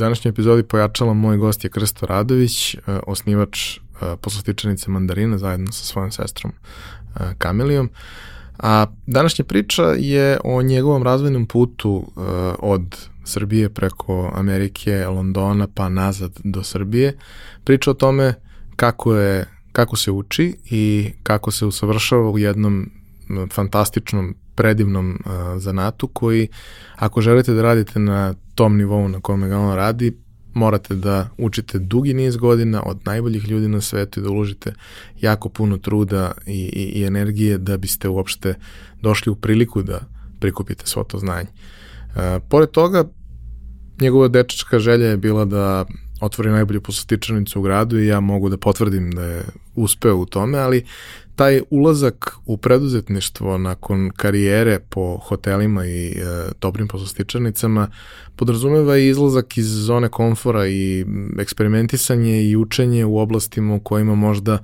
današnjoj epizodi pojačala moj gost je Krsto Radović, osnivač poslastičanice Mandarina zajedno sa svojom sestrom Kamilijom. A današnja priča je o njegovom razvojnom putu od Srbije preko Amerike, Londona pa nazad do Srbije. Priča o tome kako je kako se uči i kako se usavršava u jednom fantastičnom, predivnom uh, zanatu koji, ako želite da radite na tom nivou na kome ga on radi, morate da učite dugi niz godina od najboljih ljudi na svetu i da uložite jako puno truda i, i, i energije da biste uopšte došli u priliku da prikupite svo to znanje. Uh, pored toga, njegova dečačka želja je bila da otvori najbolju poslastičanicu u gradu i ja mogu da potvrdim da je uspeo u tome, ali taj ulazak u preduzetništvo nakon karijere po hotelima i e, dobrim poslastičarnicama podrazumeva i izlazak iz zone komfora i eksperimentisanje i učenje u oblastima u kojima možda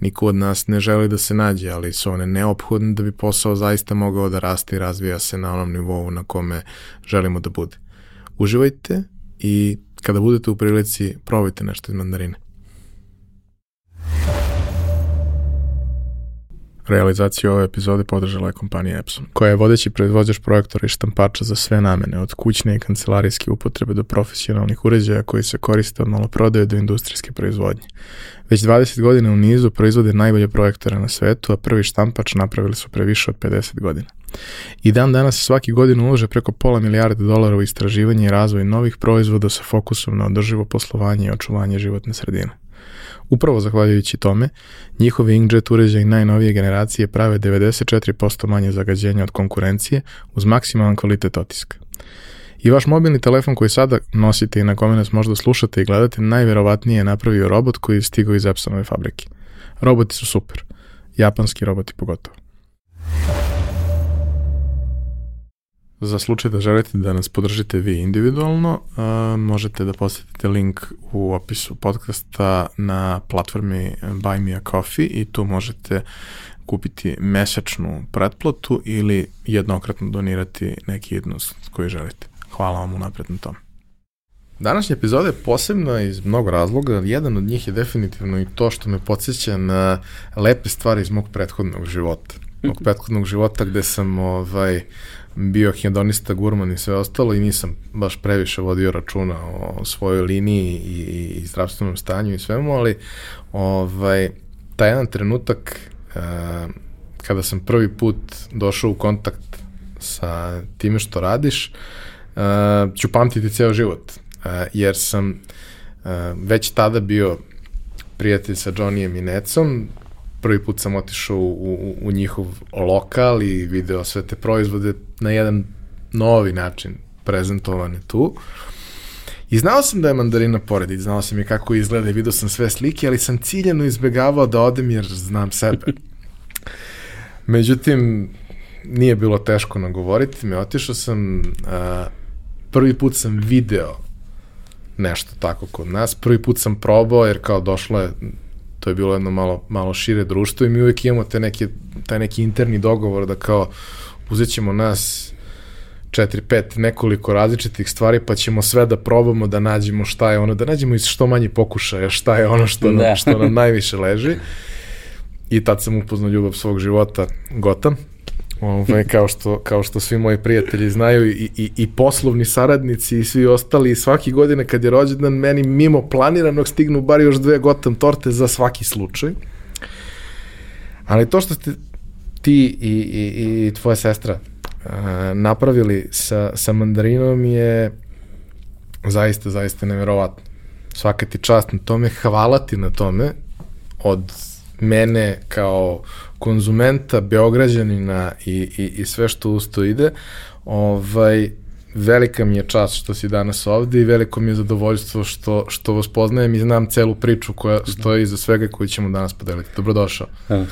niko od nas ne želi da se nađe, ali su one neophodne da bi posao zaista mogao da raste i razvija se na onom nivou na kome želimo da bude. Uživajte i kada budete u prilici, probajte nešto iz mandarine. Realizaciju ove epizode podržala je kompanija Epson, koja je vodeći proizvođač projektora i štampača za sve namene, od kućne i kancelarijske upotrebe do profesionalnih uređaja koji se koriste od maloprodaje do industrijske proizvodnje. Već 20 godina u nizu proizvode najbolje projektore na svetu, a prvi štampač napravili su pre više od 50 godina. I dan danas svaki godin ulože preko pola milijarde dolara u istraživanje i razvoj novih proizvoda sa fokusom na održivo poslovanje i očuvanje životne sredine. Upravo zahvaljujući tome, njihovi inkjet uređaj najnovije generacije prave 94% manje zagađenja od konkurencije uz maksimalan kvalitet otiska. I vaš mobilni telefon koji sada nosite i na kome nas možda slušate i gledate, najverovatnije je napravio robot koji je stigao iz Epsonove fabrike. Roboti su super. Japanski roboti pogotovo. Za slučaj da želite da nas podržite vi individualno, uh, možete da posetite link u opisu podcasta na platformi Buy Me a Coffee i tu možete kupiti mesečnu pretplatu ili jednokratno donirati neki jednost koji želite. Hvala vam unapred na tom. Današnja epizoda je posebna iz mnogo razloga. Jedan od njih je definitivno i to što me podsjeća na lepe stvari iz mog prethodnog života. Mog prethodnog života gde sam ovaj, bio hedonista, gurman i sve ostalo i nisam baš previše vodio računa o svojoj liniji i, i, zdravstvenom stanju i svemu, ali ovaj, taj jedan trenutak uh, kada sam prvi put došao u kontakt sa time što radiš, uh, ću pamtiti ceo život, uh, jer sam uh, već tada bio prijatelj sa Johnnyjem i Necom, prvi put sam otišao u, u, u njihov lokal i video sve te proizvode na jedan novi način prezentovane tu. I znao sam da je mandarina pored i znao sam i kako izgleda i vidio sam sve slike, ali sam ciljeno izbegavao da odem jer znam sebe. Međutim, nije bilo teško nagovoriti me, otišao sam, a, prvi put sam video nešto tako kod nas, prvi put sam probao jer kao došlo je to je bilo jedno malo, malo šire društvo i mi uvijek imamo te neke, taj neki interni dogovor da kao uzet ćemo nas četiri, pet, nekoliko različitih stvari, pa ćemo sve da probamo da nađemo šta je ono, da nađemo iz što manje pokušaja, šta je ono što, da. nam, što nam najviše leži. I tad sam upoznao ljubav svog života, Gotam. Ovaj, kao, što, kao što svi moji prijatelji znaju i, i, i poslovni saradnici i svi ostali i svaki godine kad je rođendan meni mimo planiranog stignu bar još dve gotam torte za svaki slučaj. Ali to što ste ti i, i, i tvoja sestra uh, napravili sa, sa mandarinom je zaista, zaista neverovatno. Svaka ti čast na tome, hvala ti na tome od mene kao konzumenta, beograđanina i, i, i sve što uz to ide, ovaj, velika mi je čast što si danas ovde i veliko mi je zadovoljstvo što, što vas poznajem i znam celu priču koja stoji iza svega koju ćemo danas podeliti. Dobrodošao.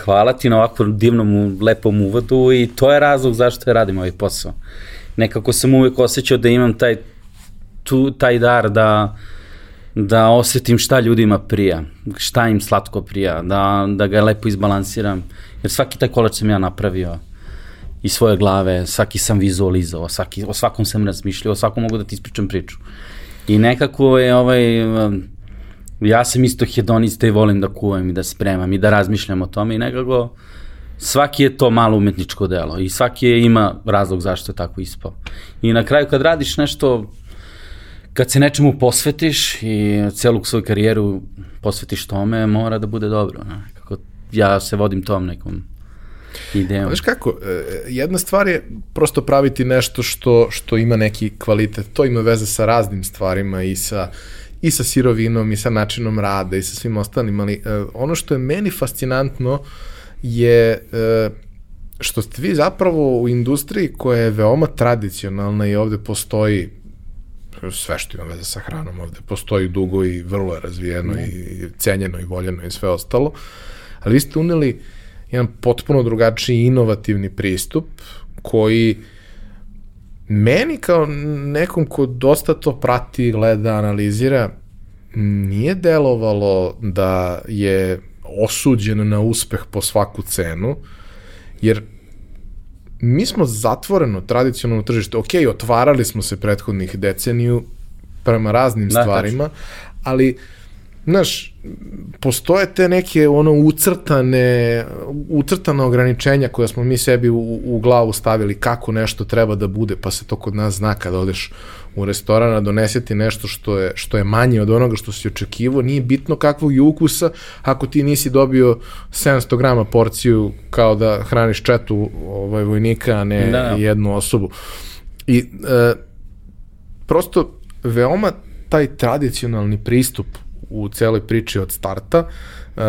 Hvala ti na ovakvom divnom, lepom uvodu i to je razlog zašto ja radim ovaj posao. Nekako sam uvek osjećao da imam taj, tu, taj dar da da osetim šta ljudima prija, šta im slatko prija, da, da ga lepo izbalansiram. Jer svaki taj kolač sam ja napravio iz svoje glave, svaki sam vizualizao, svaki, o svakom sam razmišljao, o svakom mogu da ti ispričam priču. I nekako je ovaj, ja sam isto hedonista i volim da kuvam i da spremam i da razmišljam o tome i nekako svaki je to malo umetničko delo i svaki je ima razlog zašto je tako ispao. I na kraju kad radiš nešto, kad se nečemu posvetiš i celu svoju karijeru posvetiš tome, mora da bude dobro. Nekako ja se vodim tom nekom idejom. Znaš kako, e, jedna stvar je prosto praviti nešto što, što ima neki kvalitet. To ima veze sa raznim stvarima i sa i sa sirovinom i sa načinom rada i sa svim ostalim, ali uh, ono što je meni fascinantno je uh, što ste vi zapravo u industriji koja je veoma tradicionalna i ovde postoji sve što ima veze sa hranom ovde postoji dugo i vrlo je razvijeno mm. i cenjeno i voljeno i sve ostalo, ali vi ste uneli jedan potpuno drugačiji inovativni pristup koji meni kao nekom ko dosta to prati, gleda, analizira, nije delovalo da je osuđen na uspeh po svaku cenu, jer mi smo zatvoreno tradicionalno tržište, ok, otvarali smo se prethodnih deceniju prema raznim da, stvarima, tačno. ali znaš, postoje te neke ono ucrtane, ucrtane ograničenja koja smo mi sebi u, u glavu stavili kako nešto treba da bude, pa se to kod nas zna kada odeš u restorana, doneseti nešto što je, što je manje od onoga što si očekivao, nije bitno kakvog je ukusa ako ti nisi dobio 700 grama porciju kao da hraniš četu ovaj, vojnika, a ne da. jednu osobu. I e, prosto veoma taj tradicionalni pristup u celoj priči od starta, uh,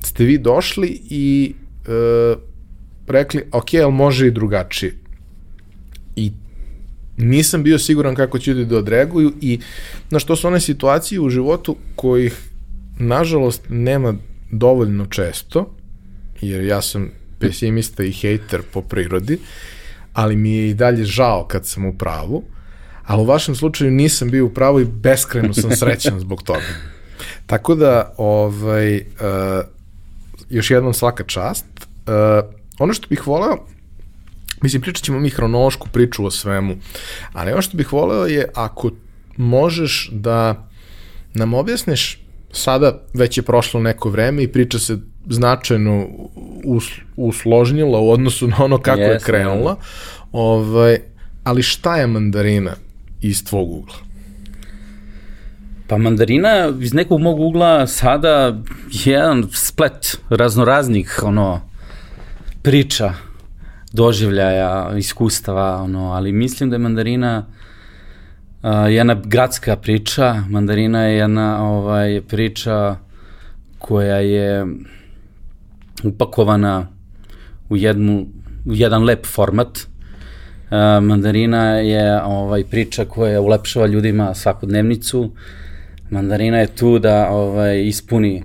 ste vi došli i uh, rekli, ok, ali može i drugačije. Nisam bio siguran kako će ljudi da odreaguju i na što su one situacije u životu kojih nažalost nema dovoljno često, jer ja sam pesimista i hejter po prirodi, ali mi je i dalje žao kad sam u pravu, ali u vašem slučaju nisam bio u pravu i beskreno sam srećan zbog toga. Tako da, ovaj, uh, još jednom svaka čast. Uh, ono što bih voleo, mislim, pričat ćemo mi hronološku priču o svemu, ali ono što bih voleo je ako možeš da nam objasniš sada već je prošlo neko vreme i priča se značajno us, usložnjila u odnosu na ono kako yes, je krenula. Ovaj, ali šta je mandarina? iz tvog ugla? Pa mandarina iz nekog mog ugla sada je jedan splet raznoraznih ono, priča, doživljaja, iskustava, ono, ali mislim da je mandarina uh, jedna gradska priča, mandarina je jedna ovaj, priča koja je upakovana u, jednu, u jedan lep format, mandarina je ovaj priča koja ulepšava ljudima svakodnevnicu. Mandarina je tu da ovaj ispuni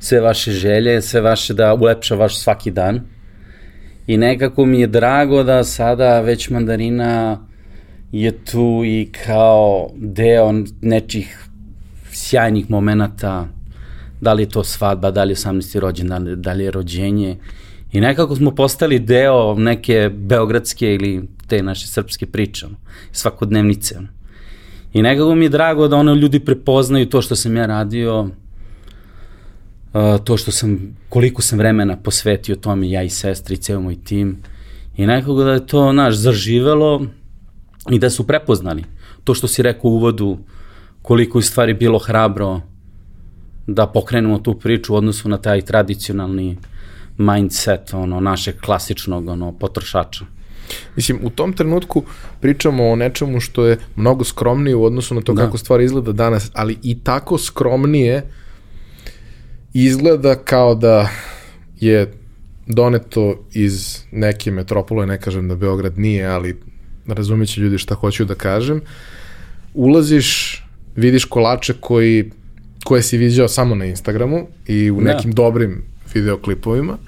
sve vaše želje, sve vaše da ulepša vaš svaki dan. I nekako mi je drago da sada već mandarina je tu i kao deo nečih sjajnih momenata, da li je to svadba, da li je 18. rođendan, da li je rođenje. I nekako smo postali deo neke beogradske ili te naše srpske priče, svakodnevnice. I nekako mi je drago da ono ljudi prepoznaju to što sam ja radio, to što sam, koliko sam vremena posvetio tome, ja i sestri, i ceo moj tim. I nekako da je to, naš, zaživelo i da su prepoznali to što si rekao u uvodu, koliko je stvari bilo hrabro da pokrenemo tu priču u odnosu na taj tradicionalni mindset ono našeg klasičnog ono potrošača. Mislim, u tom trenutku pričamo o nečemu što je mnogo skromnije u odnosu na to da. kako stvar izgleda danas, ali i tako skromnije izgleda kao da je doneto iz neke metropole, ne kažem da Beograd nije, ali razumiće ljudi šta hoću da kažem, ulaziš, vidiš kolače koji, koje si viđao samo na Instagramu i u da. nekim da. dobrim videoklipovima,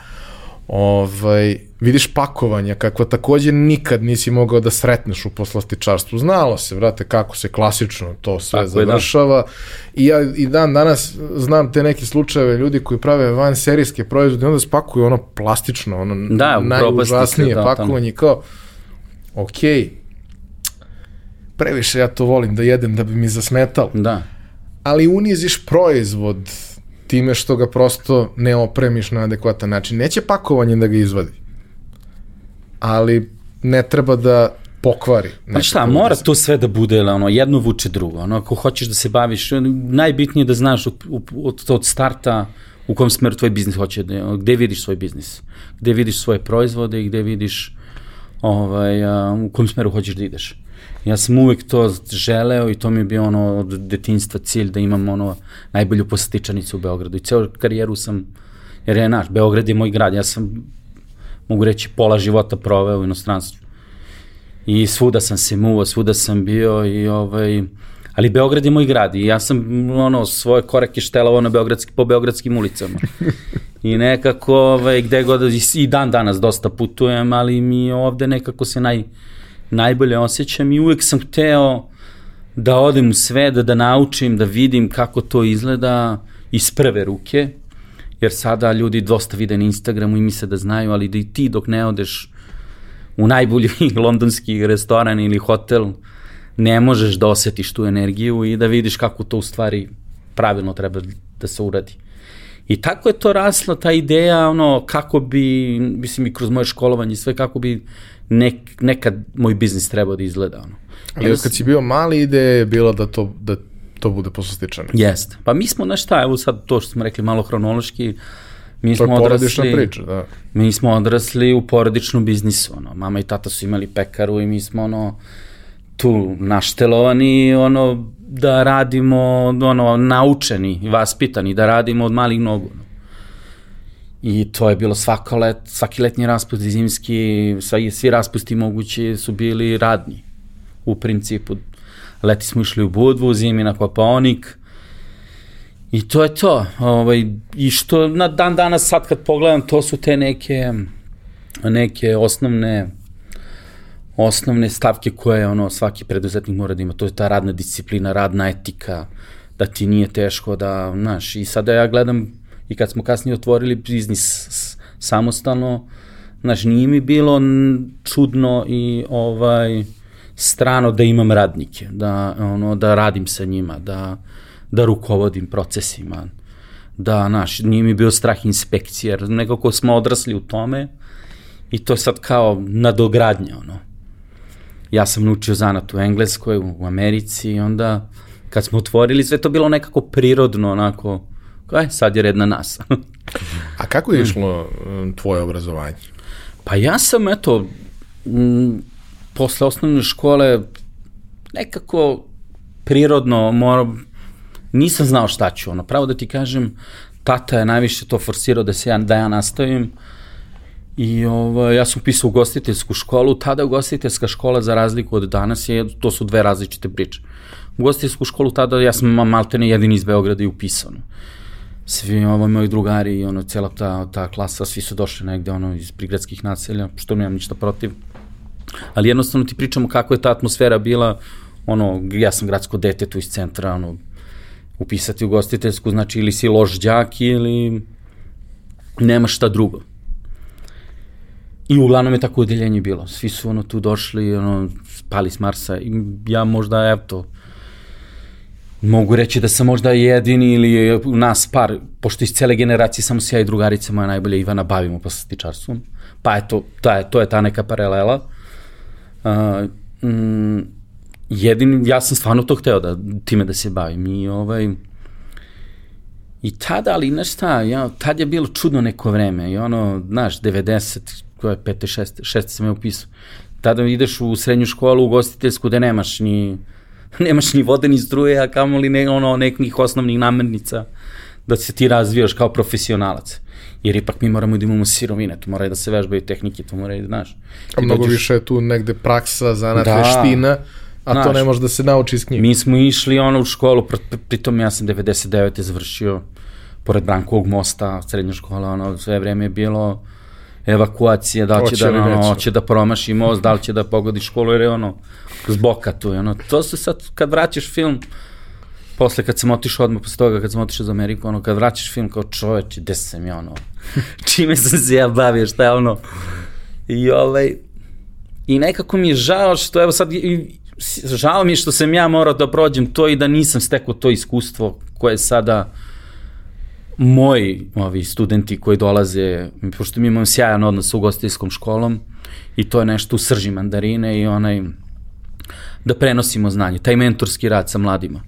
ovaj, vidiš pakovanja kakva takođe nikad nisi mogao da sretneš u poslastičarstvu. Znalo se, vrate, kako se klasično to sve Tako završava. da. I ja i dan danas znam te neke slučajeve ljudi koji prave van serijske proizvode onda spakuju ono plastično, ono da, najužasnije da, pakovanje kao ok, previše ja to volim da jedem da bi mi zasmetalo. Da. Ali uniziš proizvod time što ga prosto ne opremiš na adekvatan način. Neće pakovanje da ga izvadi. Ali ne treba da pokvari. Pa šta, mora to sve da bude, ono, jedno vuče drugo. Ono, ako hoćeš da se baviš, najbitnije je da znaš od, od, od starta u kom smeru tvoj biznis hoće, da, gde vidiš svoj biznis, gde vidiš svoje proizvode i gde vidiš ovaj, a, u kom smeru hoćeš da ideš. Ja sam uvek to želeo i to mi je bio ono od detinjstva cilj da imam ono najbolju posetičanicu u Beogradu i ceo karijeru sam, jer je naš, Beograd je moj grad, ja sam mogu reći pola života proveo u inostranstvu i svuda sam se muvao, svuda sam bio i ovaj, ali Beograd je moj grad i ja sam ono svoje korake štelovao na beogradski, po beogradskim ulicama. I nekako, ovaj, gde god, i dan danas dosta putujem, ali mi ovde nekako se naj, najbolje osjećam i uvek sam hteo da odem u sve, da, da naučim, da vidim kako to izgleda iz prve ruke, jer sada ljudi dosta vide na Instagramu i misle da znaju, ali da i ti dok ne odeš u najbolji londonski restoran ili hotel, ne možeš da osetiš tu energiju i da vidiš kako to u stvari pravilno treba da se uradi. I tako je to rasla ta ideja, ono, kako bi, mislim i kroz moje školovanje sve, kako bi nek, nekad moj biznis trebao da izgleda, ono. Ali kad si bio mali, ideja je bila da to, da to bude poslastičano. Jeste. Pa mi smo, znaš šta, evo sad to što smo rekli malo hronološki, mi to smo odrasli, priča, da. mi smo odrasli u porodičnom biznisu, ono, mama i tata su imali pekaru i mi smo, ono, tu naštelovani, ono, da radimo, ono, naučeni i vaspitani, da radimo od malih nogu. Ono. I to je bilo svako let, svaki letnji raspust zimski, svi, svi raspusti mogući su bili radni. U principu, leti smo išli u Budvu, zimi na Kopaonik, I to je to. Ovaj, I što na dan danas sad kad pogledam, to su te neke, neke osnovne osnovne stavke koje ono svaki preduzetnik mora da ima. To je ta radna disciplina, radna etika, da ti nije teško da, znaš, i sada ja gledam i kad smo kasnije otvorili biznis samostalno, znaš, nije mi bilo čudno i ovaj strano da imam radnike, da ono da radim sa njima, da da rukovodim procesima, da, naš, nije mi bio strah inspekcije, jer nekako smo odrasli u tome i to je sad kao nadogradnja, ono. Ja sam naučio zanat u Engleskoj, u Americi i onda kad smo otvorili sve to bilo nekako prirodno, onako, kaj, sad je red na nas. A kako je išlo um, tvoje obrazovanje? Pa ja sam, eto, m, posle osnovne škole nekako prirodno moram, nisam znao šta ću, ono, pravo da ti kažem, tata je najviše to forsirao da se ja, da ja nastavim i ovo, ja sam pisao ugostiteljsku školu, tada ugostiteljska škola za razliku od danas je, to su dve različite priče. Ugostiteljsku školu tada ja sam maltene jedini iz Beograda i upisano. Svi ovo moji drugari i ono, cijela ta, ta klasa, svi su došli negde ono, iz prigradskih naselja, što nemam ništa protiv. Ali jednostavno ti pričamo kako je ta atmosfera bila, ono, ja sam gradsko dete tu iz centra, ono, upisati u gostiteljsku, znači ili si loš đak ili nema šta drugo. I uglavnom je tako udeljenje bilo. Svi su ono tu došli, ono, spali s Marsa i ja možda, evo to, mogu reći da sam možda jedini ili nas par, pošto iz cele generacije samo se ja i drugarica moja najbolja Ivana bavimo poslatičarstvom. Pa eto, ta je, to je ta neka paralela. Uh, mm, jedin, ja sam stvarno to hteo da time da se bavim i ovaj i tada, ali znaš šta, ja, tad je bilo čudno neko vreme i ono, znaš, 90, koje je 5. 6. 6. sam je upisao. Tada ideš u srednju školu, u gostiteljsku, da nemaš ni, nemaš ni vode, ni struje, a kamoli ne, ono, nekih osnovnih namirnica da se ti razvijaš kao profesionalac. Jer ipak mi moramo da imamo sirovine, tu moraju da se vežbaju tehnike, tu moraju da, znaš. A mnogo dođeš... više je tu negde praksa, zanat, da. veština, a Znaš, to ne može da se nauči iz knjiga. Mi smo išli ono u školu, pritom ja sam 99. završio pored Brankovog mosta, srednja škola, ono, sve vreme je bilo evakuacija, da li će da, ono, hoće da promaši most, da li će da pogodi školu, jer je ono, zboka tu, ono, to se sad, kad vraćaš film, posle kad sam otišao odmah posle toga, kad sam otišao za Ameriku, ono, kad vraćaš film kao čoveč, gde sam ja, ono, čime sam se ja bavio, šta je ono, i ovaj, i nekako mi je žao što, evo sad, i, žao mi je što sam ja morao da prođem to i da nisam stekao to iskustvo koje sada moji ovi studenti koji dolaze, pošto mi imamo sjajan odnos sa ugostiteljskom školom i to je nešto u srži mandarine i onaj da prenosimo znanje, taj mentorski rad sa mladima.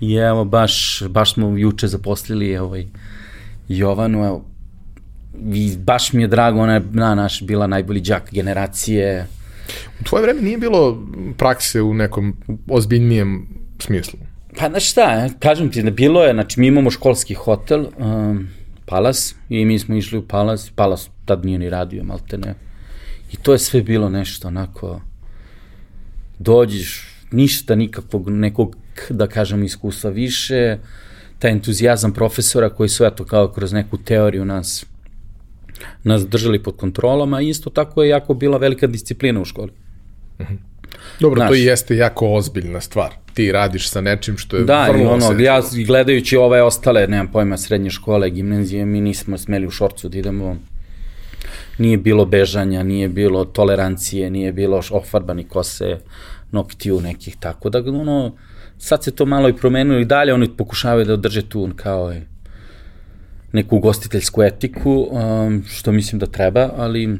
I evo, baš, baš smo juče zaposlili ovaj, Jovanu, evo, i baš mi je drago, ona je na, naš, bila najbolji džak generacije. U tvoje vreme nije bilo prakse u nekom ozbiljnijem smislu? Pa znaš šta, kažem ti, da bilo je, znači mi imamo školski hotel, um, Palas, i mi smo išli u Palas, Palas tad nije ni radio, malte ne. I to je sve bilo nešto onako, dođeš, ništa nikakvog nekog, da kažem, iskustva više, taj entuzijazam profesora koji su eto kao kroz neku teoriju nas nas držali pod kontrolom, a isto tako je jako bila velika disciplina u školi. Mhm. Dobro, Znaš, to i jeste jako ozbiljna stvar. Ti radiš sa nečim što je da, vrlo ono, ja gledajući ove ostale, nemam pojma, srednje škole, gimnazije, mi nismo smeli u šorcu da idemo. Nije bilo bežanja, nije bilo tolerancije, nije bilo ofarbani kose, noktiju nekih, tako da ono, sad se to malo i promenilo i dalje oni pokušavaju da održe tu kao je, neku ugostiteljsku etiku, um, što mislim da treba, ali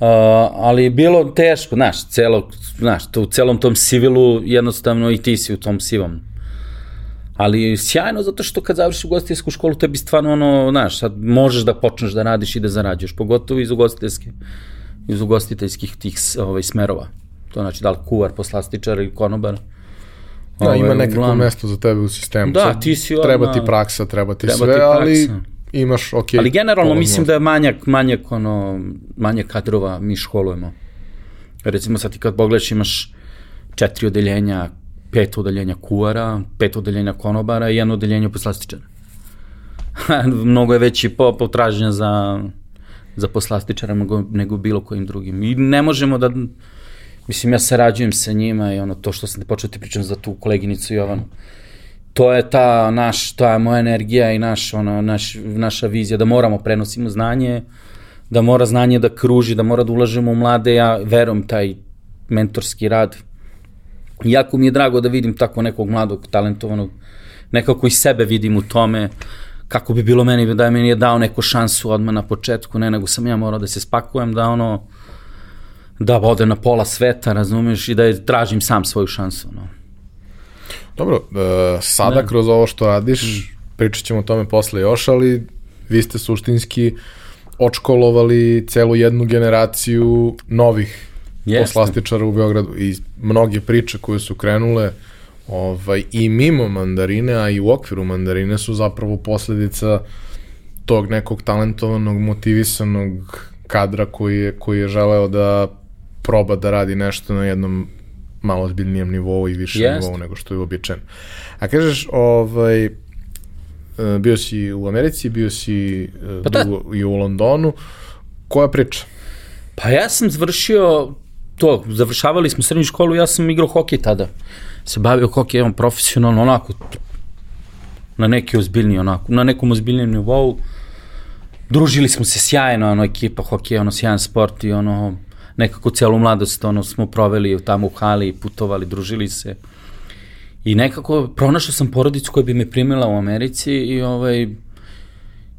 uh, ali je bilo teško, znaš, celo, znaš, to, u celom tom sivilu jednostavno i ti si u tom sivom. Ali sjajno zato što kad završiš ugostiteljsku školu tebi stvarno ono, znaš, sad možeš da počneš da radiš i da zarađuješ, pogotovo iz ugostiteljske, iz ugostiteljskih tih ovaj, smerova. To znači da li kuvar, poslastičar ili konobar. Da, ovaj, ima nekako uglavnom... mesto za tebe u sistemu. Da, Sad, ti si odmah... Treba ti praksa, treba ti treba sve, ti ali imaš, ok. Ali generalno mislim da je manjak, manjak, ono, manjak kadrova mi školujemo. Recimo sad ti kad pogledaš imaš četiri odeljenja, pet odeljenja kuvara, pet odeljenja konobara i jedno odeljenje poslastičara. Mnogo je veći po, potražnja za, za poslastičara nego, nego bilo kojim drugim. I ne možemo da Mislim, ja sarađujem sa njima i ono, to što sam počeo ti pričam za tu koleginicu Jovanu. To je ta naš, ta je moja energija i naš, ono, naš, naša vizija da moramo prenosimo znanje, da mora znanje da kruži, da mora da ulažemo u mlade, ja verujem taj mentorski rad. Jako mi je drago da vidim tako nekog mladog, talentovanog, nekako i sebe vidim u tome, kako bi bilo meni da je meni je dao neku šansu odmah na početku, ne nego sam ja morao da se spakujem, da ono, da ode na pola sveta, razumeš, i da je, tražim sam svoju šansu. No. Dobro, uh, sada ne. kroz ovo što radiš, mm. pričat ćemo o tome posle još, ali vi ste suštinski očkolovali celu jednu generaciju novih Jeste. poslastičara u Beogradu i mnoge priče koje su krenule ovaj, i mimo mandarine, a i u okviru mandarine su zapravo posledica tog nekog talentovanog, motivisanog kadra koji je, koji je želeo da proba da radi nešto na jednom malo ozbiljnijem nivou i više Jest. nivou nego što je uobičajeno. A kažeš, ovaj, e, bio si u Americi, bio si e, pa da. dugo i u Londonu. Koja priča? Pa ja sam završio to, završavali smo srednju školu, ja sam igrao hokej tada. Se bavio hokejem profesionalno, onako, na neki ozbiljni, onako, na nekom ozbiljnijem nivou. Družili smo se sjajno, ono, ekipa hokeja, ono, sjajan sport i ono, nekako celu mladost ono, smo proveli tamo u hali, putovali, družili se. I nekako pronašao sam porodicu koja bi me primila u Americi i ovaj,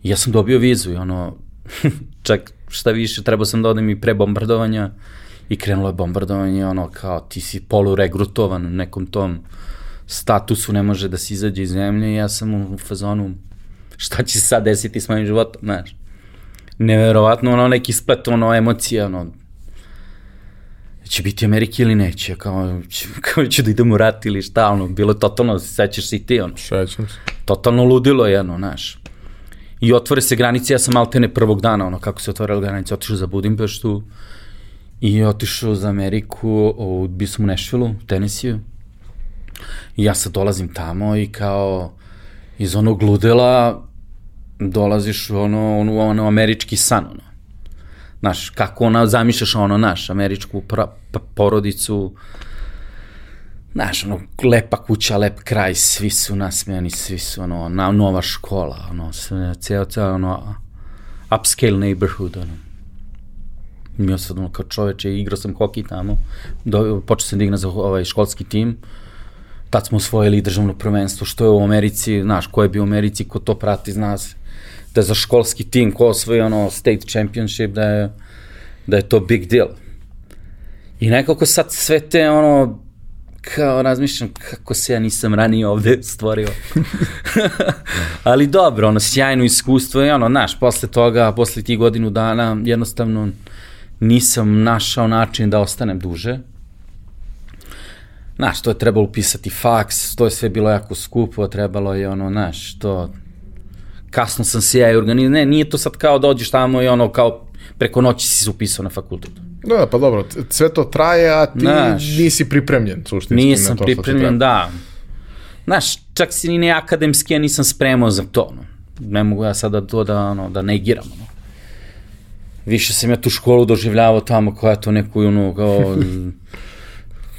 ja sam dobio vizu i ono, čak šta više, trebao sam da odem i pre bombardovanja i krenulo je bombardovanje, ono, kao ti si poluregrutovan u nekom tom statusu, ne može da se izađe iz zemlje i ja sam u fazonu, šta će se sad desiti s mojim životom, znaš. Neverovatno, ono, neki splet, ono, emocija, ono, će biti Amerike ili neće, kao, kao će da idemo u rat ili šta, ono, bilo je totalno, sećaš se i ti, ono. Sećam se. Totalno ludilo jedno, znaš. I otvore se granice, ja sam maltene prvog dana, ono, kako se otvorila granice, otišao za Budimpeštu i otišao za Ameriku, o, bio sam u Nešvilu, u Tenesiju. I ja sad dolazim tamo i kao iz onog ludela dolaziš u ono, ono, ono američki san, ono Znaš, kako ona, zamišljaš ono, naš, američku pra, pa, porodicu, znaš, ono, lepa kuća, lep kraj, svi su nasmejani, svi su, ono, na, nova škola, ono, sve, cijel, cijel, ono, upscale neighborhood, ono. mi sad ono kao čoveče, igrao sam hokej tamo, do, počeo sam da za ovaj školski tim, tad smo osvojili državno prvenstvo, što je u Americi, znaš, ko je bio u Americi, ko to prati, zna se, da za školski tim ko osvoji ono state championship, da je, da je to big deal. I nekako sad sve te ono, kao razmišljam kako se ja nisam ranije ovde stvorio. Ali dobro, ono, sjajno iskustvo i ono, znaš, posle toga, posle tih godinu dana, jednostavno nisam našao način da ostanem duže. Znaš, to je trebalo upisati faks, to je sve bilo jako skupo, trebalo je ono, znaš, to... Kasno sam se ja i organizao, ne, nije to sad kao dođeš tamo i ono, kao preko noći si se upisao na fakultetu. Da, pa dobro, sve to traje, a ti Znaš, nisi pripremljen, suštinski. Nisam na to pripremljen, da. Znaš, čak si ni ne akademski, ja nisam spremao za to. No. Ne mogu ja sada to da, ono, da negiram. No. Više sam ja tu školu doživljavao tamo koja to neku, ono, kao,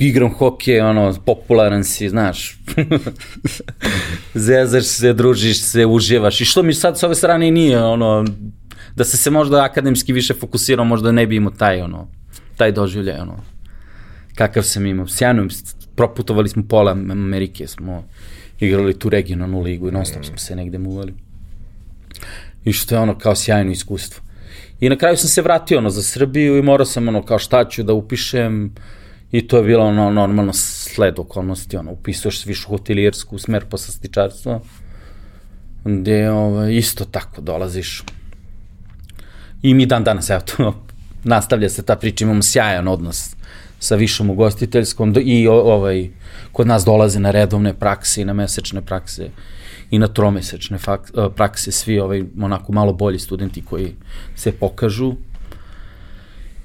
igram hokej, ono, popularan si, znaš. Zezaš se, družiš se, uživaš. I što mi sad s ove strane nije, ono, da se se možda akademski više fokusirao, možda ne bi imao taj, ono, taj doživljaj, ono, kakav sam imao. Sjajno, proputovali smo pola Amerike, smo igrali tu regionalnu ligu i non stop smo se negde muvali. I što je ono kao sjajno iskustvo. I na kraju sam se vratio ono za Srbiju i morao sam ono kao šta ću da upišem i to je bilo ono normalno sled okolnosti, ono upisuješ višu hotelijersku smer posle stičarstva gde ovaj, isto tako dolaziš I mi dan danas, evo to, nastavlja se ta priča, imamo sjajan odnos sa višom ugostiteljskom i ovaj, kod nas dolaze na redovne prakse i na mesečne prakse i na tromesečne eh, prakse svi ovaj, onako malo bolji studenti koji se pokažu.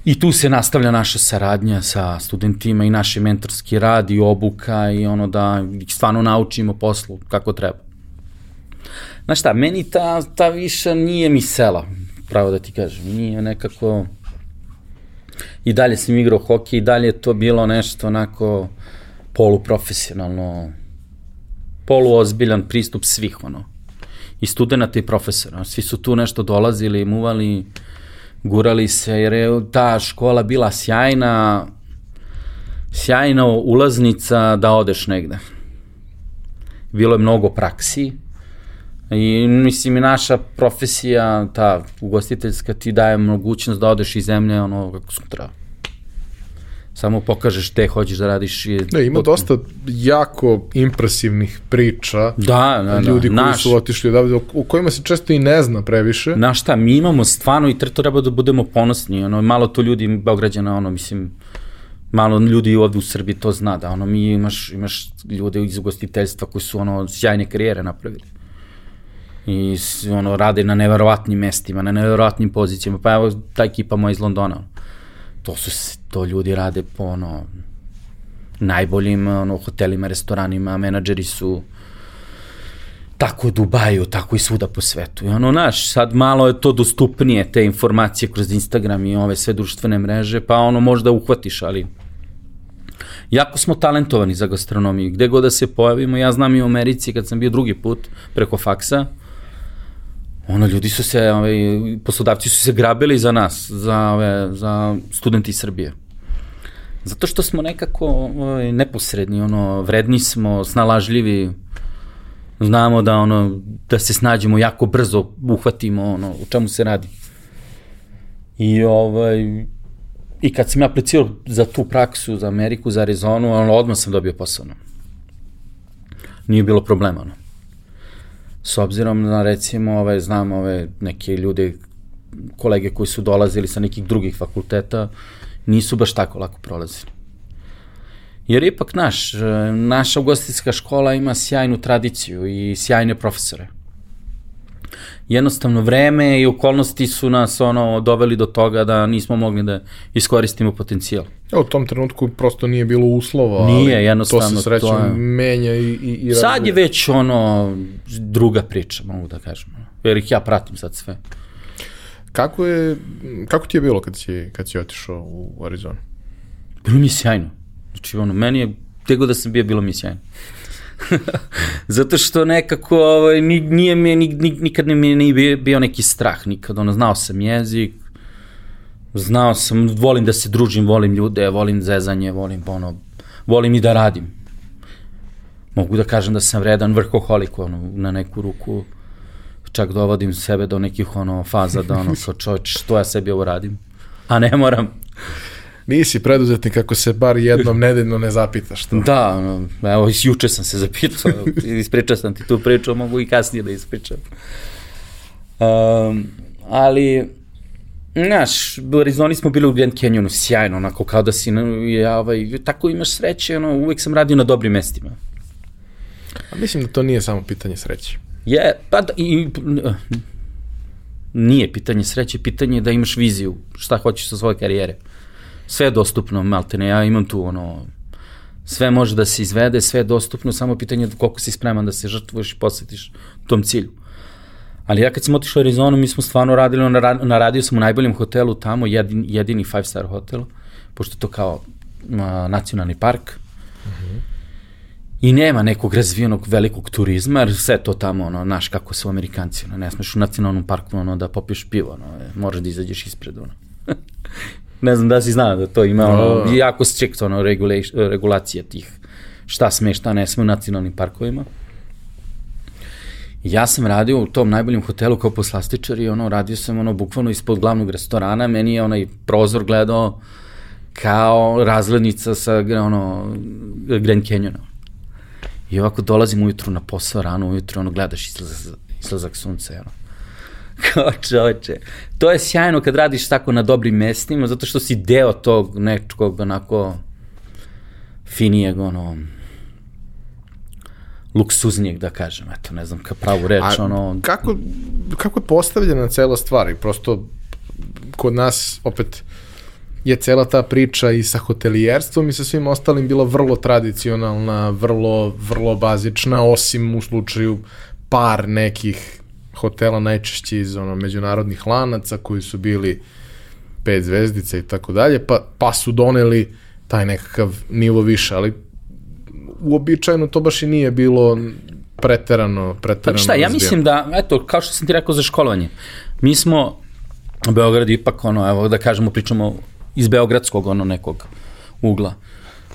I tu se nastavlja naša saradnja sa studentima i naši mentorski rad i obuka i ono da ih stvarno naučimo poslu kako treba. Znaš šta, meni ta, ta viša nije mi sela pravo da ti kažem. Nije nekako... I dalje sam igrao hokej, i dalje je to bilo nešto onako poluprofesionalno, poluozbiljan pristup svih, ono. I studenta i profesora. Svi su tu nešto dolazili, muvali, gurali se, jer je ta škola bila sjajna, sjajna ulaznica da odeš negde. Bilo je mnogo praksi, I mislim i naša profesija, ta ugostiteljska ti daje mogućnost da odeš iz zemlje ono kako sutra. Samo pokažeš te hoćeš da radiš. I da, ima dosta jako impresivnih priča. Da, da, da. Ljudi koji naš, su otišli odavde, u kojima se često i ne zna previše. Na šta, mi imamo stvarno i treba da budemo ponosni. Ono, malo to ljudi, Beograđana, ono, mislim, malo ljudi ovde u Srbiji to zna, da ono, mi imaš, imaš ljude iz ugostiteljstva koji su ono, sjajne karijere napravili i ono, rade na neverovatnim mestima, na neverovatnim pozicijama, pa evo ta ekipa moja iz Londona, to su, to ljudi rade po ono, najboljim ono, hotelima, restoranima, menadžeri su tako u Dubaju, tako i svuda po svetu. I ono, naš, sad malo je to dostupnije, te informacije kroz Instagram i ove sve društvene mreže, pa ono možda uhvatiš, ali jako smo talentovani za gastronomiju. Gde god da se pojavimo, ja znam i u Americi kad sam bio drugi put preko faksa, ono, ljudi su se, ovaj, poslodavci su se grabili za nas, za, ove, za studenti iz Srbije. Zato što smo nekako ovaj, neposredni, ono, vredni smo, snalažljivi, znamo da ono da se snađemo jako brzo, uhvatimo ono u čemu se radi. I ovaj i kad sam ja aplicirao za tu praksu za Ameriku, za Arizonu, ono odmah sam dobio posao. Nije bilo problema. Ono s obzirom na recimo, ove, znam ove neke ljude, kolege koji su dolazili sa nekih drugih fakulteta, nisu baš tako lako prolazili. Jer ipak naš, naša ugostiteljska škola ima sjajnu tradiciju i sjajne profesore jednostavno vreme i okolnosti su nas ono doveli do toga da nismo mogli da iskoristimo potencijal. Ja, u tom trenutku prosto nije bilo uslova, nije, jednostavno, to se srećom to je... menja i, i, i Sad razvije. je već ono druga priča, mogu da kažem. Jer ih ja pratim sad sve. Kako, je, kako ti je bilo kad si, kad si otišao u Arizonu? Bilo mi je sjajno. Znači, ono, meni je, tego da sam bio, bilo mi je sjajno. Zato što nekako ovaj, nije mi, nik, nik, nikad mi nije bio neki strah, nikad, ono, znao sam jezik, znao sam, volim da se družim, volim ljude, volim zezanje, volim ono, volim i da radim. Mogu da kažem da sam vredan vrhoholik, ono, na neku ruku, čak dovodim sebe do nekih ono faza da ono kao čovječ što ja sebi ovo radim, a ne moram. Nisi preduzetnik ako se bar jednom nedeljno ne zapitaš to. Da, ono, evo, juče sam se zapitao, ispričao sam ti tu priču, mogu i kasnije da ispričam. Um, ali, Znaš, u Arizoni smo bili u Grand Canyonu, sjajno, onako kao da si, ja, ovaj, tako imaš sreće, ono, uvek sam radio na dobrim mestima. A mislim da to nije samo pitanje sreće. Je, pa da, i, nije pitanje sreće, pitanje je da imaš viziju šta hoćeš sa svoje karijere. Sve je dostupno, maltene, ja imam tu ono, sve može da se izvede, sve je dostupno, samo pitanje je koliko si spreman da se žrtvuješ i posvetiš tom cilju. Ali ja kad sam otišao u Arizonu, mi smo stvarno radili, na, na radio sam u najboljem hotelu tamo, jedin, jedini five star hotel, pošto to kao a, nacionalni park. Uh mhm. -huh. I nema nekog razvijenog velikog turizma, jer sve to tamo, ono, znaš kako su Amerikanci, ono, ne smeš u nacionalnom parku, ono, da popiješ pivo, ono, moraš da izađeš ispred, ono. ne znam da si znao da to ima, ono, no. jako strict, ono, regulacija tih šta sme, šta ne sme u nacionalnim parkovima. Ja sam radio u tom najboljem hotelu kao poslastičar i ono, radio sam ono, bukvalno ispod glavnog restorana, meni je onaj prozor gledao kao razglednica sa ono, Grand Canyona. I ovako dolazim ujutru na posao, rano ujutru, ono, gledaš izlazak, izlazak sunca, ono. Kao čoveče. To je sjajno kad radiš tako na dobrim mestima, zato što si deo tog nečkog onako finijeg, ono, luksuznijeg, da kažem, eto, ne znam, ka pravu reč, A, ono... Kako, kako je postavljena cela stvar? Prosto, kod nas, opet, je cela ta priča i sa hotelijerstvom i sa svim ostalim bila vrlo tradicionalna, vrlo, vrlo bazična, osim u slučaju par nekih hotela najčešće iz ono, međunarodnih lanaca koji su bili pet zvezdica i tako dalje, pa, pa su doneli taj nekakav nivo više, ali uobičajeno to baš i nije bilo preterano, preterano Pa šta, ja mislim da, eto, kao što sam ti rekao za školovanje, mi smo Beograd ipak, ono, evo da kažemo, pričamo iz beogradskog ono nekog ugla.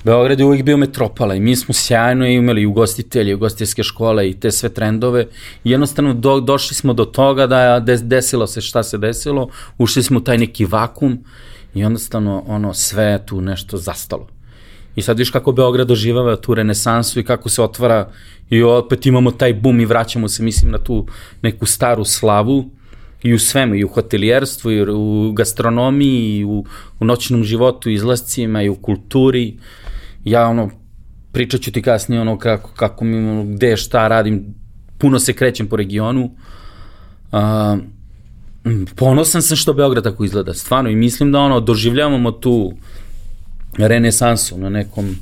Beograd je uvijek bio metropola i mi smo sjajno imali ugostitelje, ugostiteljske škole i te sve trendove i jednostavno do, došli smo do toga da je des, desilo se šta se desilo, ušli smo u taj neki vakum i jednostavno ono sve tu nešto zastalo. I sad viš kako Beograd doživava tu renesansu i kako se otvara i opet imamo taj bum i vraćamo se mislim na tu neku staru slavu i u svemu, i u hotelijerstvu, i u gastronomiji, i u, u noćnom životu, izlascima, i u kulturi. Ja, ono, pričat ću ti kasnije ono kako, kako mi, ono, gde, šta radim, puno se krećem po regionu. Uh, ponosan sam što Beograd tako izgleda, stvarno, i mislim da ono, doživljavamo tu renesansu na nekom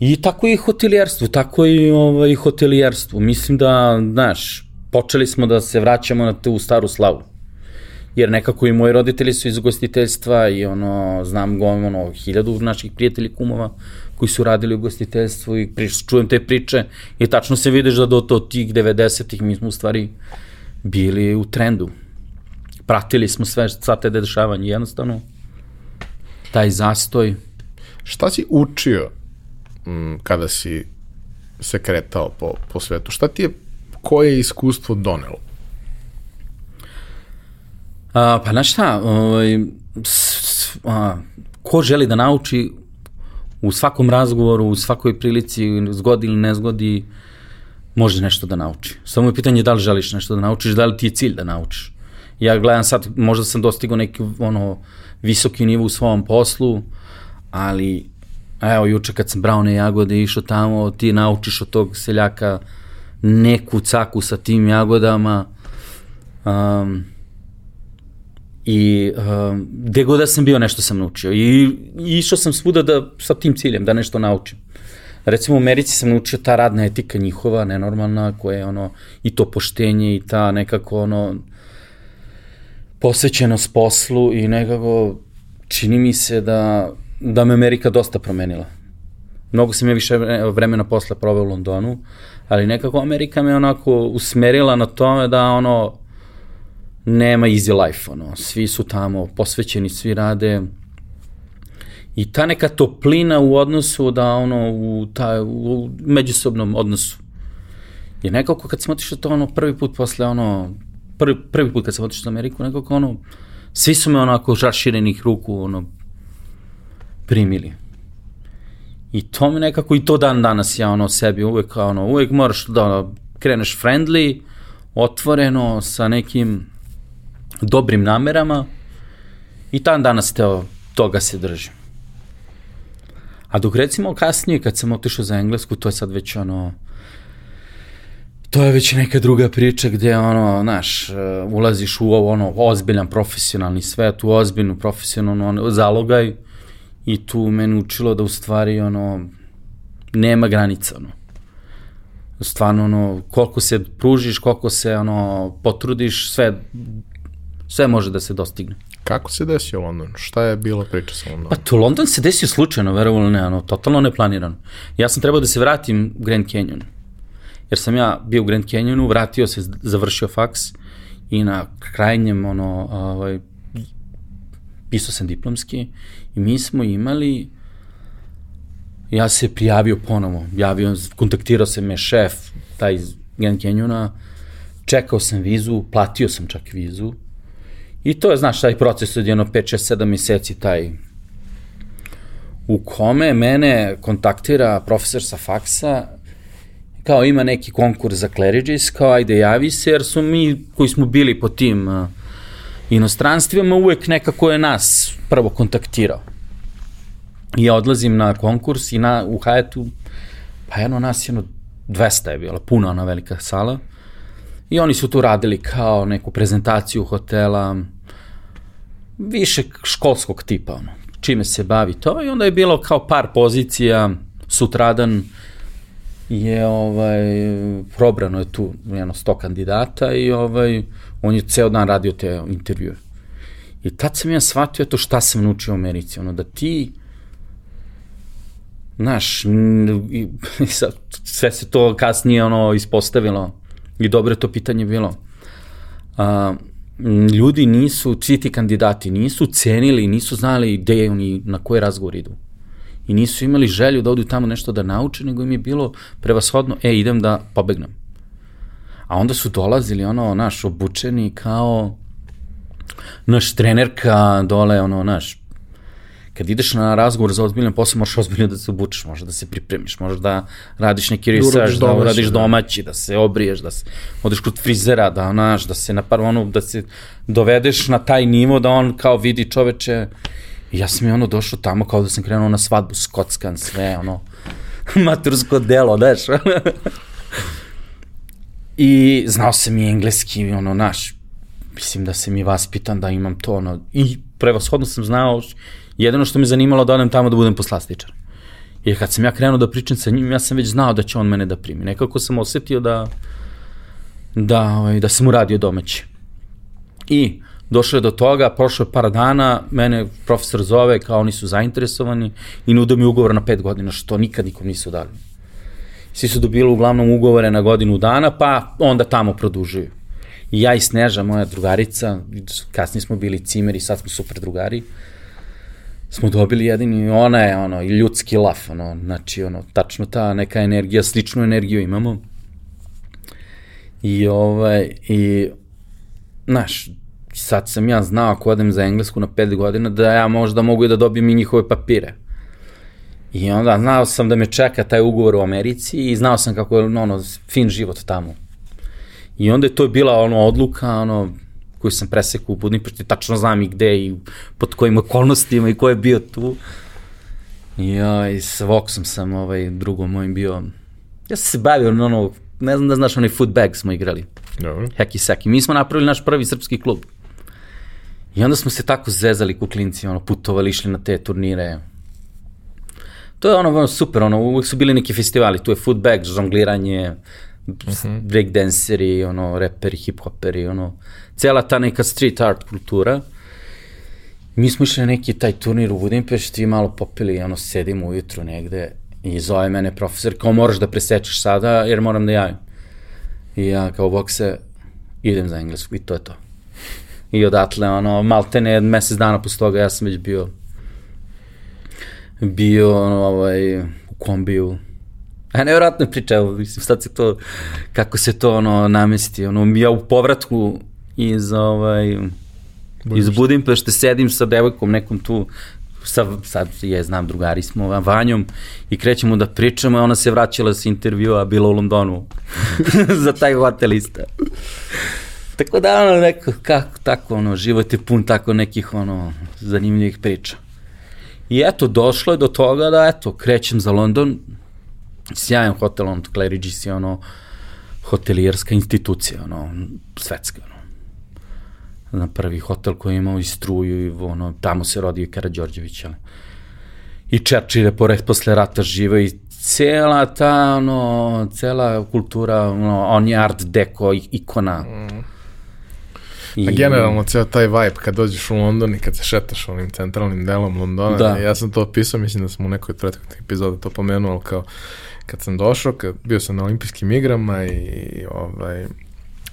I tako i hotelijerstvo, tako i ovaj, hotelijerstvo. Mislim da, znaš, počeli smo da se vraćamo na tu staru slavu. Jer nekako i moji roditelji su iz gostiteljstva i ono, znam go, ono, hiljadu naših prijatelji kumova koji su radili u gostiteljstvu i prič, čujem te priče i tačno se vidiš da do, do tih 90-ih mi smo u stvari bili u trendu. Pratili smo sve, sva te dešavanje, jednostavno taj zastoj. Šta si učio m, kada si se kretao po, po svetu? Šta ti je koje iskustvo donelo? A, pa znaš šta, ovaj, s, a, ko želi da nauči u svakom razgovoru, u svakoj prilici, zgodi ili ne zgodi, može nešto da nauči. Samo je pitanje da li želiš nešto da naučiš, da li ti je cilj da naučiš. Ja gledam sad, možda sam dostigao neki ono, visoki nivo u svom poslu, ali evo juče kad sam brao ne jagode išao tamo, ti naučiš od tog seljaka neku caku sa tim jagodama um, i um, gde god da sam bio nešto sam naučio i, i išao sam svuda da, sa tim ciljem da nešto naučim. Recimo u Americi sam naučio ta radna etika njihova, nenormalna, koja je ono, i to poštenje i ta nekako ono, posvećenost poslu i nekako čini mi se da, da me Amerika dosta promenila. Mnogo sam je više vremena posle proveo u Londonu, ali nekako Amerika me onako usmerila na tome da ono nema easy life, ono, svi su tamo posvećeni, svi rade, I ta neka toplina u odnosu da ono u ta u međusobnom odnosu. Je nekako kad smo otišli to ono prvi put posle ono prvi, prvi put kad sam otišao u Ameriku, nekako ono svi su me onako raširenih ruku ono primili. I to mi nekako i to dan danas ja ono sebi uvek ono uvek moraš da kreneš friendly, otvoreno sa nekim dobrim namerama i dan danas te toga se držim. A dok recimo kasnije kad sam otišao za englesku, to je sad već ono, to je već neka druga priča gde ono, znaš, ulaziš u ovo ono ozbiljan profesionalni svet, u ozbiljnu profesionalnu ono, zalogaj i tu meni učilo da u stvari ono, nema granica, ono. Stvarno, ono, koliko se pružiš, koliko se, ono, potrudiš, sve, sve može da se dostigne. Kako se desio London? Šta je bila priča sa Londonom? Pa to London se desio slučajno, verovalo ne, ono, totalno neplanirano. Ja sam trebao da se vratim u Grand Canyon. Jer sam ja bio u Grand Canyonu, vratio se, završio faks i na krajnjem, ono, ovaj, pisao sam diplomski i mi smo imali ja se prijavio ponovo, javio, kontaktirao se me šef, taj iz Grand Canyona, čekao sam vizu, platio sam čak vizu, I to je, znaš, taj proces od jedno 5, 6, 7 meseci, taj u kome mene kontaktira profesor sa faksa, kao ima neki konkurs za Claridge's, kao ajde javi se, jer su mi koji smo bili po tim uh, inostranstvima, uvek nekako je nas prvo kontaktirao. I ja odlazim na konkurs i na, u Hajetu, pa jedno nas jedno 200 je bila, puna ona velika sala. I oni su tu radili kao neku prezentaciju hotela, više školskog tipa, ono, čime se bavi to i onda je bilo kao par pozicija, sutradan je ovaj, probrano je tu jedno sto kandidata i ovaj, on je ceo dan radio te intervjue. I tad sam ja shvatio to šta sam naučio u Americi, ono da ti znaš, sve se to kasnije ono ispostavilo i dobro je to pitanje bilo. Uh, ljudi nisu, svi ti kandidati nisu cenili, nisu znali gde oni, na koje razgovor idu. I nisu imali želju da odu tamo nešto da nauče, nego im je bilo prevashodno, e, idem da pobegnem. A onda su dolazili, ono, naš, obučeni kao naš trenerka dole, ono, naš, kad ideš na razgovor za ozbiljan posao, moraš ozbiljno da se obučeš, možeš da se pripremiš, možeš da radiš neki da research, da uradiš da. domaći, da se obriješ, da se odeš kod frizera, da onaš, da se na ono, da se dovedeš na taj nivo da on kao vidi čoveče, I ja sam i ono došao tamo kao da sam krenuo na svadbu, skockan, sve, ono, matursko delo, znaš. I znao sam i engleski, ono, naš, mislim da sam i vaspitan da imam to, ono, i prevashodno sam znao Jedino što me zanimalo da odem tamo da budem poslastičar. Jer kad sam ja krenuo da pričam sa njim, ja sam već znao da će on mene da primi. Nekako sam osetio da, da, ovaj, da sam uradio domaći. I došlo je do toga, prošlo je par dana, mene profesor zove kao oni su zainteresovani i nude mi ugovor na pet godina, što nikad nikom nisu dali. Svi su dobili uglavnom ugovore na godinu dana, pa onda tamo produžuju. I ja i Sneža, moja drugarica, kasnije smo bili cimeri, sad smo super drugari, smo dobili jedini, ona je ono, i ljudski laf, ono, znači, ono, tačno ta neka energija, sličnu energiju imamo. I, ovaj, i, znaš, sad sam ja znao ako odem za englesku na pet godina, da ja možda mogu i da dobijem i njihove papire. I onda znao sam da me čeka taj ugovor u Americi i znao sam kako je ono, fin život tamo. I onda je to bila ono odluka, ono, koju sam presekao u Budimpešti, tačno znam i gde i pod kojim okolnostima i ko je bio tu. I ja, i sa Voxom sam ovaj, drugom mojim bio, ja sam se bavio, ono, ne znam da znaš, onaj footbag smo igrali. Dobro. Heki seki. Mi smo napravili naš prvi srpski klub. I onda smo se tako zezali kuklinci, ono, putovali, išli na te turnire. To je ono, super, ono, uvek su bili neki festivali, tu je footbag, žongliranje, mhm. -huh. breakdanceri, ono, reperi, hip-hoperi, ono, cela ta neka street art kultura. Mi smo išli na neki taj turnir u Budimpešti i malo popili, ono, sedimo ujutru negde i zove mene profesor, kao moraš da presečeš sada jer moram da javim. I ja kao bokse idem za englesku i to je to. I odatle, ono, maltene mesec dana posle toga ja sam već bio bio ono, ovaj, u kombiju. A nevjerojatno priča, evo, mislim, sad se to, kako se to ono namesti, ono, ja u povratku iz, ovaj, iz Budimpešte sedim sa devojkom nekom tu, sa, sad je, znam, drugari smo, Vanjom, i krećemo da pričamo, i ona se vraćala sa intervjua, bila u Londonu, za taj hotel isto. Tako da, ono, neko, kako, tako, ono, život je pun tako nekih, ono, zanimljivih priča. I eto, došlo je do toga da, eto, krećem za London, sjajan hotel, on, Claridge's je, ono, hotelijerska institucija, ono, svetska, ono. Na prvi hotel koji je imao i struju i ono, tamo se rodio i Karadžorđević, ali. I Churchill je pored posle rata žive i cela ta, ono, cela kultura, ono, on je art deco ikona. Mm I... A generalno, ceo taj vibe kad dođeš u London i kad se šetaš onim centralnim delom Londona, da. ja sam to opisao, mislim da sam u nekoj od prethodnih epizoda to pomenuo, ali kao kad sam došao, kad bio sam na olimpijskim igrama i, i ovaj,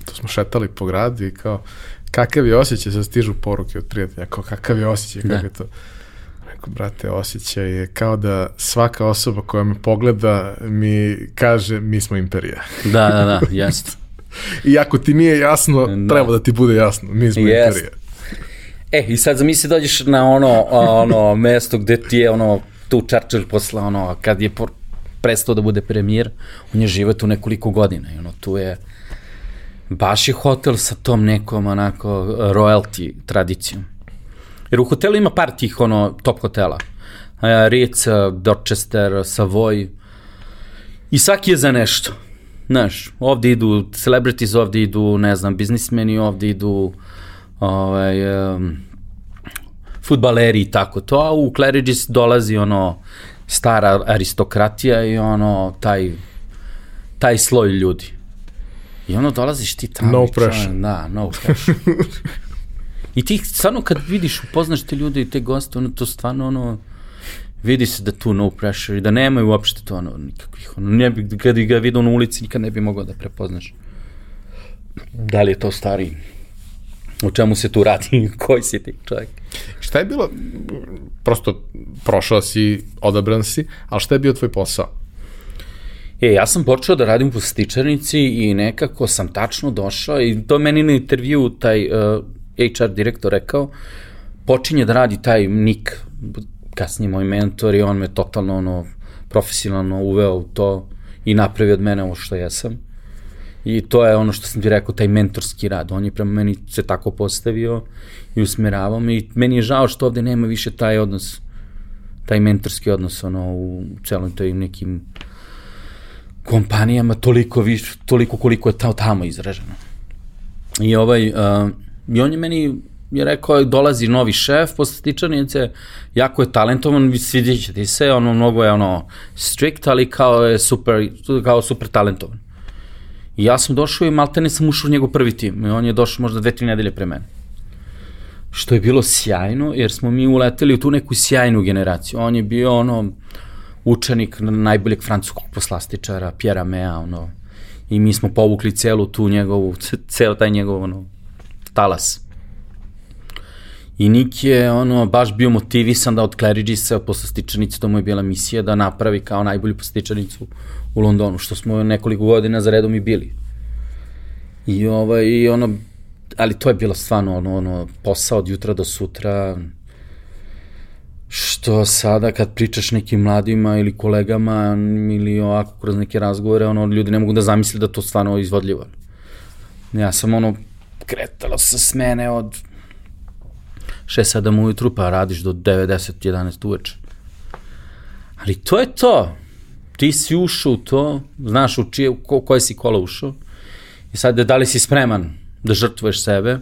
to smo šetali po gradu i kao, kakav je osjećaj, sad stižu poruke od prijatelja, kao kakav je osjećaj, kako da. je to Rekao, brate, osjećaj je kao da svaka osoba koja me pogleda mi kaže mi smo imperija. Da, da, da, jeste. I ako ti nije jasno, da. treba da ti bude jasno. Mi smo yes. imperija. E, i sad zamisli dođeš na ono, ono mesto gde ti je ono, tu Churchill posle ono, kad je por, prestao da bude premijer, on je žive tu nekoliko godina i ono, tu je baš je hotel sa tom nekom onako royalty tradicijom. Jer u hotelu ima par tih ono top hotela. Ritz, Dorchester, Savoy. I svaki je za nešto. Znaš, ovde idu celebrities, ovde idu, ne znam, biznismeni, ovde idu ovaj, um, futbaleri i tako to, a u Claridge's dolazi ono stara aristokratija i ono taj taj sloj ljudi. I ono dolaziš ti tamo. No pressure. Da, no pressure. I ti stvarno kad vidiš, upoznaš te ljude i te goste, ono to stvarno ono vidi se da tu no pressure i da nemaju uopšte to ono nikakvih, ono, ne bi, kad ga vidio na ulici nikad ne bi mogao da prepoznaš. Da li je to stari? O čemu se tu radi? Koji si ti čovjek? Šta je bilo, prosto prošao si, odabran si, ali šta je bio tvoj posao? E, ja sam počeo da radim u postičarnici i nekako sam tačno došao i to meni na intervju taj uh, HR direktor rekao, počinje da radi taj Nik, kasnije moj mentor i on me totalno ono, profesionalno uveo u to i napravio od mene ovo što jesam. I to je ono što sam ti rekao, taj mentorski rad. On je prema meni se tako postavio i usmeravao me i meni je žao što ovde nema više taj odnos, taj mentorski odnos ono, u celom toj nekim kompanijama toliko, viš, toliko koliko je tamo izraženo. I ovaj, uh, i on je meni je rekao, dolazi novi šef posle stičarnice, jako je talentovan, svidjet će ti se, ono mnogo je ono strict, ali kao je super, kao super talentovan. I ja sam došao i maltene sam ušao u njegov prvi tim i on je došao možda dve, tri nedelje pre mene. Što je bilo sjajno, jer smo mi uleteli u tu neku sjajnu generaciju. On je bio ono učenik najboljeg francuskog poslastičara, Pjera Mea, ono, i mi smo povukli celu tu njegovu, ceo taj njegov, ono, talas. I Nik je ono, baš bio motivisan da od Claridge'isa posle stičanice, to mu je bila misija da napravi kao najbolju postičanicu u Londonu, što smo nekoliko godina za redom i bili. I, ovaj, i ono, ali to je bilo stvarno ono, ono, posao od jutra do sutra, što sada kad pričaš nekim mladima ili kolegama ili ovako kroz neke razgovore, ono, ljudi ne mogu da zamisli da to stvarno izvodljivo. Ja sam ono, kretalo sa smene od 6-7 ujutru, pa radiš do 9-10-11 uveče. Ali to je to. Ti si ušao u to, znaš u čije, ko, koje si kola ušao i sad da li si spreman da žrtvuješ sebe,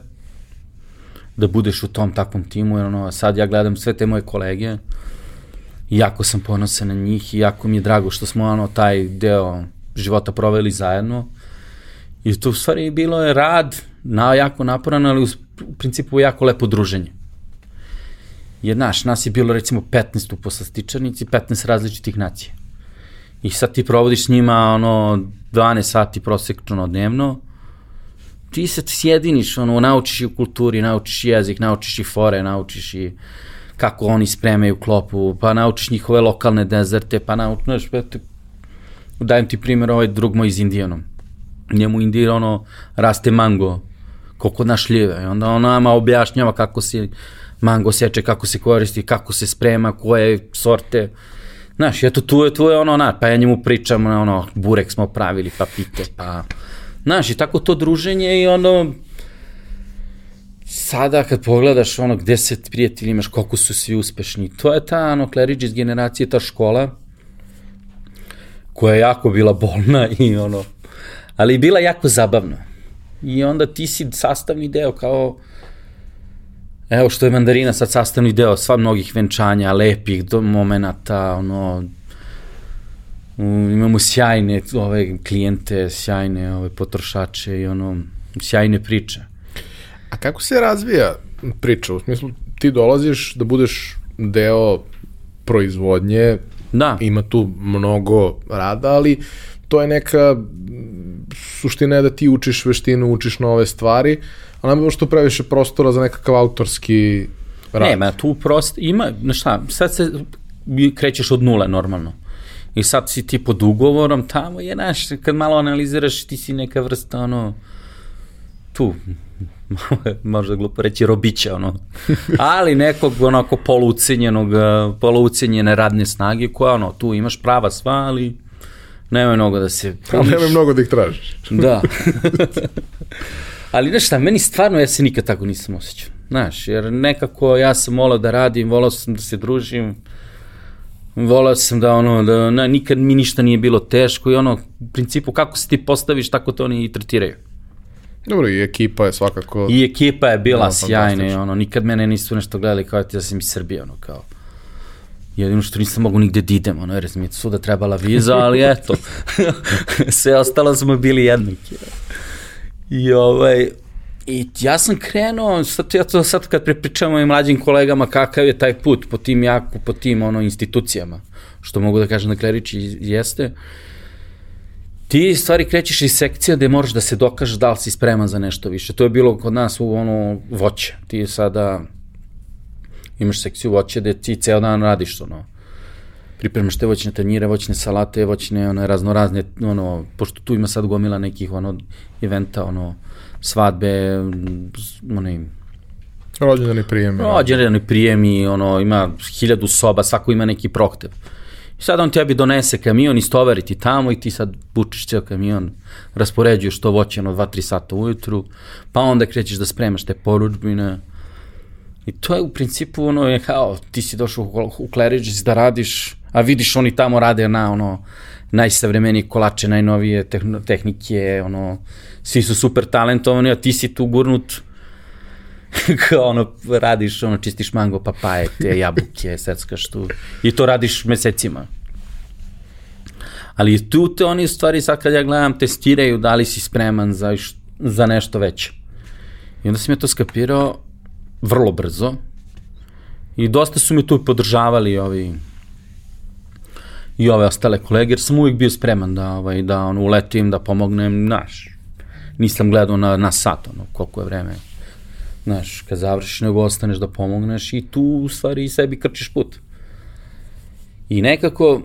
da budeš u tom takvom timu, jer ono, sad ja gledam sve te moje kolege jako sam ponosan na njih i jako mi je drago što smo ono, taj deo života proveli zajedno i to u stvari bilo je rad, na, jako naporan, ali u, u principu jako lepo druženje. Jer, znaš, nas je bilo recimo 15 u poslastičarnici, 15 različitih nacija. I sad ti provodiš s njima ono 12 sati prosečno dnevno, ti se sjediniš, ono, naučiš i u kulturi, naučiš jezik, naučiš i fore, naučiš i kako oni spremaju klopu, pa naučiš njihove lokalne dezerte, pa naučiš, pa te, dajem ti primjer ovaj drug moj iz Indijanom. Njemu Indija, ono, raste mango, koliko naš ljive, i onda on nama objašnjava kako se mango seče, kako se koristi, kako se sprema, koje sorte, Znaš, eto, tu je, tu je ono, na, pa ja njemu pričam, ono, burek smo pravili, pa pite, pa... Znaš, i tako to druženje i ono, sada kad pogledaš ono gde se prijatelji imaš, koliko su svi uspešni, to je ta ono Claridge's generacija, ta škola koja je jako bila bolna i ono, ali bila jako zabavna. I onda ti si sastavni deo kao evo što je mandarina sad sastavni deo sva mnogih venčanja, lepih do momenata, ono, imamo sjajne ove klijente, sjajne ove potrošače i ono, sjajne priče. A kako se razvija priča? U smislu, ti dolaziš da budeš deo proizvodnje, da. ima tu mnogo rada, ali to je neka suština je da ti učiš veštinu, učiš nove stvari, a nema što previše prostora za nekakav autorski rad. Nema, tu prost, ima, na šta, sad se krećeš od nule normalno. I sad si ti pod ugovorom, tamo je, naš, kad malo analiziraš, ti si neka vrsta, ono, tu, možda glupo reći robića, ono, ali nekog onako polucenjenog, polucenjene radne snage koja, ono, tu imaš prava sva, ali nema mnogo da se... Ali nema mnogo da ih tražiš. da. ali znaš šta, meni stvarno, ja se nikad tako nisam osjećao. Znaš, jer nekako ja sam volao da radim, volao sam da se družim, volao sam da ono, da na, nikad mi ništa nije bilo teško i ono, u principu kako se ti postaviš, tako to oni i tretiraju. Dobro, i ekipa je svakako... I ekipa je bila no, sjajna i ono, nikad mene nisu nešto gledali kao ti da sam iz Srbije, ono, kao... Jedino što nisam mogu nigde da idem, ono, jer mi je suda trebala viza, ali eto, sve ostalo smo bili jednaki. I ovaj, I ja sam krenuo, sad, ja to sad kad prepričamo i mlađim kolegama kakav je taj put po tim jaku, po tim ono, institucijama, što mogu da kažem da Klerići jeste, ti stvari krećeš iz sekcija gde moraš da se dokažeš da li si spreman za nešto više. To je bilo kod nas u ono voće. Ti sada imaš sekciju voće gde ti ceo dan radiš ono pripremaš te voćne tanjire, voćne salate, voćne one raznorazne, ono, pošto tu ima sad gomila nekih ono eventa, ono, svadbe, onaj, Rođendani prijemi. Rođendani prijemi, ono, ima hiljadu soba, svako ima neki prohtev. I sad on tebi donese kamion, istovari ti tamo i ti sad bučiš ceo kamion, raspoređuješ to voće ono 2-3 sata ujutru, pa onda krećeš da spremaš te poručbine. I to je u principu ono je kao ti si došao u, u Claridge's da radiš, a vidiš oni tamo rade na ono najsavremenije kolače, najnovije tehnike, ono, svi su super talentovani, a ti si tu gurnut kao ono, radiš, ono, čistiš mango, papaje, te jabuke, seckaš tu. I to radiš mesecima. Ali tu te oni stvari, sad kad ja gledam, testiraju da li si spreman za, za nešto veće. I onda sam ja to skapirao vrlo brzo. I dosta su mi tu podržavali ovi i ove ostale kolege, jer sam uvijek bio spreman da, ovaj, da on, uletim, da pomognem, znaš, nisam gledao na, na sat, ono, koliko je vreme, znaš, kad završiš, nego ostaneš da pomogneš i tu, u stvari, sebi krčiš put. I nekako,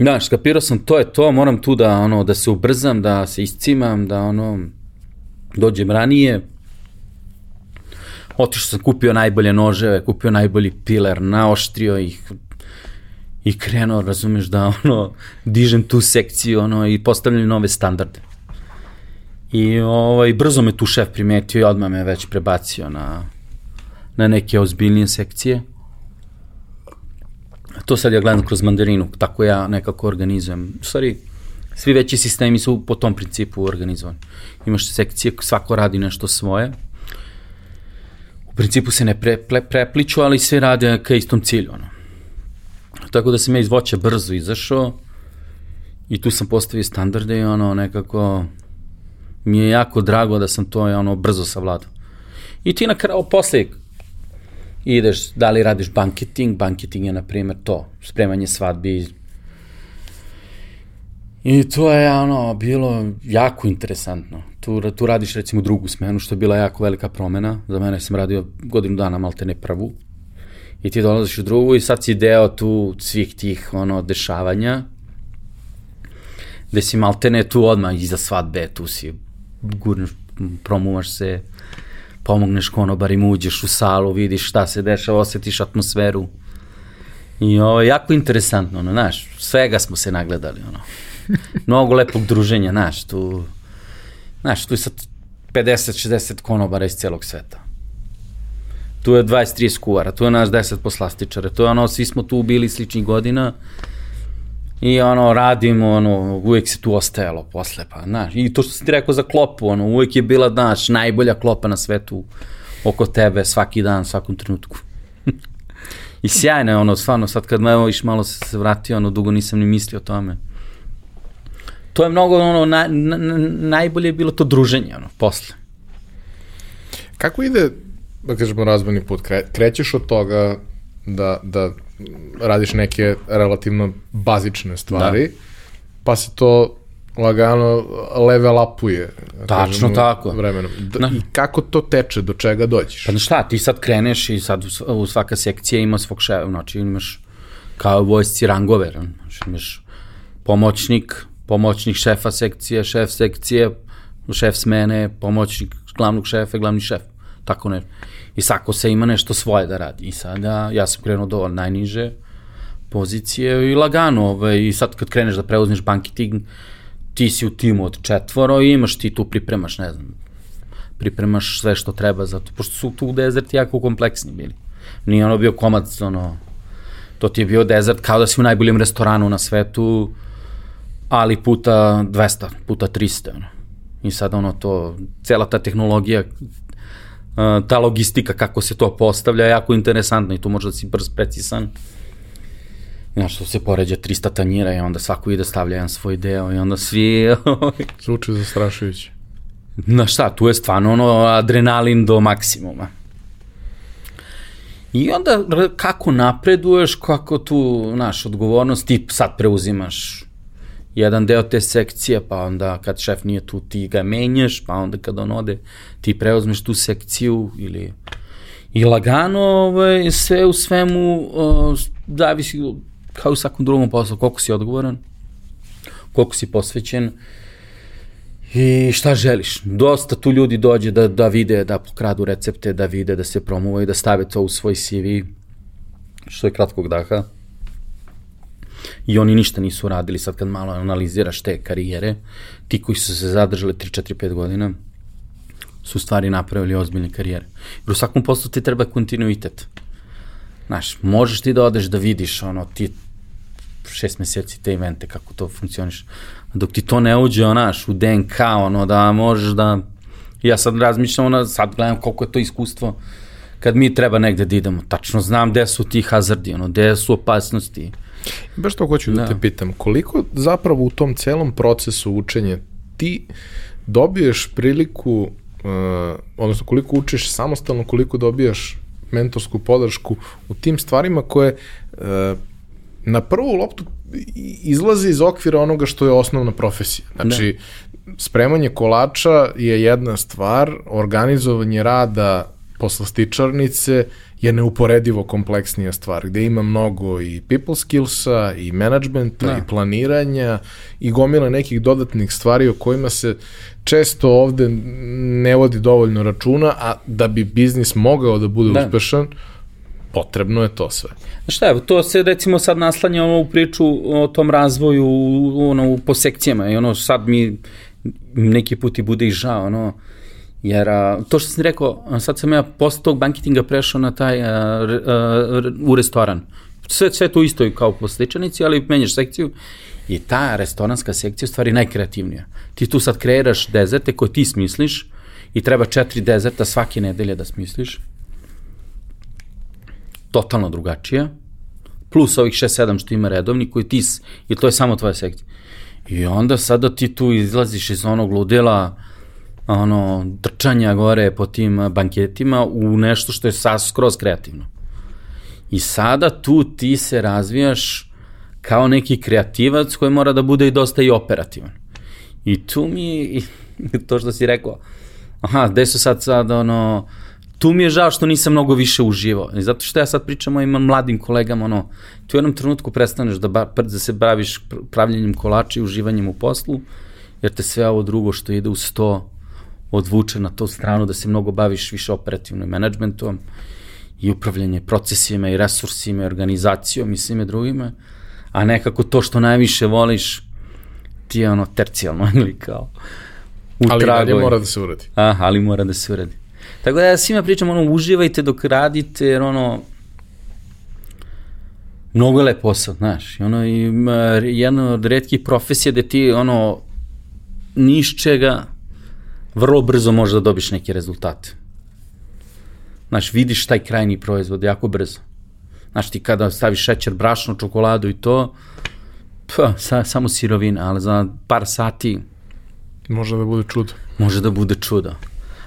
znaš, skapirao sam, to je to, moram tu da, ono, da se ubrzam, da se iscimam, da, ono, dođem ranije, otišao sam, kupio najbolje noževe, kupio najbolji piler, naoštrio ih, i krenuo, razumeš, da ono, dižem tu sekciju ono, i postavljam nove standarde. I ovaj, brzo me tu šef primetio i odmah me već prebacio na, na neke ozbiljnije sekcije. To sad ja gledam kroz mandarinu, tako ja nekako organizujem. U stvari, svi veći sistemi su po tom principu organizovani. Imaš sekcije, svako radi nešto svoje. U principu se ne pre, pre, prepliču, ali sve rade ka istom cilju. Ono. Tako da sam ja iz voća brzo izašao i tu sam postavio standarde i ono nekako mi je jako drago da sam to ono brzo savladao. I ti na kraju posle ideš, da li radiš banketing, banketing je na primjer to, spremanje svadbi I to je ono bilo jako interesantno. Tu, tu radiš recimo drugu smenu, što je bila jako velika promena. Za mene sam radio godinu dana malte ne prvu. I ti dolaziš u drugu i sad si deo tu svih tih ono dešavanja gde si maltene tu odmah iza svadbe, tu si gurneš, promuvaš se, pomogneš konobarima, uđeš u salu, vidiš šta se dešava, osetiš atmosferu. I ovo jako interesantno, ono, znaš, svega smo se nagledali, ono. Mnogo lepog druženja, znaš, tu, znaš, tu je sad 50-60 konobara iz celog sveta. Tu je 23 kuvara, tu je nas 10 poslastičara, tu je ono, svi smo tu bili sličnih godina i ono, radimo, ono, uvek se tu ostajalo posle, pa, znaš, i to što si ti rekao za klopu, ono, uvek je bila, znaš, najbolja klopa na svetu oko tebe svaki dan, svakom trenutku. I sjajno je ono, stvarno, sad kad me evo iš malo se vratio, ono, dugo nisam ni mislio o tome. To je mnogo, ono, na, na, najbolje je bilo to druženje, ono, posle. Kako ide, da kažemo, razvojni put? Kre, krećeš od toga da, da radiš neke relativno bazične stvari, da. pa se to lagano level upuje. Da Tačno kažemo, tako. Vremenom. Da, I kako to teče, do čega dođeš? Pa šta, ti sad kreneš i sad u svaka sekcija ima svog šefa, znači imaš kao vojsci rangove, znači imaš pomoćnik, pomoćnik šefa sekcije, šef sekcije, šef smene, pomoćnik glavnog šefa, glavni šef. Tako ne. I svako se ima nešto svoje da radi. I sada ja sam krenuo do najniže pozicije i lagano. Ovaj, I sad kad kreneš da preuzmeš bankiting, ti si u timu od četvoro i imaš ti tu pripremaš, ne znam, pripremaš sve što treba za to, pošto su tu dezerti jako kompleksni bili. Nije ono bio komad, ono, to ti je bio dezert kao da si u najboljem restoranu na svetu, ali puta 200, puta 300, ono. I sad ono to, cela ta tehnologija, ta logistika kako se to postavlja jako interesantna i tu možda si brz, precisan. Znaš, to se poređa 300 tanjira i onda svako ide stavlja jedan svoj deo i onda svi... Zvuči zastrašujuće. Na šta, tu je stvarno ono adrenalin do maksimuma. I onda kako napreduješ, kako tu, naš, odgovornost, ti sad preuzimaš jedan deo te sekcije, pa onda kad šef nije tu ti ga menjaš, pa onda kad on ode ti preuzmeš tu sekciju ili i lagano ovaj, sve u svemu uh, zavisi kao u svakom drugom poslu, koliko si odgovoran, koliko si posvećen i šta želiš. Dosta tu ljudi dođe da, da vide, da pokradu recepte, da vide, da se promuvaju, da stave to u svoj CV, što je kratkog daha. I oni ništa nisu radili, sad kad malo analiziraš te karijere, ti koji su se zadržali 3, 4, 5 godina, su stvari napravili ozbiljne karijere. Jer u svakom poslu ti treba kontinuitet. Znaš, možeš ti da odeš da vidiš, ono, ti šest meseci te evente, kako to funkcioniš. Dok ti to ne uđe, onaš, u DNK, ono, da možeš da... Ja sad razmišljam, ono, sad gledam koliko je to iskustvo kad mi treba negde da idemo. Tačno znam gde su ti hazardi, ono, gde su opasnosti. Baš to hoću da, da te pitam. Koliko zapravo u tom celom procesu učenja ti dobiješ priliku, uh, odnosno koliko učiš samostalno, koliko dobijaš mentorsku podršku u tim stvarima koje uh, na prvu loptu izlazi iz okvira onoga što je osnovna profesija. Znači, ne. spremanje kolača je jedna stvar, organizovanje rada poslastičarnice je neuporedivo kompleksnija stvar, gde ima mnogo i people skillsa, i managementa, ne. i planiranja, i gomila nekih dodatnih stvari o kojima se često ovde ne vodi dovoljno računa, a da bi biznis mogao da bude ne. uspešan, potrebno je to sve. Šta je, to se recimo sad naslanja ono u priču o tom razvoju ono, po sekcijama i ono sad mi neki put i bude i žao, ono, jer a, to što sam rekao, sad sam ja posle tog banketinga prešao na taj, a, a, u restoran. Sve, sve to isto kao po sličanici, ali menjaš sekciju i ta restoranska sekcija je stvari najkreativnija. Ti tu sad kreiraš dezerte koje ti smisliš i treba četiri dezerta svake nedelje da smisliš totalno drugačija, plus ovih 6-7 što ima redovni, koji ti, i to je samo tvoja sekcija. I onda sada ti tu izlaziš iz onog ludila, ono, trčanja gore po tim banketima u nešto što je sas skroz kreativno. I sada tu ti se razvijaš kao neki kreativac koji mora da bude i dosta i operativan. I tu mi je, to što si rekao, aha, gde su sad sad ono, tu mi je žao što nisam mnogo više uživao. I zato što ja sad pričam mojim mladim kolegama, ono, tu u jednom trenutku prestaneš da, ba, da se baviš pravljenjem kolača i uživanjem u poslu, jer te sve ovo drugo što ide uz to odvuče na tu stranu da se mnogo baviš više operativnim menadžmentom i upravljanje procesima i resursima i organizacijom i svime drugime, a nekako to što najviše voliš ti je ono tercijalno ili kao u ali tragoj. mora da se uradi. Aha, ali mora da se uradi. Tako da ja svima pričam, ono, uživajte dok radite, jer ono, mnogo je lep posao, znaš, i ono, i, jedna od redkih profesija gde ti, ono, niš čega, vrlo brzo možeš da dobiš neke rezultate. Znaš, vidiš taj krajni proizvod jako brzo. Znaš, ti kada staviš šećer, brašno, čokoladu i to, pa, sa, samo sirovina, ali za par sati... Može da bude čudo. Može da bude čudo.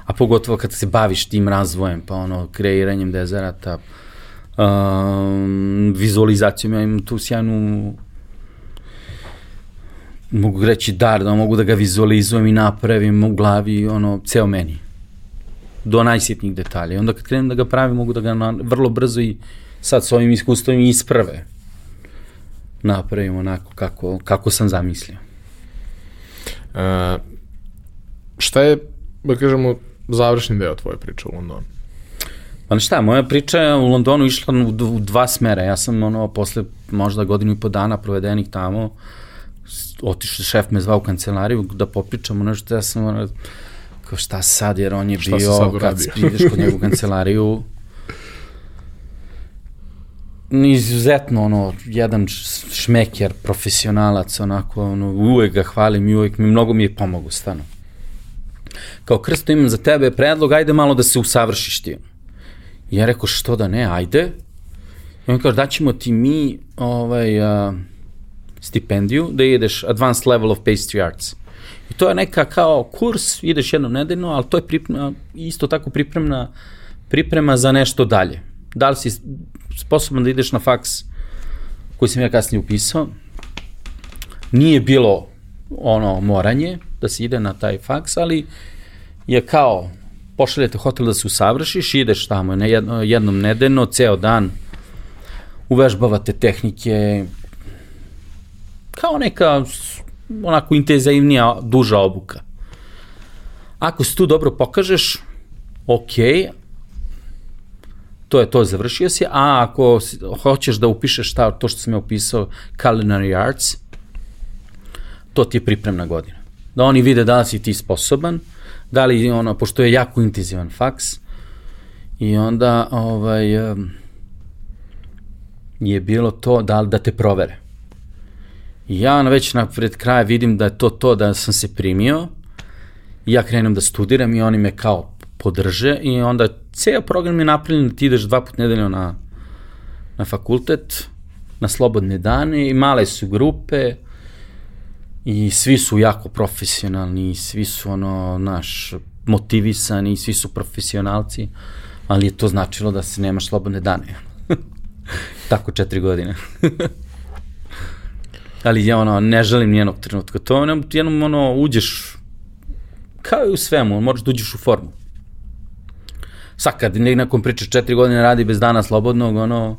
A pogotovo kad se baviš tim razvojem, pa ono, kreiranjem dezerata, um, vizualizacijom, ja imam tu sjajnu mogu reći dar, da mogu da ga vizualizujem i napravim u glavi, ono, ceo meni. Do najsitnijih detalja. I onda kad krenem da ga pravim, mogu da ga na, vrlo brzo i sad s ovim iskustvom isprave napravim onako kako, kako sam zamislio. E, šta je, da kažemo, završni deo tvoje priče u Londonu? Pa šta, moja priča je u Londonu išla u, u dva smera. Ja sam ono, posle možda godinu i po dana provedenih tamo, otišao, šef me zvao u kancelariju da popričamo nešto, ja sam ono, kao šta sad, jer on je šta bio, kad ideš kod njegovu kancelariju, izuzetno ono, jedan šmeker, profesionalac, onako, ono, uvek ga hvalim i uvek mi, mnogo mi je pomogao, stano. Kao krsto imam za tebe predlog, ajde malo da se usavršiš ti. Ja rekao, što da ne, ajde. I on kaže, daćemo ti mi ovaj, uh, stipendiju da ideš advanced level of pastry arts. I to je neka kao kurs, ideš jednom nedeljno, ali to je priprema, isto tako pripremna priprema za nešto dalje. Da li si sposoban da ideš na faks koji sam ja kasnije upisao, nije bilo ono moranje da se ide na taj faks, ali je kao pošaljete hotel da se usavršiš, ideš tamo jedno, jednom nedeljno, ceo dan, uvežbavate tehnike, kao neka onako intenzivnija, duža obuka. Ako se tu dobro pokažeš, ok, to je to, završio si, a ako hoćeš da upišeš ta, to što sam ja upisao, Culinary Arts, to ti je pripremna godina. Da oni vide da li si ti sposoban, da li ono, pošto je jako intenzivan faks, i onda ovaj, je bilo to da, da te provere. I ja već na pred kraja vidim da je to to da sam se primio i ja krenem da studiram i oni me kao podrže i onda ceo program je napravljen da ti ideš dva put nedeljno na, na fakultet, na slobodne dane i male su grupe i svi su jako profesionalni, svi su ono, naš, motivisani, svi su profesionalci, ali je to značilo da se nemaš slobodne dane. Tako četiri godine. ali ja ono, ne želim nijednog trenutka. To je jednom ono, uđeš, kao i u svemu, moraš da uđeš u formu. Sad kad nekom priča četiri godine radi bez dana slobodnog, ono,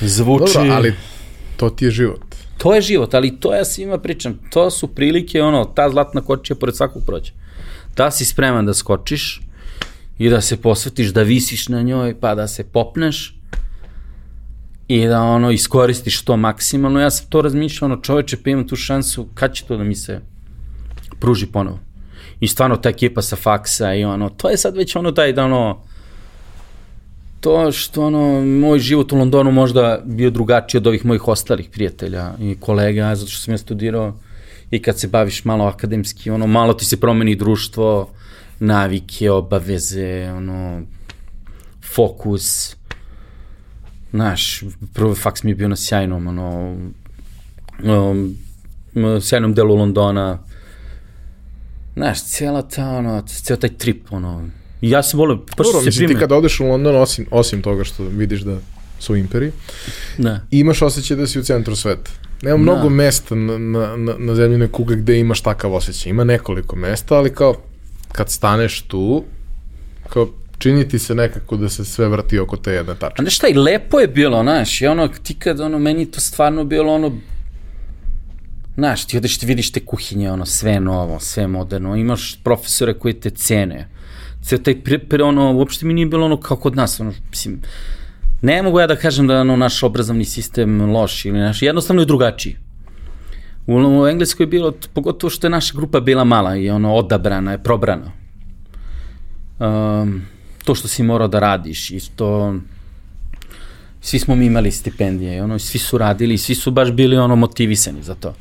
zvuči... Dobro, ali to ti je život. To je život, ali to ja svima pričam. To su prilike, ono, ta zlatna kočija pored svakog prođe. Da si spreman da skočiš i da se posvetiš, da visiš na njoj, pa da se popneš, i da ono iskoristiš to maksimalno. Ja sam to razmišljao, ono čoveče, pa imam tu šansu, kad će to da mi se pruži ponovo? I stvarno ta ekipa sa faksa i ono, to je sad već ono taj da ono, to što ono, moj život u Londonu možda bio drugačiji od ovih mojih ostalih prijatelja i kolega, zato što sam ja studirao i kad se baviš malo akademski, ono, malo ti se promeni društvo, navike, obaveze, ono, fokus, Znaš, prvi faks mi je bio na sjajnom, ono, um, sjajnom delu Londona. Znaš, cijela ta, ono, cijel taj trip, ono, ja sam volio, pa što se mislim, ti kada odeš u London, osim, osim toga što vidiš da su imperiji. Da. Imaš osjećaj da si u centru sveta. Nema mnogo Da. mesta na, na, na, na zemljine kuge gde imaš takav osjećaj. Ima nekoliko mesta, ali kao kad staneš tu, kao čini ti se nekako da se sve vrti oko te jedne tačke. A šta, i lepo je bilo, znaš, i ono, ti kad, ono, meni to stvarno bilo, ono, znaš, ti odeš ti vidiš te kuhinje, ono, sve novo, sve moderno, imaš profesore koji te cene, ceo taj, pre, pre, ono, uopšte mi nije bilo ono kao kod nas, ono, mislim, ne mogu ja da kažem da ono, naš obrazovni sistem loš ili naš, jednostavno je drugačiji. U, u Engleskoj je bilo, pogotovo što je naša grupa bila mala i ono, odabrana je, probrana. Um, to što si morao da radiš i to svi smo mi imali stipendije i ono, svi su radili i svi su baš bili ono motivisani za to.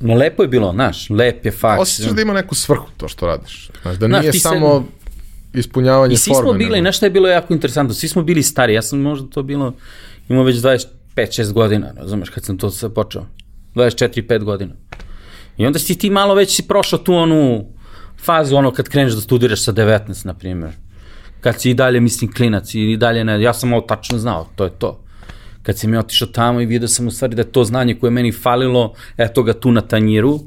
No lepo je bilo, znaš, lep je faks. Osjećaš da ima neku svrhu to što radiš. Znaš, da Znaš, nije ti se- samo ispunjavanje I svi forme. smo bili, nego- znaš šta je bilo jako interesantno, svi smo bili stari, ja sam možda to bilo, imao već 25-6 godina, razumeš, kad sam to sve počeo. 24-5 godina. I onda si ti malo već si prošao tu onu fazu, ono kad kreneš da studiraš sa 19, na primjer. Kad si i dalje, mislim, klinac i dalje ne, ja sam ovo tačno znao, to je to. Kad sam ja otišao tamo i vidio sam u stvari da je to znanje koje je meni falilo, eto ga tu na tanjiru,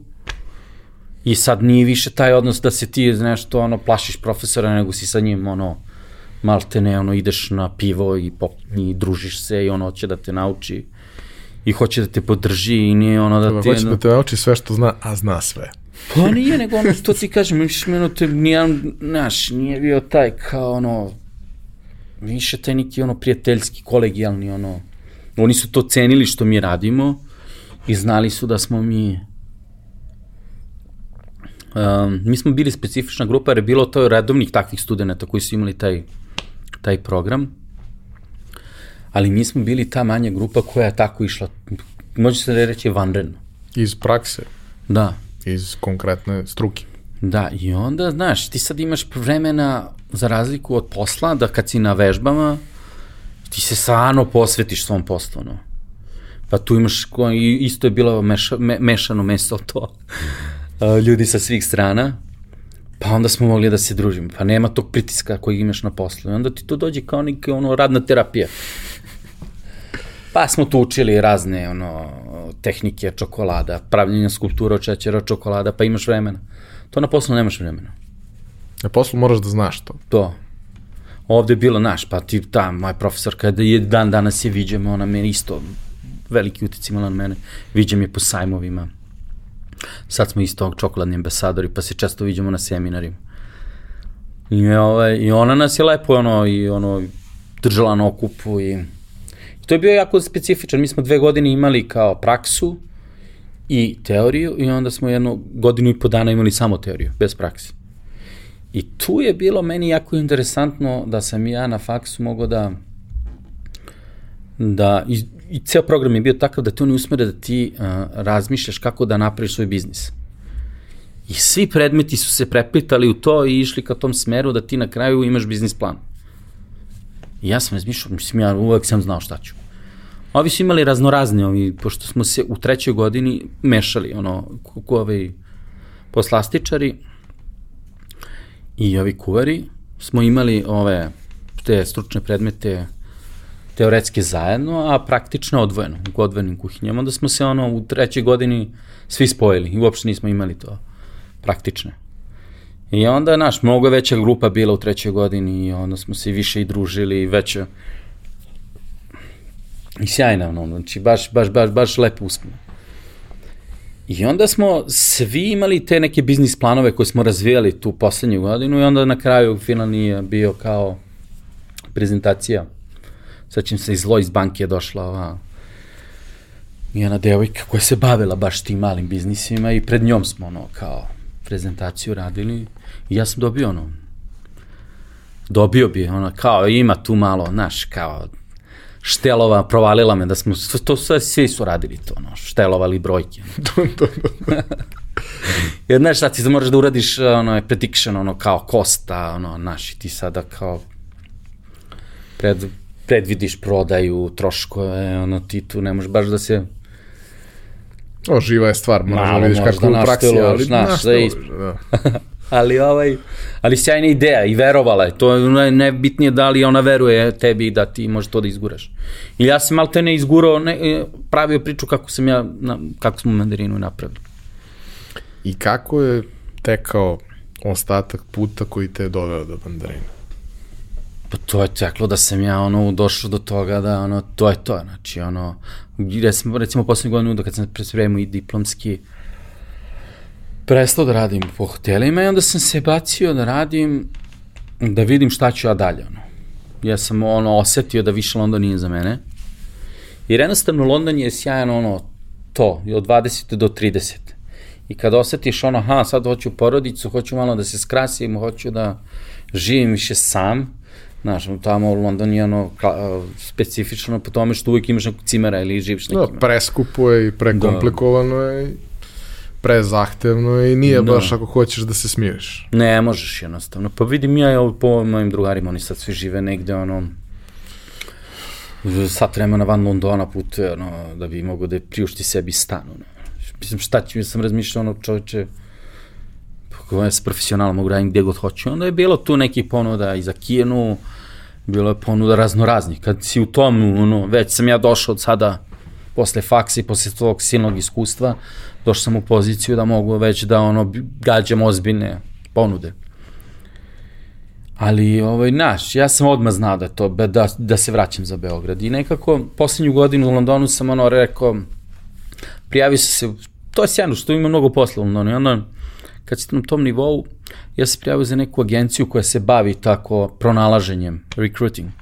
I sad nije više taj odnos da se ti nešto ono plašiš profesora, nego si sa njim ono malte ne ono ideš na pivo i, pop, i družiš se i ono hoće da te nauči i hoće da te podrži i nije ono da Da ti... hoće da te nauči sve što zna, a zna sve. Pa nije, nego ono što ti kažem, više meno te nije, znaš, nije bio taj kao ono, više taj neki ono prijateljski, kolegijalni ono, oni su to cenili što mi radimo i znali su da smo mi Um, mi smo bili specifična grupa jer je bilo to redovnih takvih studenta koji su imali taj, taj program, ali mi smo bili ta manja grupa koja je tako išla, može se reći vanredno. Iz prakse, Da, iz konkretne struke. Da, i onda, znaš, ti sad imaš vremena za razliku od posla, da kad si na vežbama, ti se stvarno posvetiš svom poslu, no. Pa tu imaš, isto je bilo meša, me, mešano meso to, ljudi sa svih strana, pa onda smo mogli da se družimo, pa nema tog pritiska koji imaš na poslu, i onda ti to dođe kao neka ono, radna terapija. Pa smo tu učili razne ono, tehnike čokolada, pravljenja skulptura od šećera od čokolada, pa imaš vremena. To na poslu nemaš vremena. Na poslu moraš da znaš to. To. Ovde je bilo naš, pa ti, ta, moja profesorka, da je dan danas je viđamo, ona meni isto veliki utic imala na mene, viđam je po sajmovima. Sad smo isto čokoladni ambasadori, pa se često viđamo na seminarima. I, ovaj, I ona nas je lepo ono, i ono, držala na okupu i to je bio jako specifičan. Mi smo dve godine imali kao praksu i teoriju i onda smo jednu godinu i po dana imali samo teoriju, bez praksi. I tu je bilo meni jako interesantno da sam ja na faksu mogao da da i, i ceo program je bio takav da te oni usmere da ti uh, razmišljaš kako da napraviš svoj biznis. I svi predmeti su se preplitali u to i išli ka tom smeru da ti na kraju imaš biznis plan. I ja sam razmišljao, mislim, ja uvek sam znao šta ću. Ovi su imali raznorazne, ovi, pošto smo se u trećoj godini mešali, ono, ku, ovaj, poslastičari i ovi kuvari, smo imali ove, te stručne predmete teoretske zajedno, a praktično odvojeno, u odvojenim kuhinjama. Onda smo se ono u trećoj godini svi spojili i uopšte nismo imali to praktične. I onda, naš, mnogo je veća grupa bila u trećoj godini i onda smo se više i družili i veća i sjajna, ono, znači baš, baš, baš, baš lepo uspno. I onda smo svi imali te neke biznis planove koje smo razvijali tu poslednju godinu i onda na kraju finalni je bio kao prezentacija. Sećam se iz Lois banke je došla ova jedna devojka koja se bavila baš tim malim biznisima i pred njom smo ono kao prezentaciju radili i ja sam dobio ono dobio bi ono kao ima tu malo znaš kao štelova provalila me da smo to sve svi su radili to ono štelovali brojke Jer znaš šta ti moraš da uradiš ono prediction ono kao kosta ono naš i ti sada kao pred, predvidiš prodaju troškove ono ti tu ne možeš baš da se O, živa je stvar, moraš da vidiš kako da u praksi, ali znaš, da našteluješ, isp- da. ali ovaj, ali sjajna ideja i verovala je. To je nebitnije da li ona veruje tebi da ti može to da izguraš. I ja sam malo te ne izgurao, ne, e, pravio priču kako sam ja, na, kako smo mandarinu napravili. I kako je tekao ostatak puta koji te je doveo do mandarina? Pa to je teklo da sam ja ono došao do toga da ono to je to, znači ono recimo, recimo poslednju godinu da kad sam prespremio i diplomski prestao da radim po hotelima i onda sam se bacio da radim da vidim šta ću ja dalje ono. Ja sam ono osetio da više London nije za mene. Jer jednostavno London je sjajan ono to, od 20. do 30. I kad osetiš ono, ha, sad hoću porodicu, hoću malo da se skrasim, hoću da živim više sam, Znaš, tamo u Londonu je ono specifično po tome što uvijek imaš nekog cimera ili živiš nekim. Da, preskupo je i prekomplikovano da. je prezahtevno je i nije da. baš ako hoćeš da se smiriš. Ne, možeš jednostavno. Pa vidim ja, ja po mojim drugarima, oni sad svi žive negde, ono, sat vremena van Londona putuje, ono, da bi mogo da priušti sebi stan, ono. Mislim, šta ću, sam razmišljao, ono, čoveče, kako ja se profesionalno mogu raditi gdje god hoću. Onda je bilo tu neki ponuda i za Kijenu, bilo je ponuda raznoraznih. Kad si u tom, ono, već sam ja došao od sada, posle faksa i posle tvojeg silnog iskustva, došao sam u poziciju da mogu već da ono, gađam ozbiljne ponude. Ali, ovaj, naš, ja sam odmah znao da to, da, da se vraćam za Beograd. I nekako, poslednju godinu u Londonu sam ono rekao, prijavio sam se, to je sjajno, što ima mnogo posla u Londonu. I onda, kad ste na tom nivou, ja se prijavio za neku agenciju koja se bavi tako pronalaženjem, recruiting.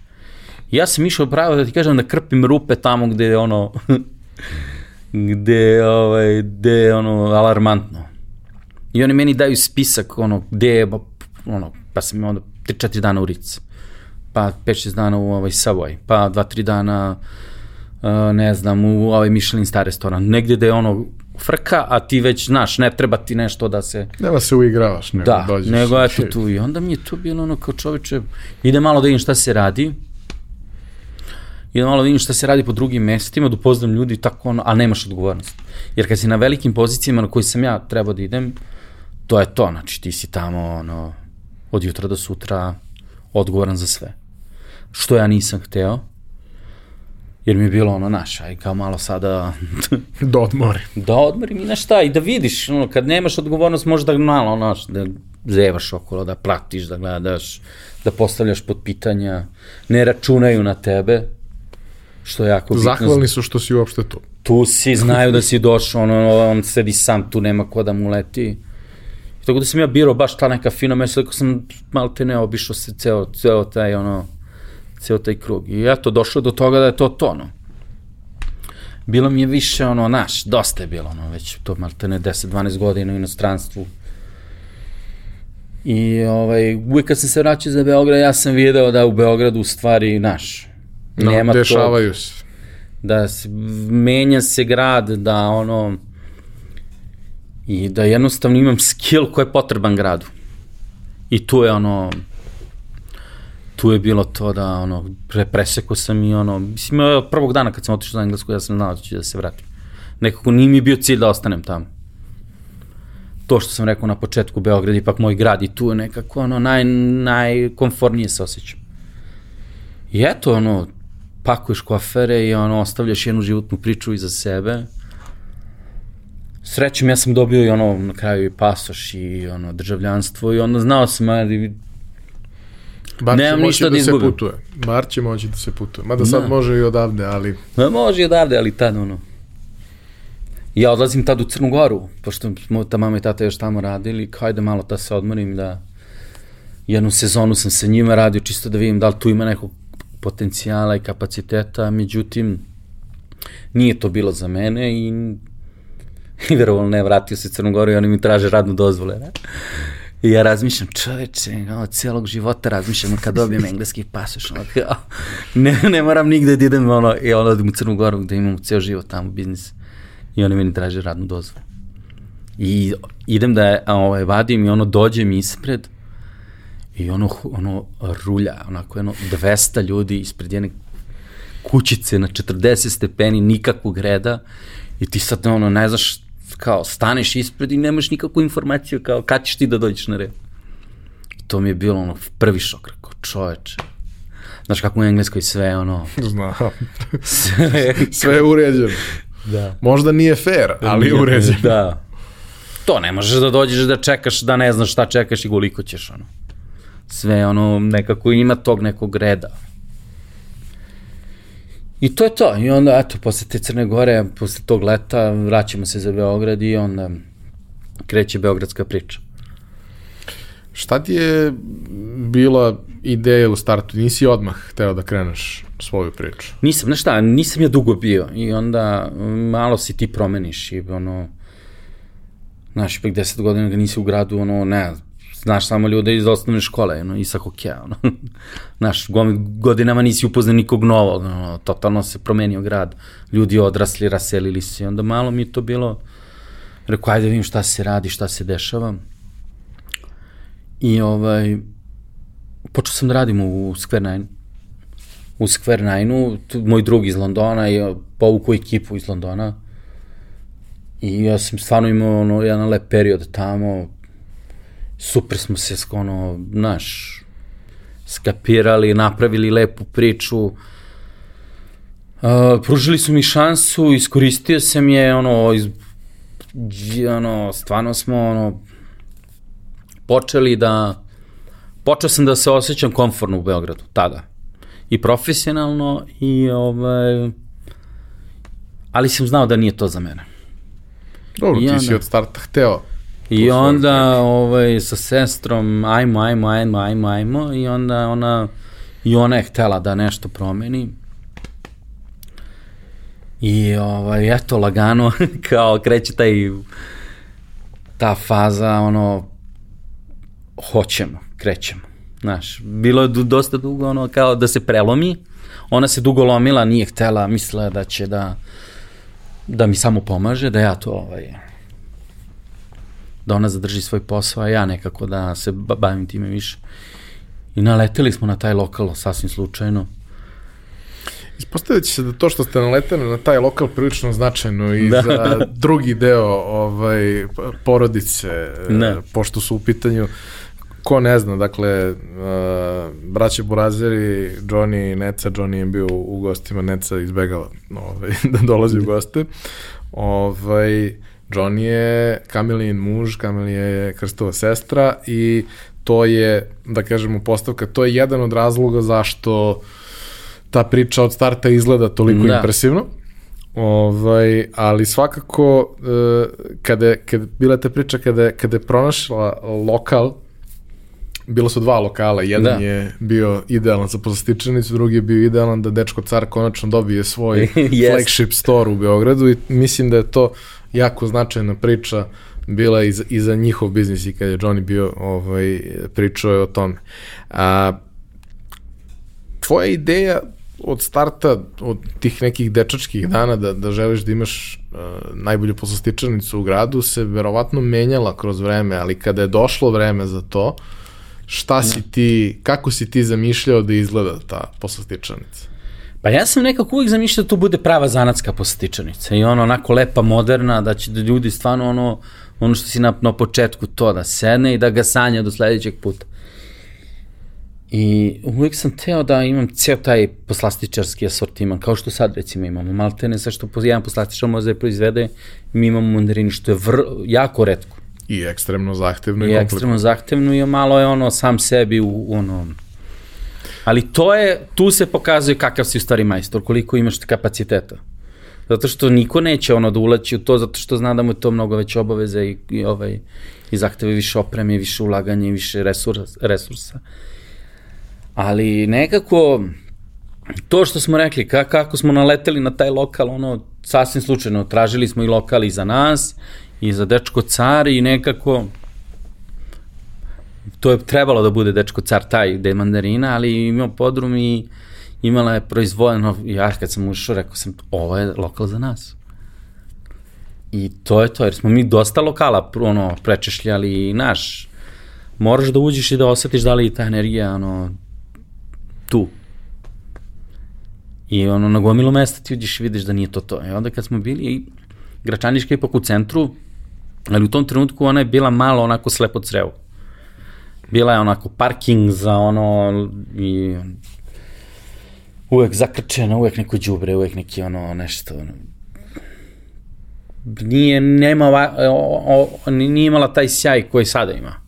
Ja sam išao pravo da ti kažem da krpim rupe tamo gde je ono, gde, ovaj, gde je ono alarmantno. I oni meni daju spisak ono, gde je, ono, pa sam onda 3-4 dana u Ritz, pa 5-6 dana u ovaj Savoy, pa 2-3 dana uh, ne znam, u ovaj Michelin star restoran, negde da je ono frka, a ti već, znaš, ne treba ti nešto da se... Nema se uigravaš, nego da, dođeš. Da, nego eto tu. I onda mi je to bilo ono kao čoveče, ide malo da vidim šta se radi, malo da vidim šta se radi po drugim mestima, da upoznam ljudi tako ono, a nemaš odgovornost. Jer kad si na velikim pozicijama na koji sam ja trebao da idem, to je to, znači ti si tamo ono, od jutra do sutra odgovoran za sve. Što ja nisam hteo, jer mi je bilo ono naš, aj kao malo sada... da odmorim. Da odmorim i na šta, i da vidiš, ono, kad nemaš odgovornost možda malo, ono, da zevaš okolo, da platiš, da gledaš, da postavljaš pod pitanja, ne računaju na tebe, što je jako bitno. Zahvalni su što si uopšte tu. Tu si, znaju da si došao, ono, on sedi sam, tu nema ko da mu leti. Tako da sam ja birao baš ta neka fina mesta, tako sam malo te ne obišao se ceo, ceo taj, ono, ceo taj krug. I eto, došlo do toga da je to to, no. Bilo mi je više, ono, naš, dosta je bilo, ono, već to maltene 10-12 godina u inostranstvu. I ovaj, uvijek kad sam se vraćao za Beograd, ja sam video da u Beogradu u stvari, naš, no, nema dešavaju to, se. Da se, menja se grad, da ono, i da jednostavno imam skill koji je potreban gradu. I tu je ono, tu je bilo to da ono, pre, preseko sam i ono, mislim, od prvog dana kad sam otišao za englesku, ja sam znao da ću da se vratim. Nekako nije mi bio cilj da ostanem tamo. To što sam rekao na početku, Beograd je ipak moj grad i tu je nekako ono, naj, najkonfornije se osjećam. I eto, ono, pakuješ kofere i ono, ostavljaš jednu životnu priču iza sebe. Srećem, ja sam dobio i ono, na kraju i pasoš i ono, državljanstvo i ono, znao sam, ali Bar Nemam ništa da, da izgubim. Se putuje. Bar će moći da se putuje. Mada sad da. može i odavde, ali... Ma može i odavde, ali tad ono... Ja odlazim tad u Crnu Goru, pošto smo ta mama i tata još tamo radili, kao da malo ta se odmorim, da jednu sezonu sam sa njima radio, čisto da vidim da li tu ima nekog potencijala i kapaciteta, međutim, nije to bilo za mene i i verovatno ne, vratio se Crnu Goru i oni mi traže radnu dozvole. Ne? I ja razmišljam, čoveče, od cijelog života razmišljam kad dobijem engleski pasoš, ono, kao, ne, ne moram nigde da idem, ono, i ono, odim u Crnu Goru gde imam ceo život tamo biznis. I oni meni traže radnu dozvolu. I idem da ovaj, vadim i ono dođe mi ispred i ono, ono rulja, onako jedno 200 ljudi ispred jedne kućice na 40 stepeni, nikakvog reda i ti sad ono ne znaš kao staneš ispred i nemaš nikakvu informaciju kao kad ćeš ti da dođeš na red. To mi je bilo ono prvi šok, rekao čoveče. Znaš kako u Engleskoj sve ono... Znam. Sve, Sve je uređeno. da. Možda nije fair, ali je uređeno. Da. To ne možeš da dođeš da čekaš, da ne znaš šta čekaš i koliko ćeš, ono. Sve, ono, nekako ima tog nekog reda. I to je to. I onda, eto, posle te Crne Gore, posle tog leta, vraćamo se za Beograd i onda kreće beogradska priča. Šta ti je bila ideja u startu? Nisi odmah hteo da kreneš svoju priču? Nisam, znaš šta, nisam ja dugo bio i onda malo si ti promeniš i ono, znaš, ipak deset godina ga nisi u gradu, ono, ne, znaš samo ljude iz osnovne škole, ono, i sa hokeja, ono, znaš, godinama nisi upoznao nikog novog, ono, totalno se promenio grad, ljudi odrasli, raselili se, onda malo mi je to bilo, rekao, ajde vidim šta se radi, šta se dešava, i ovaj, počeo sam da radim u Square Nine, u Square Nine-u, moj drug iz Londona je povukao ekipu iz Londona i ja sam stvarno imao ono, jedan lep period tamo, super smo se, ono, znaš, skapirali, napravili lepu priču, uh, pružili su mi šansu, iskoristio sam je, ono, iz, ono, stvarno smo, ono, počeli da, počeo sam da se osjećam komfortno u Beogradu, tada i profesionalno i ovaj ali sam znao da nije to za mene. Dobro, I ti onda- si od starta hteo. I onda ovaj sa sestrom ajmo ajmo ajmo ajmo ajmo i onda ona i ona je htela da nešto promeni. I ovaj eto lagano kao kreće taj ta faza ono hoćemo, krećemo. Znaš, bilo je dosta dugo ono kao da se prelomi. Ona se dugo lomila, nije htela, mislila da će da da mi samo pomaže, da ja to ovaj da ona zadrži svoj posao, a ja nekako da se ba- bavim time više. I naleteli smo na taj lokal sasvim slučajno. Ispostavit će se da to što ste naleteli na taj lokal prilično značajno i Da. za drugi deo ovaj, porodice, Da. e, pošto su u pitanju ko ne zna, dakle, uh, braće Burazeri, Johnny i Neca, Johnny je bio u gostima, Neca izbegala ovaj, da dolazi u goste. Ovaj, Johnny je Kamilin muž, Kamilija je Krstova sestra i to je, da kažemo, postavka, to je jedan od razloga zašto ta priča od starta izgleda toliko Da. impresivno. Ovaj, ali svakako e, kada, je- kada bila ta priča kada, je- kada je pronašla lokal bilo su dva lokala, jedan Da. je bio idealan za poslastičanicu, drugi je bio idealan da Dečko car konačno dobije svoj Jest. flagship store u Beogradu i mislim da je to jako značajna priča bila i za, i za njihov biznis i kad je Johnny bio ovaj, pričao je o tome. A, tvoja ideja od starta, od tih nekih dečačkih dana da, da želiš da imaš uh, najbolju poslastičarnicu u gradu se verovatno menjala kroz vreme, ali kada je došlo vreme za to, šta si ti, kako si ti zamišljao da izgleda ta poslastičarnica? Pa ja sam nekako uvijek zamišljao da to bude prava zanatska postičanica i ono onako lepa, moderna, da će da ljudi stvarno ono, ono što si na, na početku to da sedne i da ga sanja do sledećeg puta. I uvijek sam teo da imam ceo taj poslastičarski asortiman, kao što sad recimo imamo. Maltene sve što jedan poslastičar može da proizvede, mi imamo mandarini što je vr, jako redko. I ekstremno zahtevno i, I ekstremno zahtevno i malo je ono sam sebi u, u ono... Ali to je, tu se pokazuje kakav si u stvari majstor, koliko imaš kapaciteta. Zato što niko neće ono da ulaći u to, zato što zna da mu je to mnogo veće obaveze i, i, ovaj, i zahteve više opreme, više ulaganja i više resursa, resursa. Ali nekako, to što smo rekli, ka, kako smo naleteli na taj lokal, ono, sasvim slučajno, tražili smo i lokal i za nas, i za Dečko car i nekako, to je trebalo da bude Dečko car taj gde je mandarina, ali imao podrum i imala je proizvodno, ja kad sam ušao rekao sam, ovo je lokal za nas. I to je to, jer smo mi dosta lokala ono, prečešljali naš, moraš da uđeš i da osetiš da li je ta energija ono, tu. I ono, na gomilu mesta ti uđeš i vidiš da nije to to. I onda kad smo bili, Gračaniška je ipak u centru, Ali u tom trenutku ona je bila malo onako slepo crevo. Bila je onako parking za ono i uvek zakrčena, uvek neko đubre, uvek neki ono nešto ono, nije, nema, o, o, nije imala taj sjaj koji sada ima.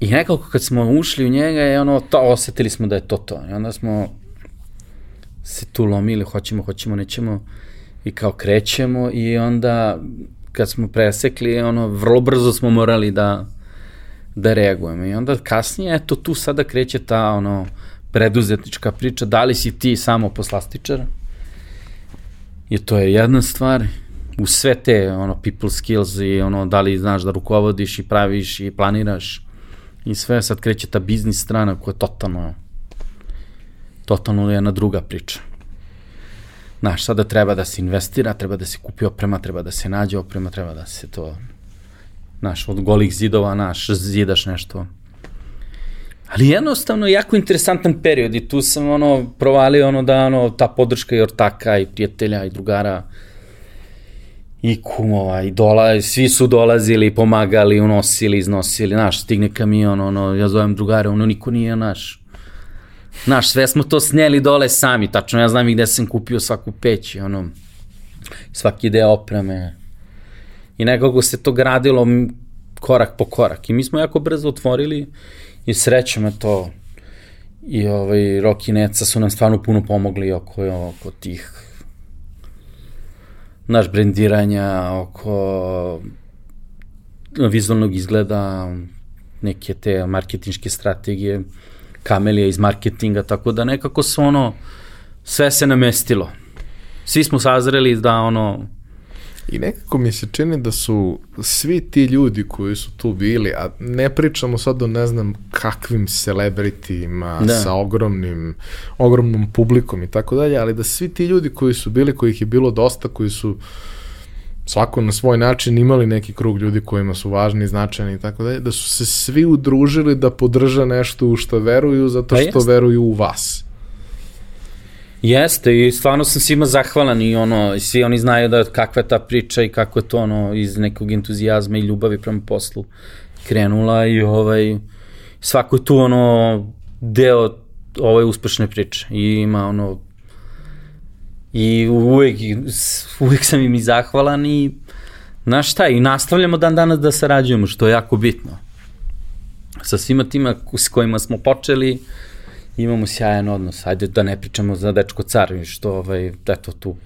I nekako kad smo ušli u njega je ono, to, osetili smo da je to to. I onda smo se tu lomili, hoćemo, hoćemo, nećemo i kao krećemo i onda kad smo presekli, ono, vrlo brzo smo morali da, da reagujemo. I onda kasnije, eto, tu sada kreće ta, ono, preduzetnička priča, da li si ti samo poslastičar, I to je jedna stvar, u sve te ono, people skills i ono, da li znaš da rukovodiš i praviš i planiraš i sve, sad kreće ta biznis strana koja je totalno, totalno jedna druga priča. Znaš, sada treba da se investira, treba da se kupi oprema, treba da se nađe oprema, treba da se to, znaš, od golih zidova, naš, zidaš nešto. Ali jednostavno jako interesantan period i tu sam ono provalio ono da ono ta podrška i ortaka i prijatelja i drugara i kumova i dola, svi su dolazili, pomagali, unosili, iznosili, znaš, stigne kamion, ono, ja zovem drugare, ono, niko nije naš. Znaš, sve smo to snijeli dole sami, tačno ja znam i gde sam kupio svaku peć ono, svaki deo opreme. I nekako se to gradilo korak po korak. I mi smo jako brzo otvorili i sreće me to i ovaj, Rocky Neca su nam stvarno puno pomogli oko, oko tih naš brendiranja, oko vizualnog izgleda, neke te marketinške strategije, kamelija iz marketinga, tako da nekako su ono, sve se namestilo. Svi smo sazreli da ono, I nekako mi se čini da su svi ti ljudi koji su tu bili, a ne pričamo sad o ne znam kakvim celebritima da. sa ogromnim, ogromnom publikom i tako dalje, ali da svi ti ljudi koji su bili, kojih je bilo dosta, koji su svako na svoj način imali neki krug ljudi kojima su važni značajni i tako dalje, da su se svi udružili da podrže nešto u što veruju zato pa što pa veruju u vas. Jeste i stvarno sam svima zahvalan i ono, svi oni znaju da kakva je ta priča i kako je to ono iz nekog entuzijazma i ljubavi prema poslu krenula i ovaj, svako je tu ono deo ove uspešne priče i ima ono i uvek, uvek sam im i zahvalan i znaš šta, i nastavljamo dan danas da sarađujemo, što je jako bitno. Sa svima tima s kojima smo počeli, imamo sjajan odnos. Ajde da ne pričamo za dečko car, što, ovaj, eto, tu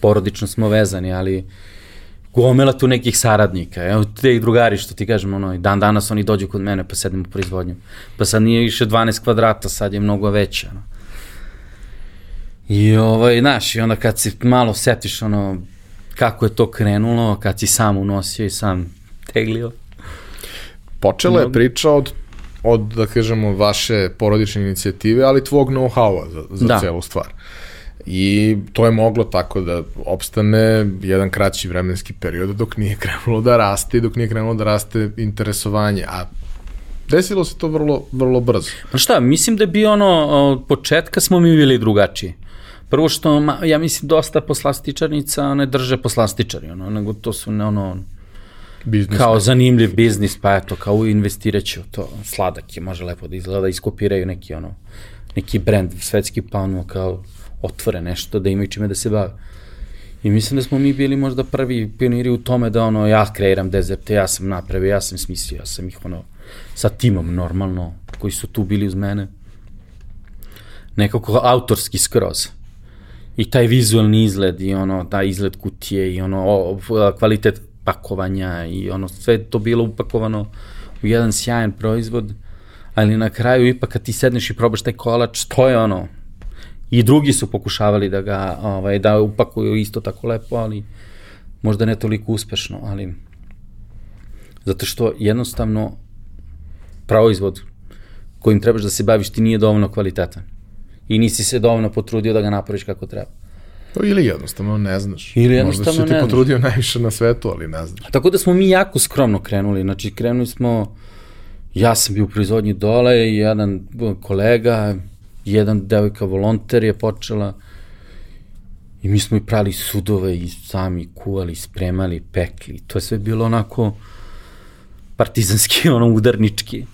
porodično smo vezani, ali gomela tu nekih saradnika. Evo, te drugari, što ti kažem, ono, dan danas oni dođu kod mene, pa sedemo u proizvodnju. Pa sad nije više 12 kvadrata, sad je mnogo veće, ono. I, ovaj, znaš, i onda kad se malo setiš, ono, kako je to krenulo, kad si sam unosio i sam teglio. Počela je priča od od, da kažemo, vaše porodične inicijative, ali tvog know-howa za, za da. celu stvar. I to je moglo tako da opstane jedan kraći vremenski period dok nije krenulo da raste i dok nije krenulo da raste interesovanje. A desilo se to vrlo, vrlo brzo. Pa šta, mislim da bio ono, od početka smo mi bili drugačiji. Prvo što, ja mislim, dosta poslastičarnica ne drže poslastičari, ono, nego to su ne, ono, biznis. Kao zanimljiv biznis, pa eto, kao investirat ću to, sladak je, može lepo da izgleda, da iskopiraju neki ono, neki brand svetski, pa ono kao otvore nešto, da imaju čime da se bave. I mislim da smo mi bili možda prvi pioniri u tome da ono, ja kreiram dezerte, ja sam napravio, ja sam smislio, ja sam ih ono, sa timom normalno, koji su tu bili uz mene. Nekako autorski skroz. I taj vizualni izgled i ono, taj izgled kutije i ono, o, kvalitet pakovanja i ono sve to bilo upakovano u jedan sjajan proizvod, ali na kraju ipak kad ti sedneš i probaš taj kolač, to je ono, i drugi su pokušavali da ga, ovaj, da upakuju isto tako lepo, ali možda ne toliko uspešno, ali zato što jednostavno proizvod kojim trebaš da se baviš ti nije dovoljno kvalitetan i nisi se dovoljno potrudio da ga napraviš kako treba. Ili jednostavno ne znaš. Ili jednostavno Možda si ti potrudio najviše na svetu, ali ne znaš. Tako da smo mi jako skromno krenuli. Znači, krenuli smo, ja sam bio u proizvodnji dole i jedan kolega, jedan devojka volonter je počela I mi smo i prali sudove i sami kuvali, spremali, pekli. To je sve bilo onako partizanski, ono udarnički.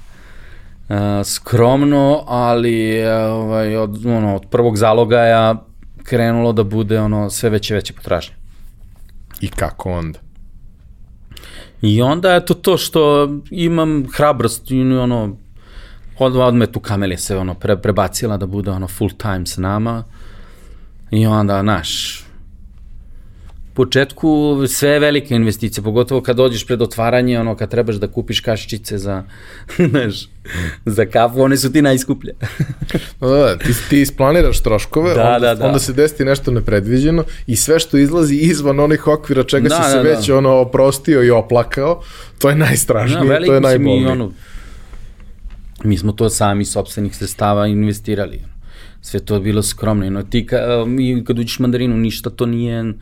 Uh, skromno, ali ovaj, od, ono, od prvog zalogaja krenulo da bude ono sve veće veće potražnje. I kako onda? I onda je to to što imam hrabrost i ono od, odme tu kamelje se ono pre, prebacila da bude ono full time sa nama i onda naš početku sve je velika investicija, pogotovo kad dođeš pred otvaranje, ono, kad trebaš da kupiš kaščice za, znaš, za kafu, one su ti najskuplje. da, da, ti, ti isplaniraš troškove, Da, onda, da, da. onda se desi nešto nepredviđeno i sve što izlazi izvan onih okvira čega Da, si se da, već da. ono oprostio i oplakao, to je najstrašnije, veliko to je si mi, najbolnije. ono, mi smo to sami sopstvenih sredstava investirali. Sve to je bilo skromno. No, ti ka, mi kad uđeš mandarinu, ništa to nije,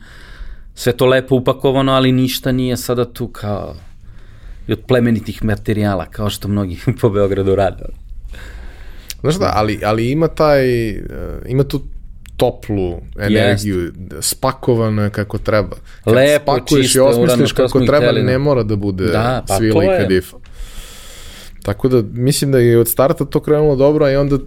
sve to lepo upakovano, ali ništa nije sada tu kao i od plemenitih materijala, kao što mnogi po Beogradu rade. Znaš da, ali, ali ima taj, uh, ima tu toplu energiju, spakovano je kako treba. Kad Lepo, spakuješ čisto, i osmisliš kako treba, da. ne mora da bude Da, pa svila i kadifa. Tako da mislim da je od starta to krenulo dobro i onda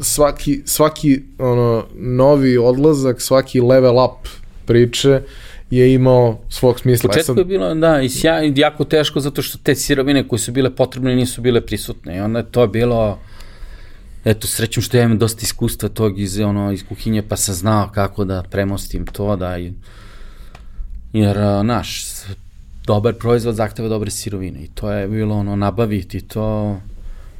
svaki, svaki ono, novi odlazak, svaki level up priče je imao svog U smisla. E početku je bilo, da, i sjaj, i jako teško zato što te sirovine koje su bile potrebne nisu bile prisutne i onda je to bilo, eto, srećom što ja imam dosta iskustva tog iz, ono, iz kuhinje, pa sam znao kako da premostim to, da, i, jer, naš, dobar proizvod zahteva dobre sirovine i to je bilo, ono, nabaviti to,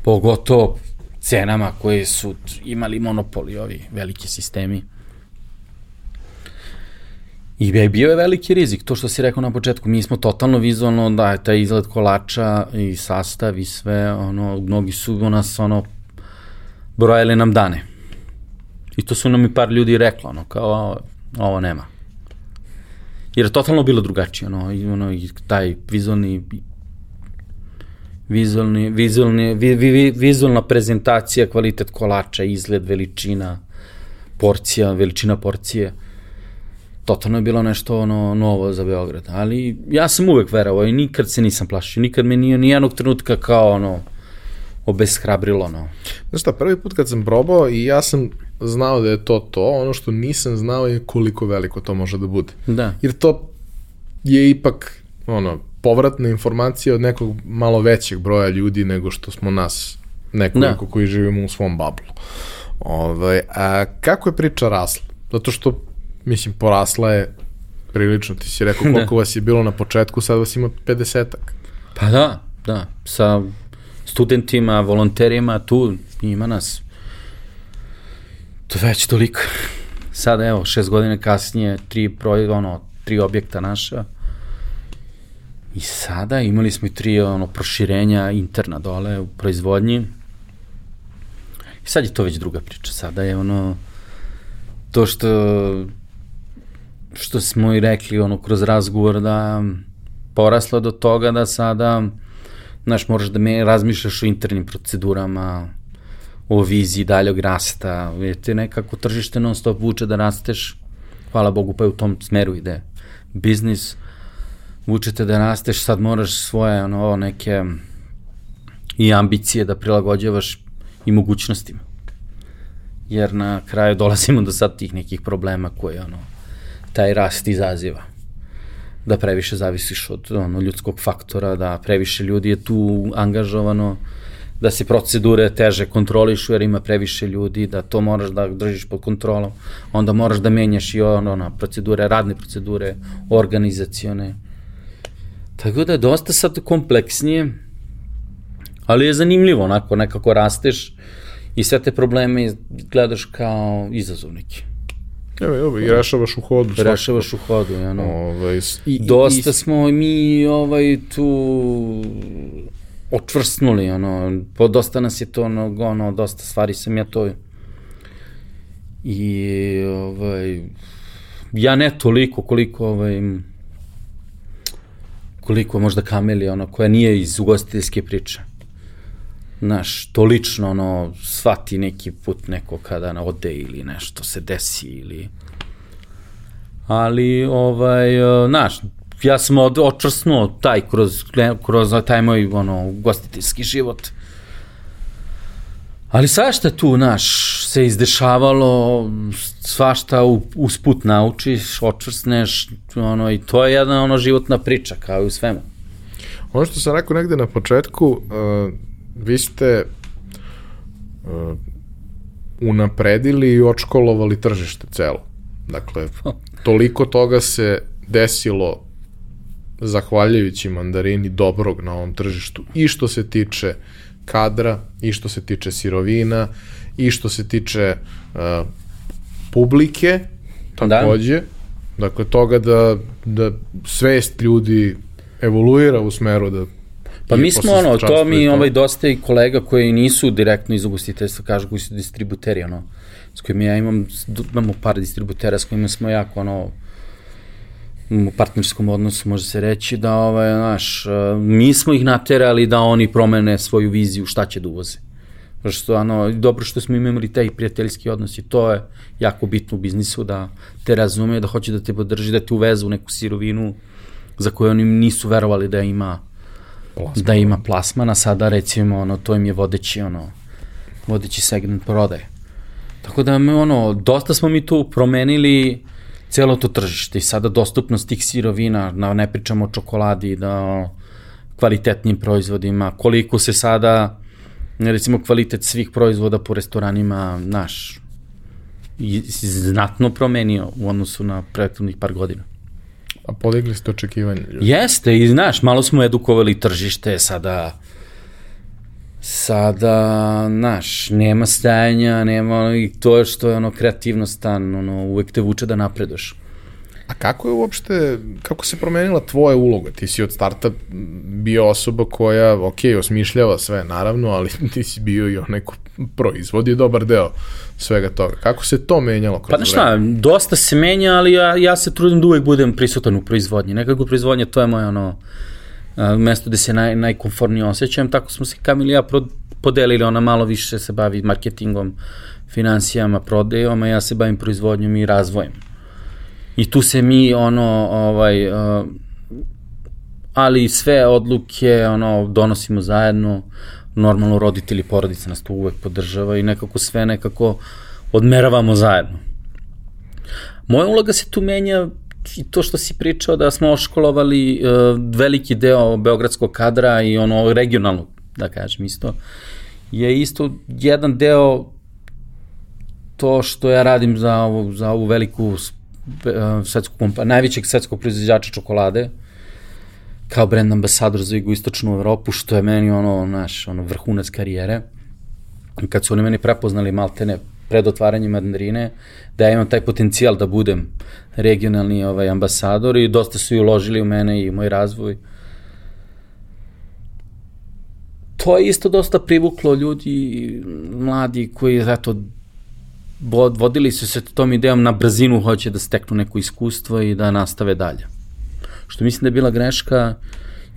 pogotovo cenama koje su imali monopoli ovi veliki sistemi. I bi- bio je veliki rizik, to što si rekao na početku, mi smo totalno vizualno, da, taj izgled kolača i sastav i sve, ono, mnogi su u nas, ono, brojali nam dane. I to su nam i par ljudi reklo, ono, kao, ovo, ovo nema. Jer je totalno bilo drugačije, ono, i, ono, i taj vizualni, vizualni, vizualni, vi, vi, vi, vizualna prezentacija, kvalitet kolača, izgled, veličina, porcija, veličina porcije, totalno je bilo nešto ono novo za Beograd, ali ja sam uvek verovao i nikad se nisam plašio, nikad me nije nijednog trenutka kao ono obeshrabrilo, no. Znaš šta, prvi put kad sam probao i ja sam znao da je to to, ono što nisam znao je koliko veliko to može da bude. Da. Jer to je ipak ono, povratna informacija od nekog malo većeg broja ljudi nego što smo nas nekoliko Da. koji živimo u svom bablu. Ovaj, a kako je priča rasla? Zato što, mislim, porasla je prilično. Ti si rekao koliko vas je bilo na početku, sad vas ima 50-ak. Pa da, da, sa studentima, volonterima, tu ima nas to već toliko. Sada evo, šest godina kasnije, tri, proj, ono, tri objekta naša. I sada imali smo i tri ono, proširenja interna dole u proizvodnji. I sad je to već druga priča. Sada je ono, to što što smo i rekli ono kroz razgovor da poraslo do toga da sada znaš, moraš da me razmišljaš o internim procedurama, o viziji daljog rasta, vidite, nekako tržište non stop vuče da rasteš, hvala Bogu pa je u tom smeru ide biznis, vučete da rasteš, sad moraš svoje ono, neke i ambicije da prilagođavaš i mogućnostima. Jer na kraju dolazimo do sad tih nekih problema koje ono, taj rast izaziva da previše zavisiš od ono, ljudskog faktora, da previše ljudi je tu angažovano, da se procedure teže kontrolišu jer ima previše ljudi, da to moraš da držiš pod kontrolom, onda moraš da menjaš i ono, na procedure, radne procedure, organizacione. Tako da je dosta sad kompleksnije, ali je zanimljivo, onako, nekako rasteš i sve te probleme gledaš kao izazov neki. Evo, evo, i rešavaš u hodu. svakako. Rešavaš u hodu, i ono. Ovaj, i, i- Dosta i, smo mi ovaj tu očvrsnuli, ono, po dosta nas je to, ono, ono, dosta stvari sam ja to i ovaj, ja ne toliko koliko ovaj, koliko možda kameli, ono, koja nije iz ugostiteljske priče. Znaš, to lično, ono, svati neki put neko kada ode ili nešto se desi ili ali, ovaj, naš, ja sam od, očvrsnuo taj kroz, kroz taj moj ono, gostiteljski život. Ali svašta tu, naš, se izdešavalo, svašta usput naučiš, očvrsneš, ono, i to je jedna ono životna priča, kao i u svemu. Ono što sam rekao negde na početku, uh, vi ste uh, unapredili i očkolovali tržište celo. Dakle, toliko toga se desilo zahvaljujući mandarini dobrog na ovom tržištu i što se tiče kadra, i što se tiče sirovina, i što se tiče uh, publike, takođe. Da. Dakle, toga da, da svest ljudi evoluira u smeru da Pa mi smo ono, to mi ovaj dosta i kolega koji nisu direktno iz ugostiteljstva, kažu koji su distributeri, ono, s kojima ja imam, imamo par distributera s kojima smo jako, ono, u partnerskom odnosu može se reći da ovaj, naš, mi smo ih naterali da oni promene svoju viziju šta će da uvoze. Što, ano, dobro što smo imali taj prijateljski odnos i to je jako bitno u biznisu da te razume, da hoće da te podrži, da te uvezu u neku sirovinu za koju oni nisu verovali da ima plasman. da ima plasmana, sada recimo ono, to im je vodeći, ono, vodeći segment prodaje. Tako da me ono, dosta smo mi tu promenili celo to tržište i sada dostupnost tih sirovina, na, ne pričamo o čokoladi, da o kvalitetnim proizvodima, koliko se sada recimo kvalitet svih proizvoda po restoranima naš znatno promenio u odnosu na prethodnih par godina. A podigli ste očekivanje? Jeste, i znaš, malo smo edukovali tržište, sada sada, znaš, nema stajanja, nema, i to što je ono kreativnost, ono, uvek te vuče da napredoš. A kako je uopšte, kako se promenila tvoja uloga? Ti si od starta bio osoba koja, ok, osmišljava sve, naravno, ali ti si bio i onaj ko proizvodi dobar deo svega toga. Kako se to menjalo kroz Pa da šta, dosta se menja, ali ja, ja se trudim da uvek budem prisutan u proizvodnji. Nekako proizvodnja, to je moje ono, mesto gde se naj, najkonfornije osjećam, tako smo se Kamil i ja podelili, ona malo više se bavi marketingom, financijama, prodajom, a ja se bavim proizvodnjom i razvojem. I tu se mi, ono, ovaj, uh, ali sve odluke, ono, donosimo zajedno, normalno roditelji, porodica nas tu uvek podržava i nekako sve nekako odmeravamo zajedno. Moja uloga se tu menja i to što si pričao da smo oškolovali uh, veliki deo beogradskog kadra i ono regionalnog, da kažem isto, je isto jedan deo to što ja radim za ovu, za ovu veliku kompaniju, najvećeg svetskog proizvođača čokolade, kao brand ambasador za jugoistočnu Evropu, što je meni ono, naš, ono, vrhunac karijere. Kad su oni meni prepoznali maltene pred otvaranjem mandarine, da ja imam taj potencijal da budem regionalni ovaj, ambasador i dosta su i uložili u mene i moj razvoj. To je isto dosta privuklo ljudi, mladi koji, eto, vodili su se tom idejom na brzinu, hoće da steknu neko iskustvo i da nastave dalje. Što mislim da je bila greška,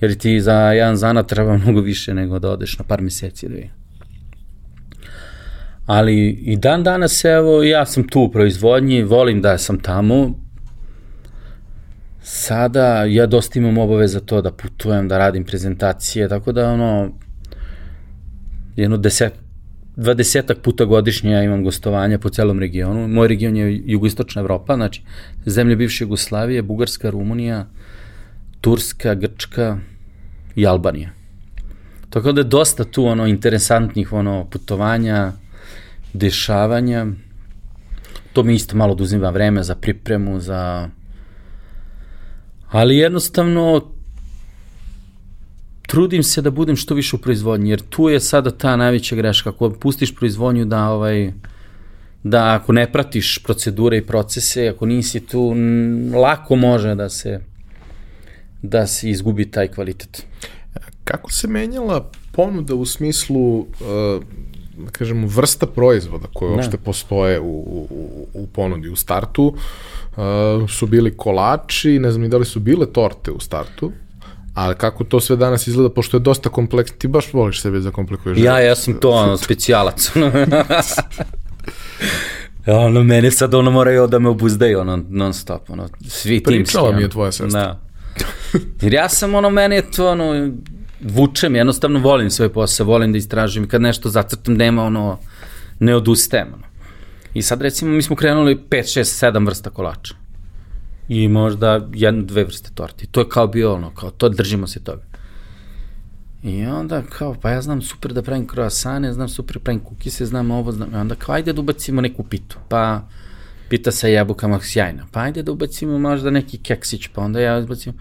jer ti za jedan zanat treba mnogo više nego da odeš na par meseci vidim. Ali i dan danas, evo, ja sam tu u proizvodnji, volim da sam tamo. Sada ja dosta imam obave za to da putujem, da radim prezentacije, tako da ono, jedno deset, dvadesetak puta godišnje ja imam gostovanja po celom regionu. Moj region je jugoistočna Evropa, znači zemlje bivše Jugoslavije, Bugarska, Rumunija, Turska, Grčka i Albanija. Tako da je dosta tu ono interesantnih ono putovanja, dešavanja. To mi isto malo oduzima vreme za pripremu, za... Ali jednostavno trudim se da budem što više u proizvodnji, jer tu je sada ta najveća greška. Ako pustiš proizvodnju da ovaj da ako ne pratiš procedure i procese, ako nisi tu, lako može da se da se izgubi taj kvalitet. Kako se menjala ponuda u smislu uh, da kažemo, vrsta proizvoda koje da. uopšte postoje u, u, u ponudi u startu. Uh, su bili kolači, ne znam ni da li su bile torte u startu. Ali kako to sve danas izgleda, pošto je dosta kompleksno, ti baš voliš sebe za komplikuješ. Ja, ja sam to ono, specijalac. ono, mene sad ono moraju da me obuzdaju, ono, non stop, ono, svi timski. Pričala mi je tvoja sestra. Da. Jer ja sam, ono, mene je to, ono, vučem, jednostavno volim svoj posao, volim da istražujem, kad nešto zacrtam, nema, ono, ne odustajem, ono. I sad, recimo, mi smo krenuli 5, 6, 7 vrsta kolača. I možda jednu, dve vrste torti. To je kao bio ono, kao to držimo se toga. I onda kao, pa ja znam super da pravim kroasane, znam super da pravim kukise, znam ovo, znam, i onda kao, ajde da ubacimo neku pitu, pa pita sa jabukama sjajna, pa ajde da ubacimo možda neki keksić, pa onda ja ubacim,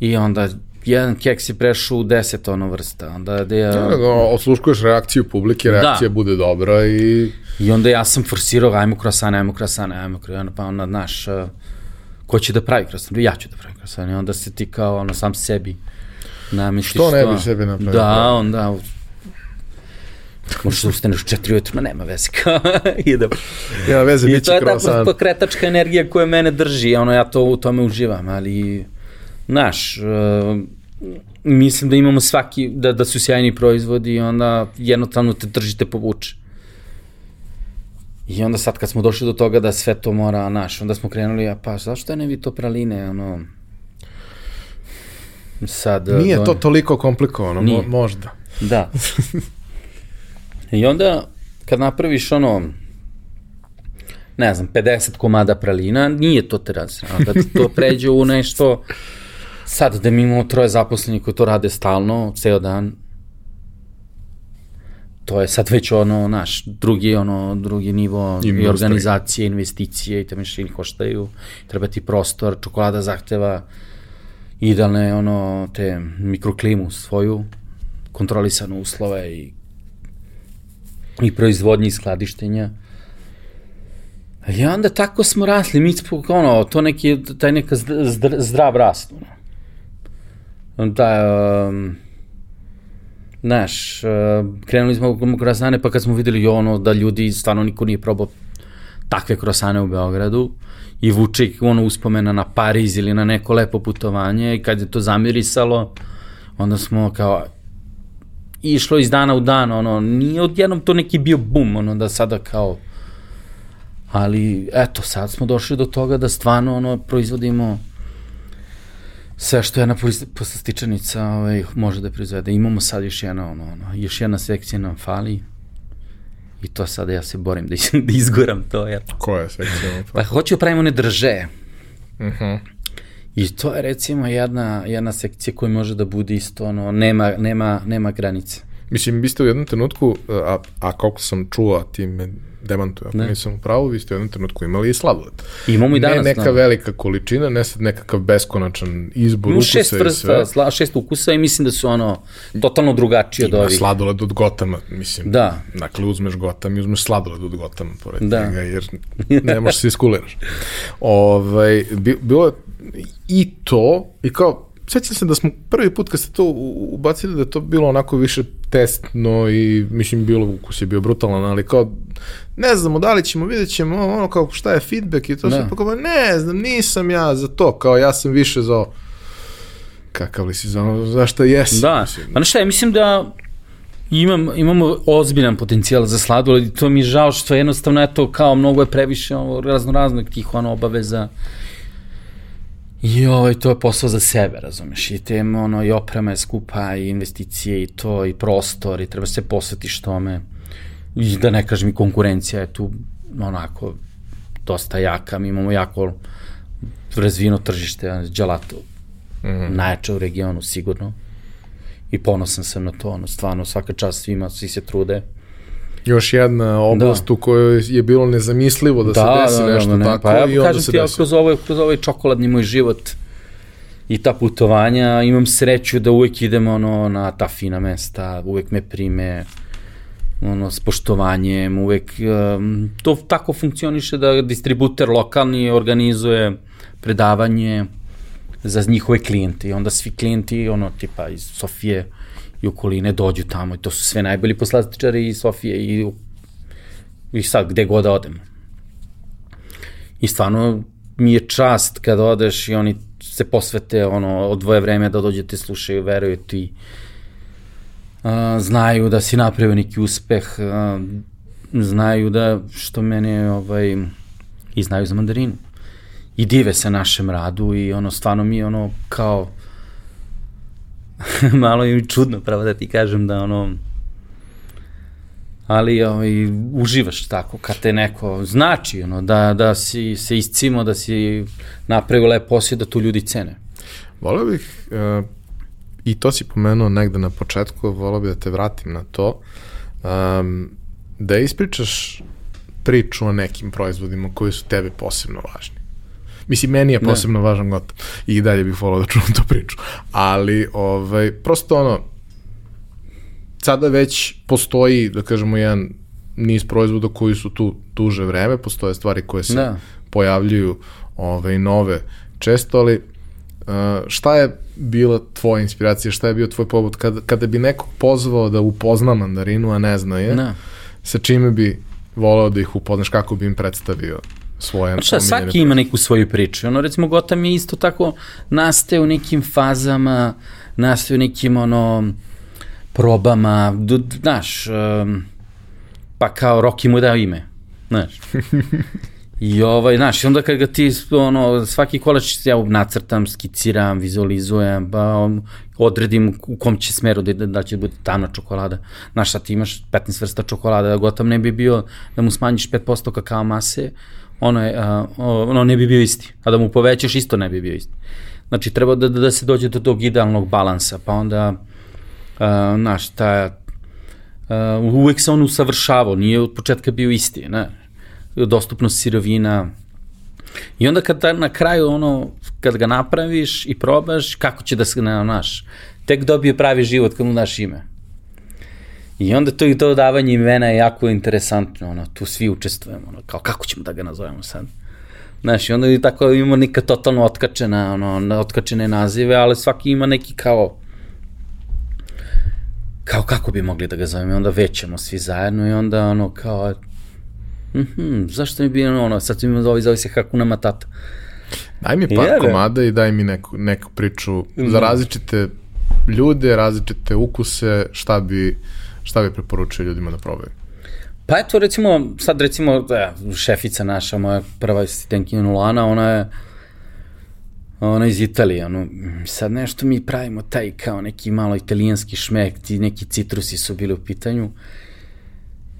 i onda jedan keks je prešao u deset ono vrsta, onda da ja... Da, da, osluškuješ reakciju publike, reakcija da. bude dobra i... I onda ja sam forsirao, ajmo krosane, ajmo krosane, ajmo krosane, pa onda, znaš, uh, ko će da pravi krosane? Ja ću da pravim krosane, i onda se ti kao, ono, sam sebi namisliš Što ne bi sebi napravio? Da, onda, možeš da ustaneš u četiri ujutru, ma nema veze, idem. Nema veze, bit će krosan. I to je ta pokretačka energija koja mene drži, ono, ja to u tome uživam, ali, znaš, uh, mislim da imamo svaki, da, da su sjajni proizvodi i onda jednostavno te držite povuče. I onda sad kad smo došli do toga da sve to mora, naš, onda smo krenuli, a pa zašto ne vi to praline, ono, sad... Nije do... to toliko komplikovano, Nije. Mo, možda. Da. I onda, kad napraviš ono, ne znam, 50 komada pralina, nije to teraz. A kad to pređe u nešto, sad da mi imamo troje zaposlenih koji to rade stalno, ceo dan, to je sad već ono, naš, drugi, ono, drugi nivo i organizacije, investicije i te mašine koštaju, treba ti prostor, čokolada zahteva idealne, ono, te mikroklimu svoju, kontrolisane uslove i, i proizvodnje i skladištenja. I onda tako smo rasli, mi smo, ono, to neki, taj neka zdrav rast, ono. Da, um, znaš, uh, krenuli smo u krasane, pa kad smo videli ono da ljudi, stvarno niko nije probao takve krosane u Beogradu i vuče ono uspomena na Pariz ili na neko lepo putovanje i kad je to zamirisalo, onda smo kao išlo iz dana u dan, ono, nije odjednom to neki bio bum, ono, da sada kao, ali eto, sad smo došli do toga da stvarno, ono, proizvodimo sve što jedna poslastičanica ovaj, može da proizvede. Imamo sad još jedna, ono, ono, još jedna sekcija nam fali i to sada ja se borim da, da izgoram to. Ja. Koja sekcija? Pa hoću da pravimo one drže. Uh mhm. -huh. I to je recimo jedna, jedna sekcija koja može da bude isto, ono, nema, nema, nema granice. Mislim, vi ste u jednom trenutku, a, a koliko sam čuo, ti me demantuje, ako ne. nisam u pravu, vi ste u jednom trenutku imali i sladoled. Imamo i danas. Ne neka no. velika količina, ne sad nekakav beskonačan izbor Imamo ukusa šest i sve. Sla, šest ukusa i mislim da su ono totalno drugačije od Ima ovih. sladoled od Gotama, mislim. Da. Dakle, uzmeš Gotam i uzmeš sladoled od Gotama, pored Da. njega, jer ne možeš se iskuliraš. Ovaj, bi- bilo je i to, i kao, sećam se da smo prvi put kad ste to ubacili da je to bilo onako više testno i mislim bilo ukus je bio brutalan, ali kao ne znamo da li ćemo, vidjet ćemo ono kao šta je feedback i to Da. sve, pa kao ne znam, nisam ja za to, kao ja sam više za ovo. Kakav li si za ono, zašto jesi? Da, mislim. pa šta, ja mislim da imam, imamo ozbiljan potencijal za sladoled i to mi je žao što jednostavno eto kao mnogo je previše ono, razno raznog tih ono obaveza i ovaj, to je posao za sebe, razumeš, i te ono, i oprema je skupa, i investicije, i to, i prostor, i treba se posvetiš tome, i da ne kažem i konkurencija je tu onako dosta jaka, mi imamo jako razvijeno tržište, gelato, mm -hmm. najjače u regionu, sigurno, i ponosan sam na to, ono, stvarno, svaka čast svima, svi se trude. Još jedna oblast Da. u kojoj je bilo nezamislivo da, se desi nešto tako Pa ja i onda kažem se ti, ja desi. kroz ovaj, kroz ovaj čokoladni moj život i ta putovanja, imam sreću da uvek idem ono, na ta fina mesta, uvek me prime ono, s poštovanjem, uvek um, to tako funkcioniše da distributer lokalni organizuje predavanje za njihove klijente i onda svi klijenti, ono, tipa iz Sofije i okoline dođu tamo i to su sve najbolji poslastičari iz Sofije i, i sad gde god da odem. I stvarno mi je čast kad odeš i oni se posvete, ono, odvoje vreme da dođete, slušaju, veruju ti, uh, znaju da si napravio neki uspeh, uh, znaju da, što mene, ovaj, i znaju za mandarinu. I dive se našem radu i ono, stvarno mi ono, kao, malo je čudno, pravo da ti kažem da ono, ali ovaj, uživaš tako kad te neko znači ono, da, da si se iscimo, da si napravio lep posao da tu ljudi cene. Voleo bih, uh, i to si pomenuo negde na početku, voleo bih da te vratim na to, um, da ispričaš priču o nekim proizvodima koji su tebe posebno važni. Mislim, meni je posebno ne. važan gotov i dalje bih volao da čuvam tu priču. Ali, ovaj, prosto ono, sada već postoji, da kažemo, jedan niz proizvoda koji su tu duže vreme, postoje stvari koje se da. pojavljuju ove, nove često, ali uh, šta je bila tvoja inspiracija, šta je bio tvoj pobud kada, kada bi nekog pozvao da upozna mandarinu, a ne zna je, da. sa čime bi voleo da ih upoznaš, kako bi im predstavio svoje Šta, svaki ima neku svoju priču. Ono, recimo, Gotham je isto tako nastaje u nekim fazama, nastaje u nekim, ono, probama, znaš, um, pa kao Rocky mu dao ime, znaš. I ovaj, znaš, onda kad ga ti, ono, svaki kolač ja nacrtam, skiciram, vizualizujem, pa um, odredim u kom će smeru da, da, će biti tamna čokolada. Znaš, sad ti imaš 15 vrsta čokolada, da gotovo ne bi bio da mu smanjiš 5% kakao mase, ono, je, uh, ono ne bi bio isti. A da mu povećaš, isto ne bi bio isti. Znači, treba da, da se dođe do tog idealnog balansa, pa onda, uh, znaš, ta, uh, uvek se on usavršavao, nije od početka bio isti, ne? dostupnost sirovina, I onda kad na kraju ono, kad ga napraviš i probaš, kako će da se, ne, naš, tek dobije pravi život kad mu daš ime. I onda to i to davanje imena je jako interesantno, ono, tu svi učestvujemo, ono, kao kako ćemo da ga nazovemo sad. Znaš, i onda i tako imamo neka totalno otkačena, ono, otkačene nazive, ali svaki ima neki kao, kao kako bi mogli da ga zovemo, i onda većemo svi zajedno i onda ono kao, mhm, zašto mi bi ono, sad mi zove, zove se Hakuna Matata. Daj mi par komada i daj mi neku, neku priču za različite ljude, različite ukuse, šta bi šta bi preporučio ljudima da probaju? Pa eto, recimo, sad recimo, da, šefica naša, moja prva asistentkinja Lana, ona je ona iz Italije, ono, sad nešto mi pravimo taj kao neki malo italijanski šmek, ti neki citrusi su bili u pitanju.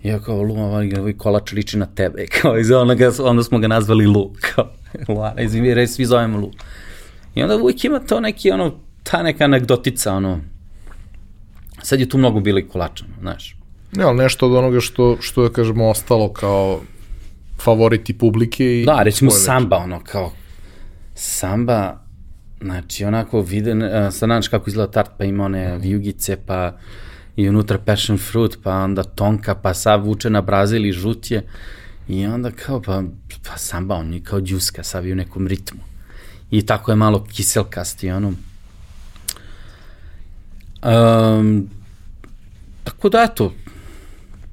I ja kao, Lu, ovaj kolač liči na tebe, kao, iz onoga, onda smo ga nazvali Lu, kao, Luana, izvimi, svi zovemo Lu. I onda uvijek ima to neki, ono, ta neka anegdotica, ono, Sad je tu mnogo bilo i kolača, znaš. Ne, ali nešto od onoga što, što da kažemo, ostalo kao favoriti publike i... Da, recimo samba, ono, kao samba, znači, onako vide, sad znaš kako izgleda tart, pa ima one vijugice, pa i unutra passion fruit, pa onda tonka, pa sav vuče na brazil i žutje. I onda kao, pa, pa samba, on je kao džuska, sav je u nekom ritmu. I tako je malo kiselkasti, ono, Um, tako da, eto,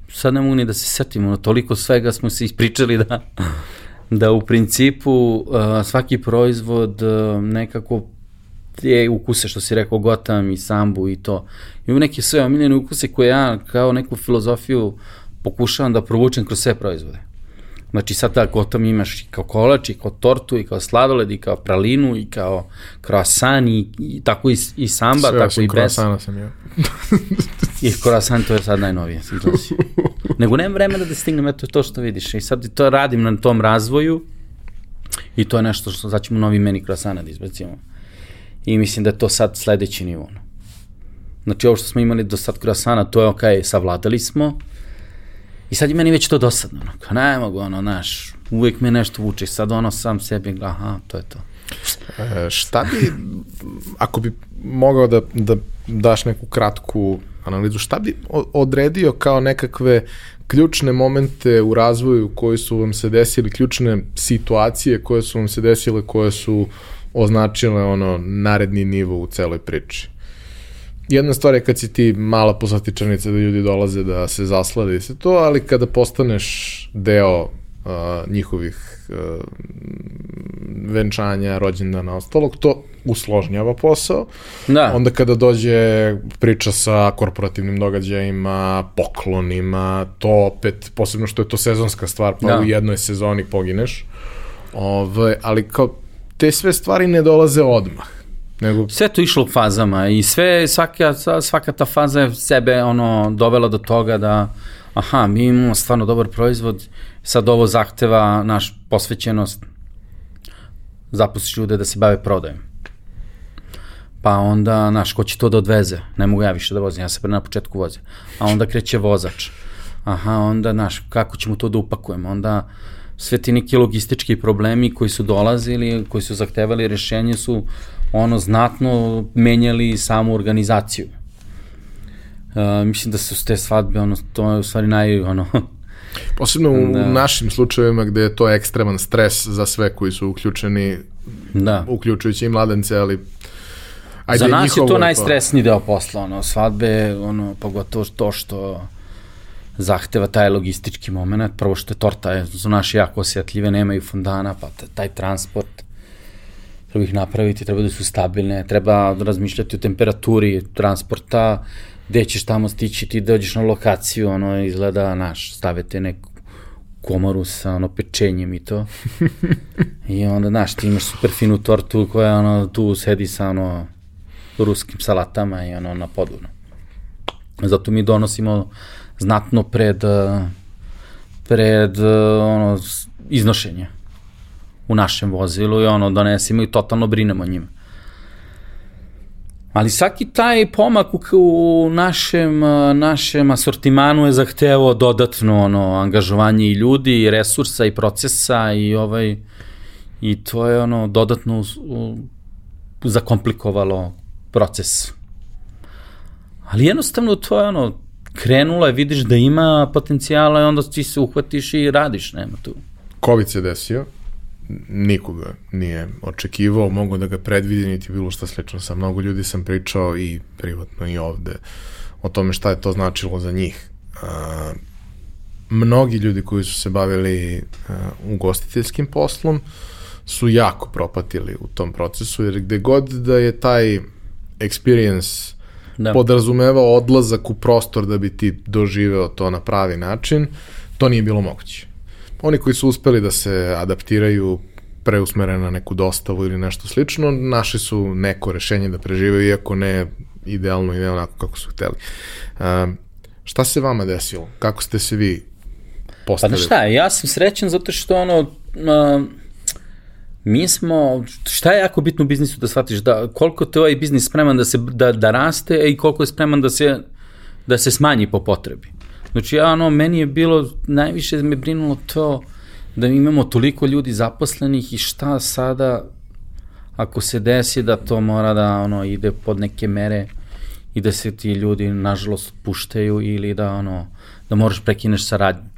sad ne mogu ni da se setimo, no, toliko svega smo se ispričali da, da u principu uh, svaki proizvod uh, nekako je ukuse, što si rekao, Gotham i Sambu i to. Imam neke sve omiljene ukuse koje ja kao neku filozofiju pokušavam da provučem kroz sve proizvode. Znači sad tako o tom imaš i kao kolač, i kao tortu, i kao sladoled, i kao pralinu, i kao croissant, i, i tako i, i samba, Sve tako i bez. Sve sam ja. I croissant to je sad najnovije. Nego nemam vremena da stignem, eto to što vidiš. I sad to radim na tom razvoju i to je nešto što sad ćemo novi meni croissant da izbacimo. I mislim da je to sad sledeći nivo. Znači ovo što smo imali do sad croissana, to je ok, savladali smo, I sad je meni već to dosadno, ono, kao ne mogu, ono, znaš, uvijek me nešto vuče, sad ono sam sebi, aha, to je to. E, šta bi, ako bi mogao da, da daš neku kratku analizu, šta bi odredio kao nekakve ključne momente u razvoju koji su vam se desili, ključne situacije koje su vam se desile, koje su označile ono naredni nivo u celoj priči? Jedna stvar je kad si ti mala poslatičanica da ljudi dolaze da se zaslade i se to, ali kada postaneš deo uh, njihovih uh, venčanja, rođendana, ostalog, to usložnjava posao. Da. Onda kada dođe priča sa korporativnim događajima, poklonima, to opet, posebno što je to sezonska stvar, pa Da. u jednoj sezoni pogineš. Ove, ali kao te sve stvari ne dolaze odmah. Nego Sve to išlo u fazama i sve, svaka, svaka ta faza je sebe ono, dovela do toga da aha, mi imamo stvarno dobar proizvod, sad ovo zahteva naš posvećenost, zapustiš ljude da se bave prodajem. Pa onda, znaš, ko će to da odveze? Ne mogu ja više da vozim, ja se na početku vozim. A onda kreće vozač. Aha, onda, znaš, kako ćemo to da upakujemo? Onda sve ti neki logistički problemi koji su dolazili, koji su zahtevali rešenje su ono znatno menjali samu organizaciju. Uh, mislim da su te svadbe, ono, to je u stvari naj, ono, posebno u Da. našim slučajevima gde je to ekstreman stres za sve koji su uključeni, da. uključujući i mladence, ali ajde, Za nas je to najstresniji deo posla, ono, svadbe, ono, pogotovo to što zahteva taj logistički moment, prvo što je torta, je, su naše jako osjetljive, nemaju fondana, pa taj transport, treba ih napraviti, treba da su stabilne, treba razmišljati o temperaturi transporta, gde ćeš tamo stići, ti dođeš na lokaciju, ono, izgleda, naš, stavite neku komoru sa ono pečenjem i to. I onda, znaš, ti imaš super finu tortu koja ono, tu sedi sa ono ruskim salatama i ono na podu. no. Zato mi donosimo znatno pred pred ono iznošenje u našem vozilu i ono donesimo i totalno brinemo o njima. Ali svaki taj pomak u, u našem, našem asortimanu je zahtevao dodatno ono, angažovanje i ljudi, i resursa, i procesa, i ovaj, i to je ono dodatno u, u, zakomplikovalo proces. Ali jednostavno to je ono, krenulo je, vidiš da ima potencijala i onda ti se uhvatiš i radiš, nema tu. COVID se desio, nikoga nije očekivao, mogu da ga predvidi, niti bilo šta slično. Sa mnogo ljudi sam pričao i privatno i ovde o tome šta je to značilo za njih. A, mnogi ljudi koji su se bavili a, ugostiteljskim poslom su jako propatili u tom procesu, jer gde god da je taj experience Da. podrazumevao odlazak u prostor da bi ti doživeo to na pravi način, to nije bilo moguće. Oni koji su uspeli da se adaptiraju preusmere na neku dostavu ili nešto slično, našli su neko rešenje da preživaju, iako ne idealno i ne onako kako su hteli. Um, šta se vama desilo? Kako ste se vi Pa postavili? da šta, ja sam srećan zato što ono, uh, mi smo, šta je jako bitno u biznisu da shvatiš, da koliko te ovaj biznis spreman da, se, da, da raste i koliko je spreman da se, da se smanji po potrebi. Znači, ja, ono, meni je bilo, najviše me brinulo to da imamo toliko ljudi zaposlenih i šta sada ako se desi da to mora da ono ide pod neke mere i da se ti ljudi nažalost puštaju ili da ono da moraš prekineš saradnju.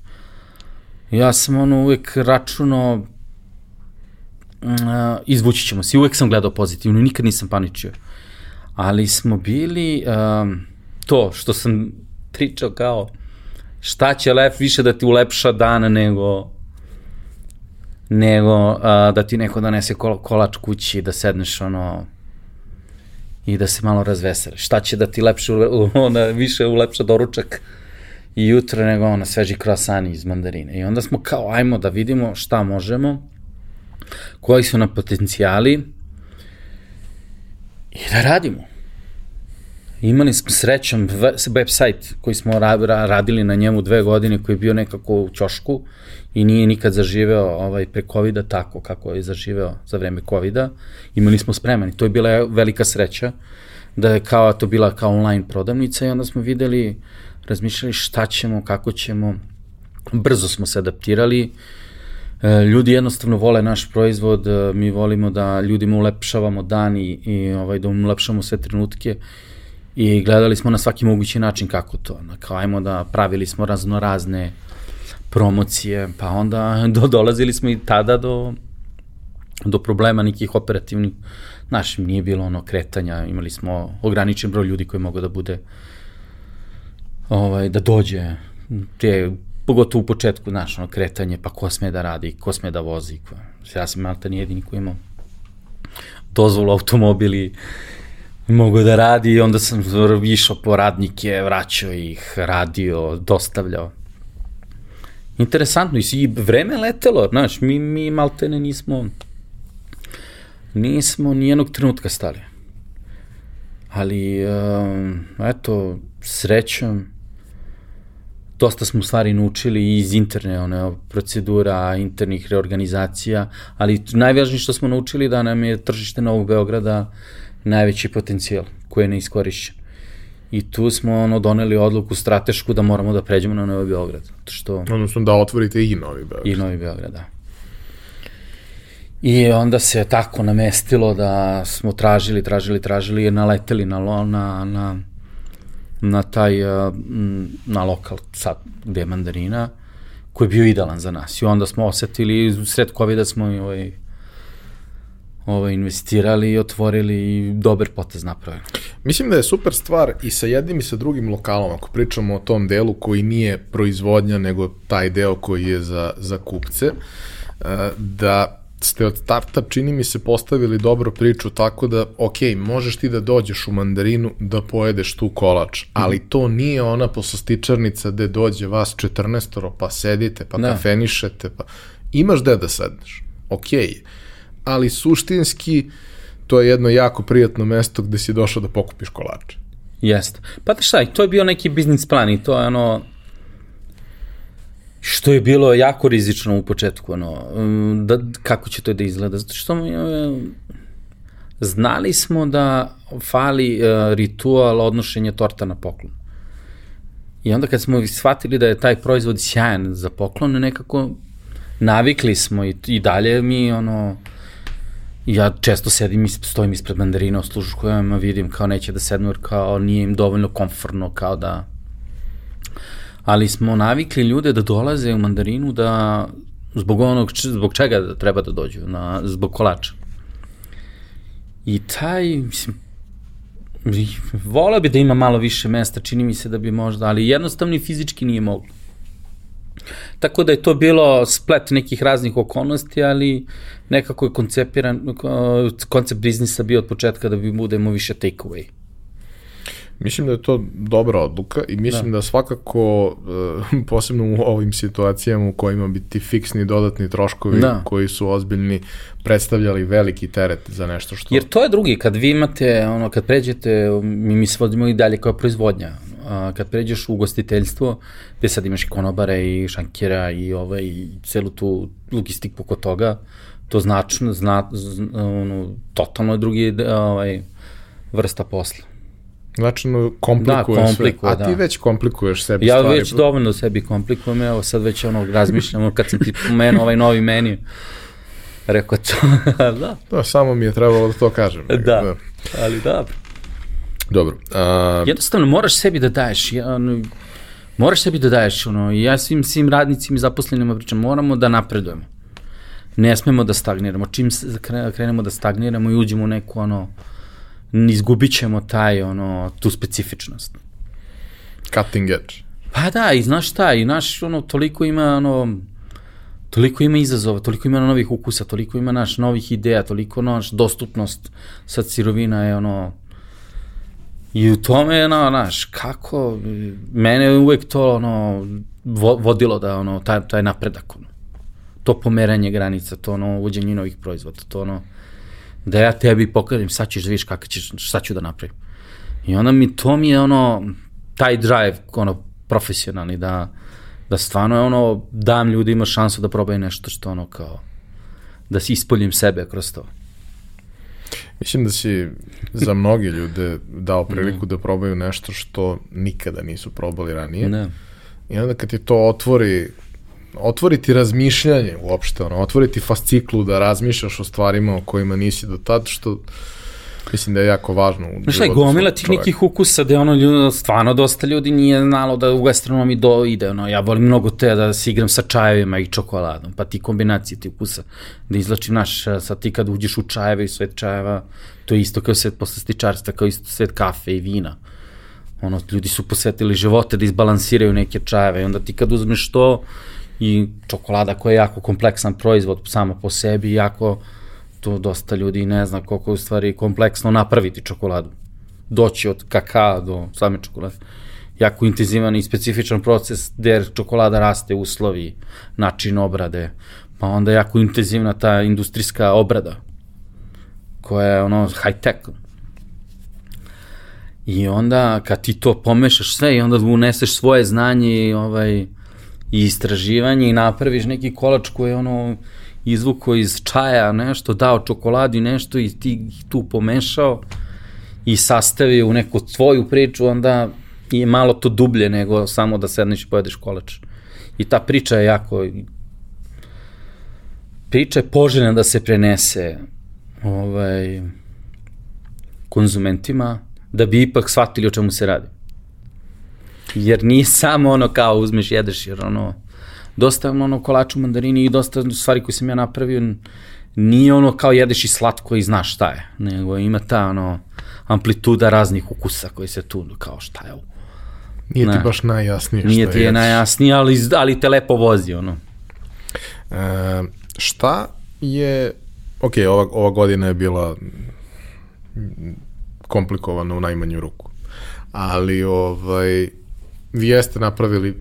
Ja sam ono uvek računao uh, izvući ćemo se. Uvek sam gledao pozitivno, nikad nisam paničio. Ali smo bili um, to što sam pričao kao šta će lep više da ti ulepša dan nego nego uh, da ti neko donese kol kolač kući da sedneš ono i da se malo razveseliš. Šta će da ti lepše, ona, više ulepša doručak i jutro nego ona sveži krasani iz mandarine. I onda smo kao, ajmo da vidimo šta možemo, koji su nam potencijali i da radimo. Imali smo srećan we- website koji smo ra ra radili na njemu dve godine koji je bio nekako u ćošku i nije nikad zaživeo ovaj, pre covid tako kako je zaživeo za vreme covid -a. Imali smo spreman i to je bila velika sreća da je kao to bila kao online prodavnica i onda smo videli, razmišljali šta ćemo, kako ćemo. Brzo smo se adaptirali. E, Ljudi jednostavno vole naš proizvod, e, mi volimo da ljudima ulepšavamo dan i, i ovaj, da ulepšamo sve trenutke i gledali smo na svaki mogući način kako to. Na, kao ajmo da pravili smo razno razne promocije, pa onda do, dolazili smo i tada do, do problema nekih operativnih. Znaš, nije bilo ono kretanja, imali smo ograničen broj ljudi koji mogu da bude ovaj, da dođe te pogotovo u početku, znaš, ono, kretanje, pa ko sme da radi, ko sme da vozi, ko, ja sam malta ni jedini koji imao dozvolu automobili, mogu da radi i onda sam išao po radnike, vraćao ih, radio, dostavljao. Interesantno, i vreme letelo, znaš, mi, mi maltene nismo, nismo nijednog trenutka stali. Ali, um, eto, srećom, dosta smo stvari naučili iz interne one, procedura, internih reorganizacija, ali najvažnije što smo naučili da nam je tržište Novog Beograda najveći potencijal koji je neiskorišćen. I tu smo ono doneli odluku stratešku da moramo da pređemo na Novi Beograd. Što... Odnosno da otvorite i Novi Beograd. I Novi Beograd, da. I onda se tako namestilo da smo tražili, tražili, tražili i naleteli na, na, na, na taj, na lokal sad gde je mandarina, koji je bio idealan za nas. I onda smo osetili, sred COVID-a smo ovaj, ovaj, investirali i otvorili i dobar potez napravili. Mislim da je super stvar i sa jednim i sa drugim lokalom, ako pričamo o tom delu koji nije proizvodnja, nego taj deo koji je za, za kupce, eh, da ste od starta, čini mi se, postavili dobro priču tako da, ok, možeš ti da dođeš u mandarinu da pojedeš tu kolač, mhm. ali to nije ona poslastičarnica gde dođe vas 14 pa sedite, pa ne. kafenišete, pa imaš gde da sedneš, ok, ali suštinski to je jedno jako prijatno mesto gde si došao da pokupiš kolače. Jeste. Pa da šta, to je bio neki biznis plan i to je ono, što je bilo jako rizično u početku, ono, um, da, kako će to da izgleda, zato što uh, znali smo da fali uh, ritual odnošenja torta na poklon. I onda kad smo shvatili da je taj proizvod sjajan za poklon, nekako navikli smo i, i dalje mi, ono, ja često sedim i stojim ispred mandarina u služkojama, vidim kao neće da sednu jer kao nije im dovoljno komfortno kao da ali smo navikli ljude da dolaze u mandarinu da zbog onog, zbog čega da treba da dođu, na, zbog kolača. I taj, mislim, volao bi da ima malo više mesta, čini mi se da bi možda, ali jednostavno i fizički nije moglo. Tako da je to bilo splet nekih raznih okolnosti, ali nekako je koncepiran, koncept biznisa bio od početka da bi budemo više take away. Mislim da je to dobra odluka i mislim da, da svakako, uh, posebno u ovim situacijama u kojima bi ti fiksni dodatni troškovi da. koji su ozbiljni predstavljali veliki teret za nešto što... Jer to je drugi, kad vi imate, ono, kad pređete, mi, mi se vodimo i dalje kao proizvodnja, a, kad pređeš u ugostiteljstvo, gde sad imaš i konobare i šankira i, ovaj, i celu tu logistiku oko toga, to značno, zna, zna, ono, totalno je drugi ovaj, vrsta posla. Znači, komplikuje, da, komplikuje sve. A ti da. već komplikuješ sebi ja stvari. Ja već dovoljno sebi komplikujem, evo sad već ono razmišljam, kad sam ti pomenuo ovaj novi meni, rekao to, da. Da, samo mi je trebalo da to kažem. Da, da. ali dobro. Dobro. A... Jednostavno, moraš sebi da daješ, ja, ono, moraš sebi da daješ, ono, ja svim, svim radnicima i zaposlenima pričam, moramo da napredujemo. Ne smemo da stagniramo. Čim krenemo da stagniramo i uđemo u neku, ono, izgubit ćemo taj, ono, tu specifičnost. Cutting edge. Pa da, i znaš šta, i naš, ono, toliko ima, ono, toliko ima izazova, toliko ima novih ukusa, toliko ima naš novih ideja, toliko naš dostupnost sad sirovina je ono i u tome je ono, naš, kako mene je uvek to ono vodilo da ono taj taj napredak ono. To pomeranje granica, to ono uvođenje novih proizvoda, to ono da ja tebi pokažem, sad ćeš da vidiš kako ćeš, šta ću da napravim. I onda mi, to mi je ono, taj drive, ono, profesionalni, da, da stvarno je ono, dam ljudima šansu da probaju nešto što ono kao, da si ispoljim sebe kroz to. Mislim da si za mnogi ljude dao priliku da probaju nešto što nikada nisu probali ranije. Ne. I onda kad ti to otvori otvoriti razmišljanje uopšte, ono, otvoriti fasciklu da razmišljaš o stvarima o kojima nisi do tad, što mislim da je jako važno. Znaš šta, gomila tih nekih ukusa da ono ljudi, stvarno dosta ljudi nije znalo da u gastronomiji do, ide, ono, ja volim mnogo te da se igram sa čajevima i čokoladom, pa ti kombinacije ti ukusa, da izlači naš, sad ti kad uđeš u čajeve i svet čajeva, to je isto kao svet posle stičarstva, kao isto svet kafe i vina. ono, ljudi su posvetili živote da izbalansiraju neke čajeve i onda ti kad uzmeš to i čokolada koja je jako kompleksan proizvod sama po sebi, jako to dosta ljudi ne zna koliko je u stvari kompleksno napraviti čokoladu. Doći od kakao do same čokolade. Jako intenzivan i specifičan proces gde čokolada raste uslovi, način obrade, pa onda jako intenzivna ta industrijska obrada koja je ono high tech. I onda kad ti to pomešaš sve i onda uneseš svoje znanje i ovaj i istraživanje i napraviš neki kolač koji je ono izvuko iz čaja nešto, dao čokoladi nešto i ti tu pomešao i sastavio u neku tvoju priču, onda je malo to dublje nego samo da sedneš i pojedeš kolač. I ta priča je jako priča je poželjna da se prenese ovaj, konzumentima, da bi ipak shvatili o čemu se radi. Jer nije samo ono kao uzmeš, jedeš, jer ono, dosta ono kolaču mandarini i dosta stvari koje sam ja napravio, nije ono kao jedeš i slatko i znaš šta je, nego ima ta ono amplituda raznih ukusa koji se tu, kao šta je ovo. Nije ne. ti baš najjasnije što Nije ti je najjasnije, ali, ali te lepo vozi, ono. E, šta je, ok, ova, ova godina je bila komplikovana u najmanju ruku, ali ovaj, vi jeste napravili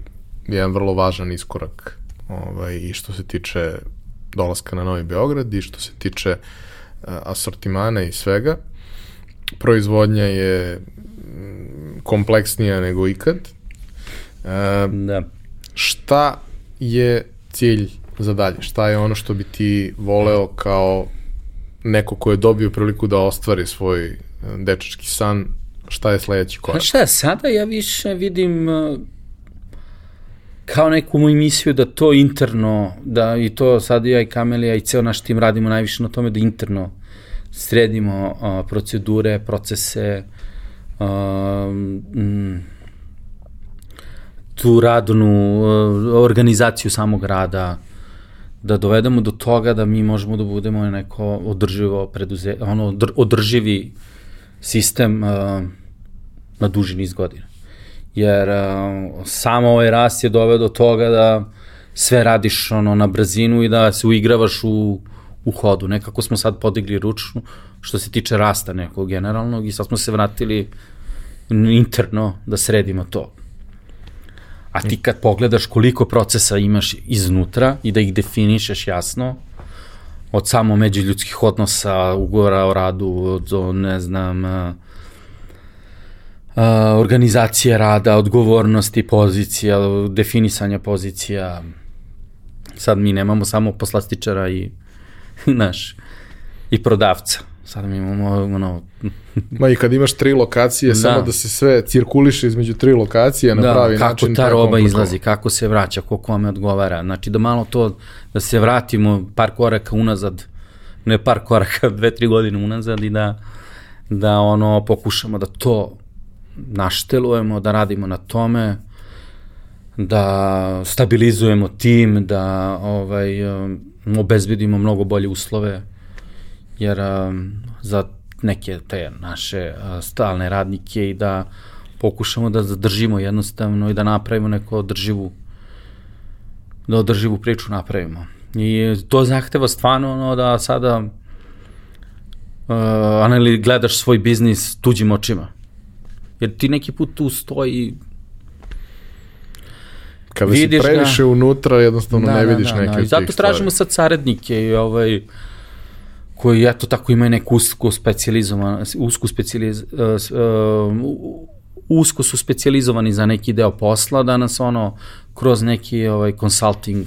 jedan vrlo važan iskorak ovaj, i što se tiče dolaska na Novi Beograd i što se tiče uh, asortimana i svega. Proizvodnja je mm, kompleksnija nego ikad. Uh, da. Šta je cilj za dalje? Šta je ono što bi ti voleo kao neko ko je dobio priliku da ostvari svoj e, dečački san, šta je sledeći korak? Šta je, sada ja više vidim kao neku moju misiju da to interno, da i to sad ja i Kamelija i ceo naš tim radimo najviše na tome da interno sredimo uh, procedure, procese, uh, mm, tu radnu uh, organizaciju samog rada, da dovedemo do toga da mi možemo da budemo neko održivo preduze, ono, održivi sistem uh, na duži niz godina jer uh, samo ovaj rast je doveo do toga da sve radiš ono na brzinu i da se uigravaš u, u hodu. Nekako smo sad podigli ručnu što se tiče rasta nekog generalnog i sad smo se vratili interno da sredimo to. A ti kad pogledaš koliko procesa imaš iznutra i da ih definišeš jasno, od samo međuljudskih odnosa, ugovora o radu, do, ne znam, uh, organizacije rada, odgovornosti pozicija, definisanja pozicija. Sad mi nemamo samo poslastičara i naš i prodavca. Sad mi imamo ono... Ma i kad imaš tri lokacije, da. samo da se sve cirkuliše između tri lokacije na da, pravi kako način. kako ta roba izlazi, kako se vraća, ko kome odgovara. Znači da malo to, da se vratimo par koraka unazad, ne par koraka, dve, tri godine unazad i da, da ono pokušamo da to naštelujemo, da radimo na tome, da stabilizujemo tim, da ovaj, um, obezbedimo mnogo bolje uslove, jer um, za neke te naše uh, stalne radnike i da pokušamo da zadržimo jednostavno i da napravimo neku održivu da održivu priču napravimo. I to zahteva stvarno ono da sada uh, anali gledaš svoj biznis tuđim očima. Jer ti neki put tu stoji Kada vidiš si previše ga, unutra, jednostavno da, ne vidiš da, da, neke da. I zato tražimo sad saradnike i ovaj, koji eto tako imaju neku usko specijalizovan, usku specijaliz, uh, usko su specijalizovani za neki deo posla da nas ono kroz neki ovaj consulting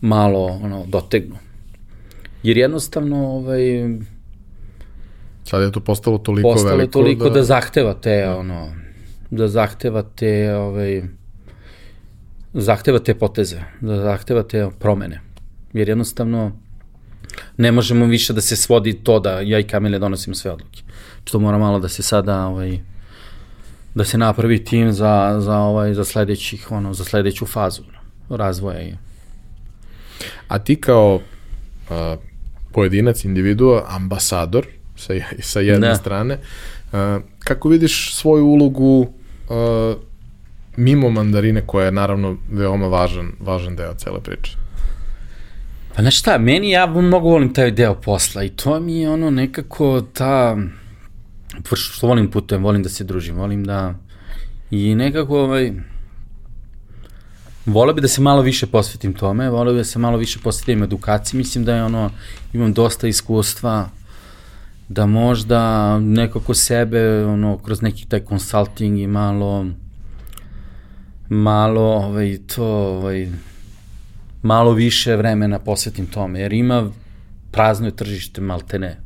malo ono dotegnu. Jer jednostavno ovaj Sad je to postalo toliko postalo veliko toliko da... da zahteva te, ono, da zahteva te, ovaj, zahteva te poteze, da zahteva te promene. Jer jednostavno ne možemo više da se svodi to da ja i Kamile donosimo sve odluke. Što mora malo da se sada ovaj, da se napravi tim za, za, ovaj, za, sledećih, ono, za sledeću fazu razvoja. A ti kao uh, pojedinac, individua, ambasador sa, sa jedne da. strane. Uh, kako vidiš svoju ulogu uh, mimo mandarine koja je naravno veoma važan, važan deo cele priče? Pa znaš šta, meni ja mnogo volim taj deo posla i to mi je ono nekako ta, što volim putujem, volim da se družim, volim da, i nekako ovaj, Voleo bi da se malo više posvetim tome, voleo bi da se malo više posvetim edukaciji, mislim da je ono, imam dosta iskustva, da možda nekako sebe, ono, kroz neki taj consulting i malo, malo, ovaj, to, ovaj, malo više vremena posvetim tome, jer ima prazno je tržište maltene.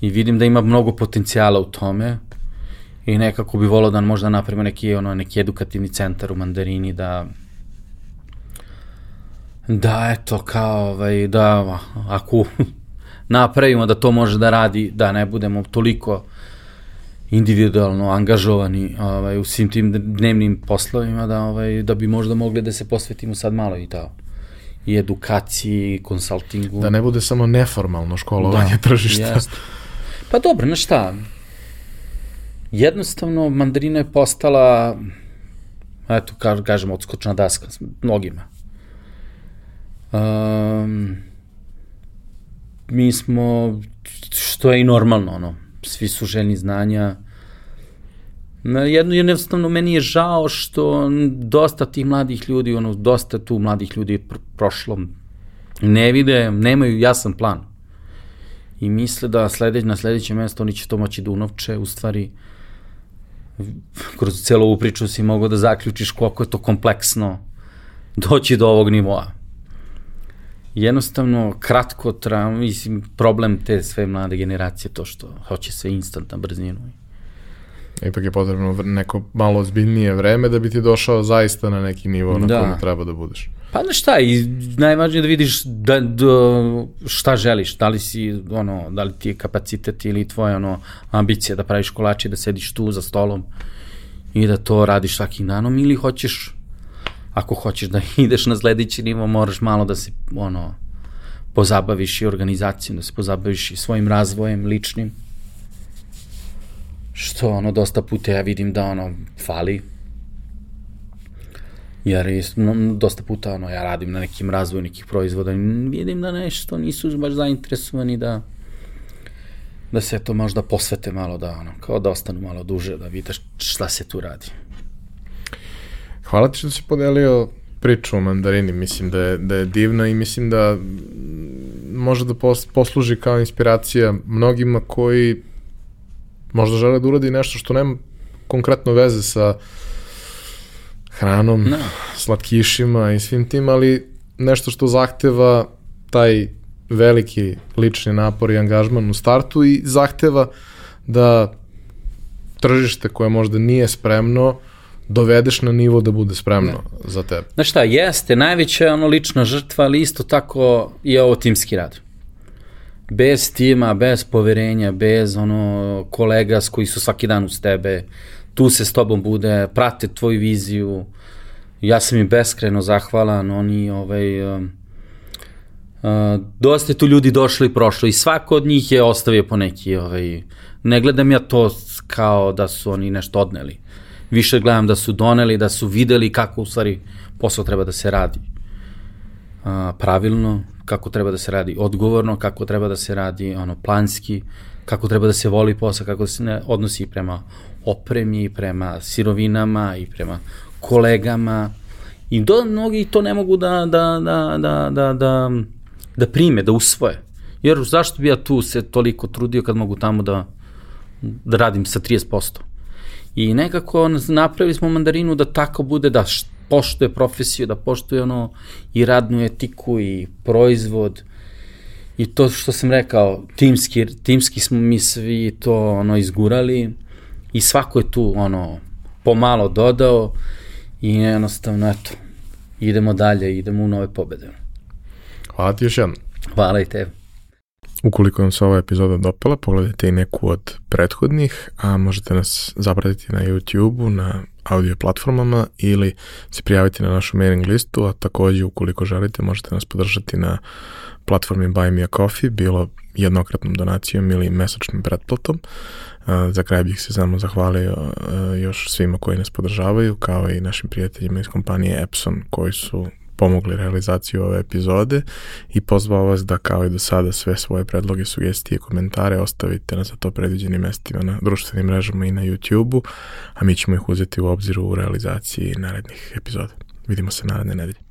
I vidim da ima mnogo potencijala u tome i nekako bi volao da možda napravimo neki, ono, neki edukativni centar u Mandarini da da eto kao ovaj, da ako napravimo da to može da radi da ne budemo toliko individualno angažovani ovaj, u svim tim dnevnim poslovima da, ovaj, da bi možda mogli da se posvetimo sad malo i to i edukaciji, i konsultingu. Da ne bude samo neformalno školovanje da, tržišta. Jest. Pa dobro, na šta? Jednostavno, mandarina je postala, eto, kažemo, odskočna daska mnogima. Um, mi smo, što je i normalno, ono, svi su željni znanja. Jedno, jednostavno, meni je žao što dosta tih mladih ljudi, ono, dosta tu mladih ljudi je pr prošlo, ne vide, nemaju jasan plan. I misle da sledeć, na sledeće mesto oni će to moći da unovče, u stvari, kroz celu ovu priču si mogao da zaključiš koliko je to kompleksno doći do ovog nivoa jednostavno kratko tra, mislim, problem te sve mlade generacije to što hoće sve instant na brzinu. Ipak je potrebno neko malo ozbiljnije vreme da bi ti došao zaista na neki nivo na da. kojem treba da budeš. Pa na šta, i najvažnije da vidiš da, da, šta želiš, da li si, ono, da li ti je kapacitet ili tvoja ono, ambicija da praviš kolače, da sediš tu za stolom i da to radiš svakim danom ili hoćeš ako hoćeš da ideš na sledeći nivo, moraš malo da se, ono, pozabaviš i organizacijom, da se pozabaviš i svojim razvojem ličnim. Što, ono, dosta puta ja vidim da, ono, fali. Jer je, no, dosta puta, ono, ja radim na nekim razvoju nekih proizvoda i vidim da nešto nisu baš zainteresovani da da se to možda posvete malo, da, ono, kao da ostanu malo duže, da vidiš šta se tu radi. Hvala ti što si podelio priču o mandarini, mislim da je, da je divna i mislim da može da posluži kao inspiracija mnogima koji možda žele da uradi nešto što nema konkretno veze sa hranom, no. slatkišima i svim tim, ali nešto što zahteva taj veliki lični napor i angažman u startu i zahteva da tržište koje možda nije spremno dovedeš na nivo da bude spremno ne. za tebe. Znaš šta, jeste, najveća je ono lična žrtva, ali isto tako i ovo timski rad. Bez tima, bez poverenja, bez ono kolega s koji su svaki dan uz tebe, tu se s tobom bude, prate tvoju viziju. Ja sam im beskreno zahvalan, oni ovaj, uh, uh, dosta tu ljudi došli i prošli i svako od njih je ostavio po neki, ovaj, ne gledam ja to kao da su oni nešto odneli više gledam da su doneli, da su videli kako u stvari posao treba da se radi a, pravilno, kako treba da se radi odgovorno, kako treba da se radi ono planski, kako treba da se voli posao, kako se ne odnosi prema opremi, prema sirovinama i prema kolegama. I do, mnogi to ne mogu da, da, da, da, da, da, da prime, da usvoje. Jer zašto bi ja tu se toliko trudio kad mogu tamo da, da radim sa 30%? I nekako napravili smo mandarinu da tako bude, da poštuje profesiju, da poštuje ono i radnu etiku i proizvod. I to što sam rekao, timski, timski smo mi svi to ono izgurali i svako je tu ono pomalo dodao i jednostavno eto, idemo dalje, idemo u nove pobede. Hvala ti još jednom. Hvala i tebi. Ukoliko vam se ova epizoda dopala, pogledajte i neku od prethodnih, a možete nas zapratiti na YouTube-u, na audio platformama ili se prijaviti na našu mailing listu, a takođe ukoliko želite možete nas podržati na platformi Buy Me a Coffee, bilo jednokratnom donacijom ili mesečnim pretplatom. Za kraj bih se samo zahvalio još svima koji nas podržavaju, kao i našim prijateljima iz kompanije Epson koji su pomogli realizaciju ove epizode i pozvao vas da kao i do sada sve svoje predloge, sugestije i komentare ostavite na za to predviđenim mestima na društvenim mrežama i na YouTube-u, a mi ćemo ih uzeti u obziru u realizaciji narednih epizoda. Vidimo se naredne nedelje.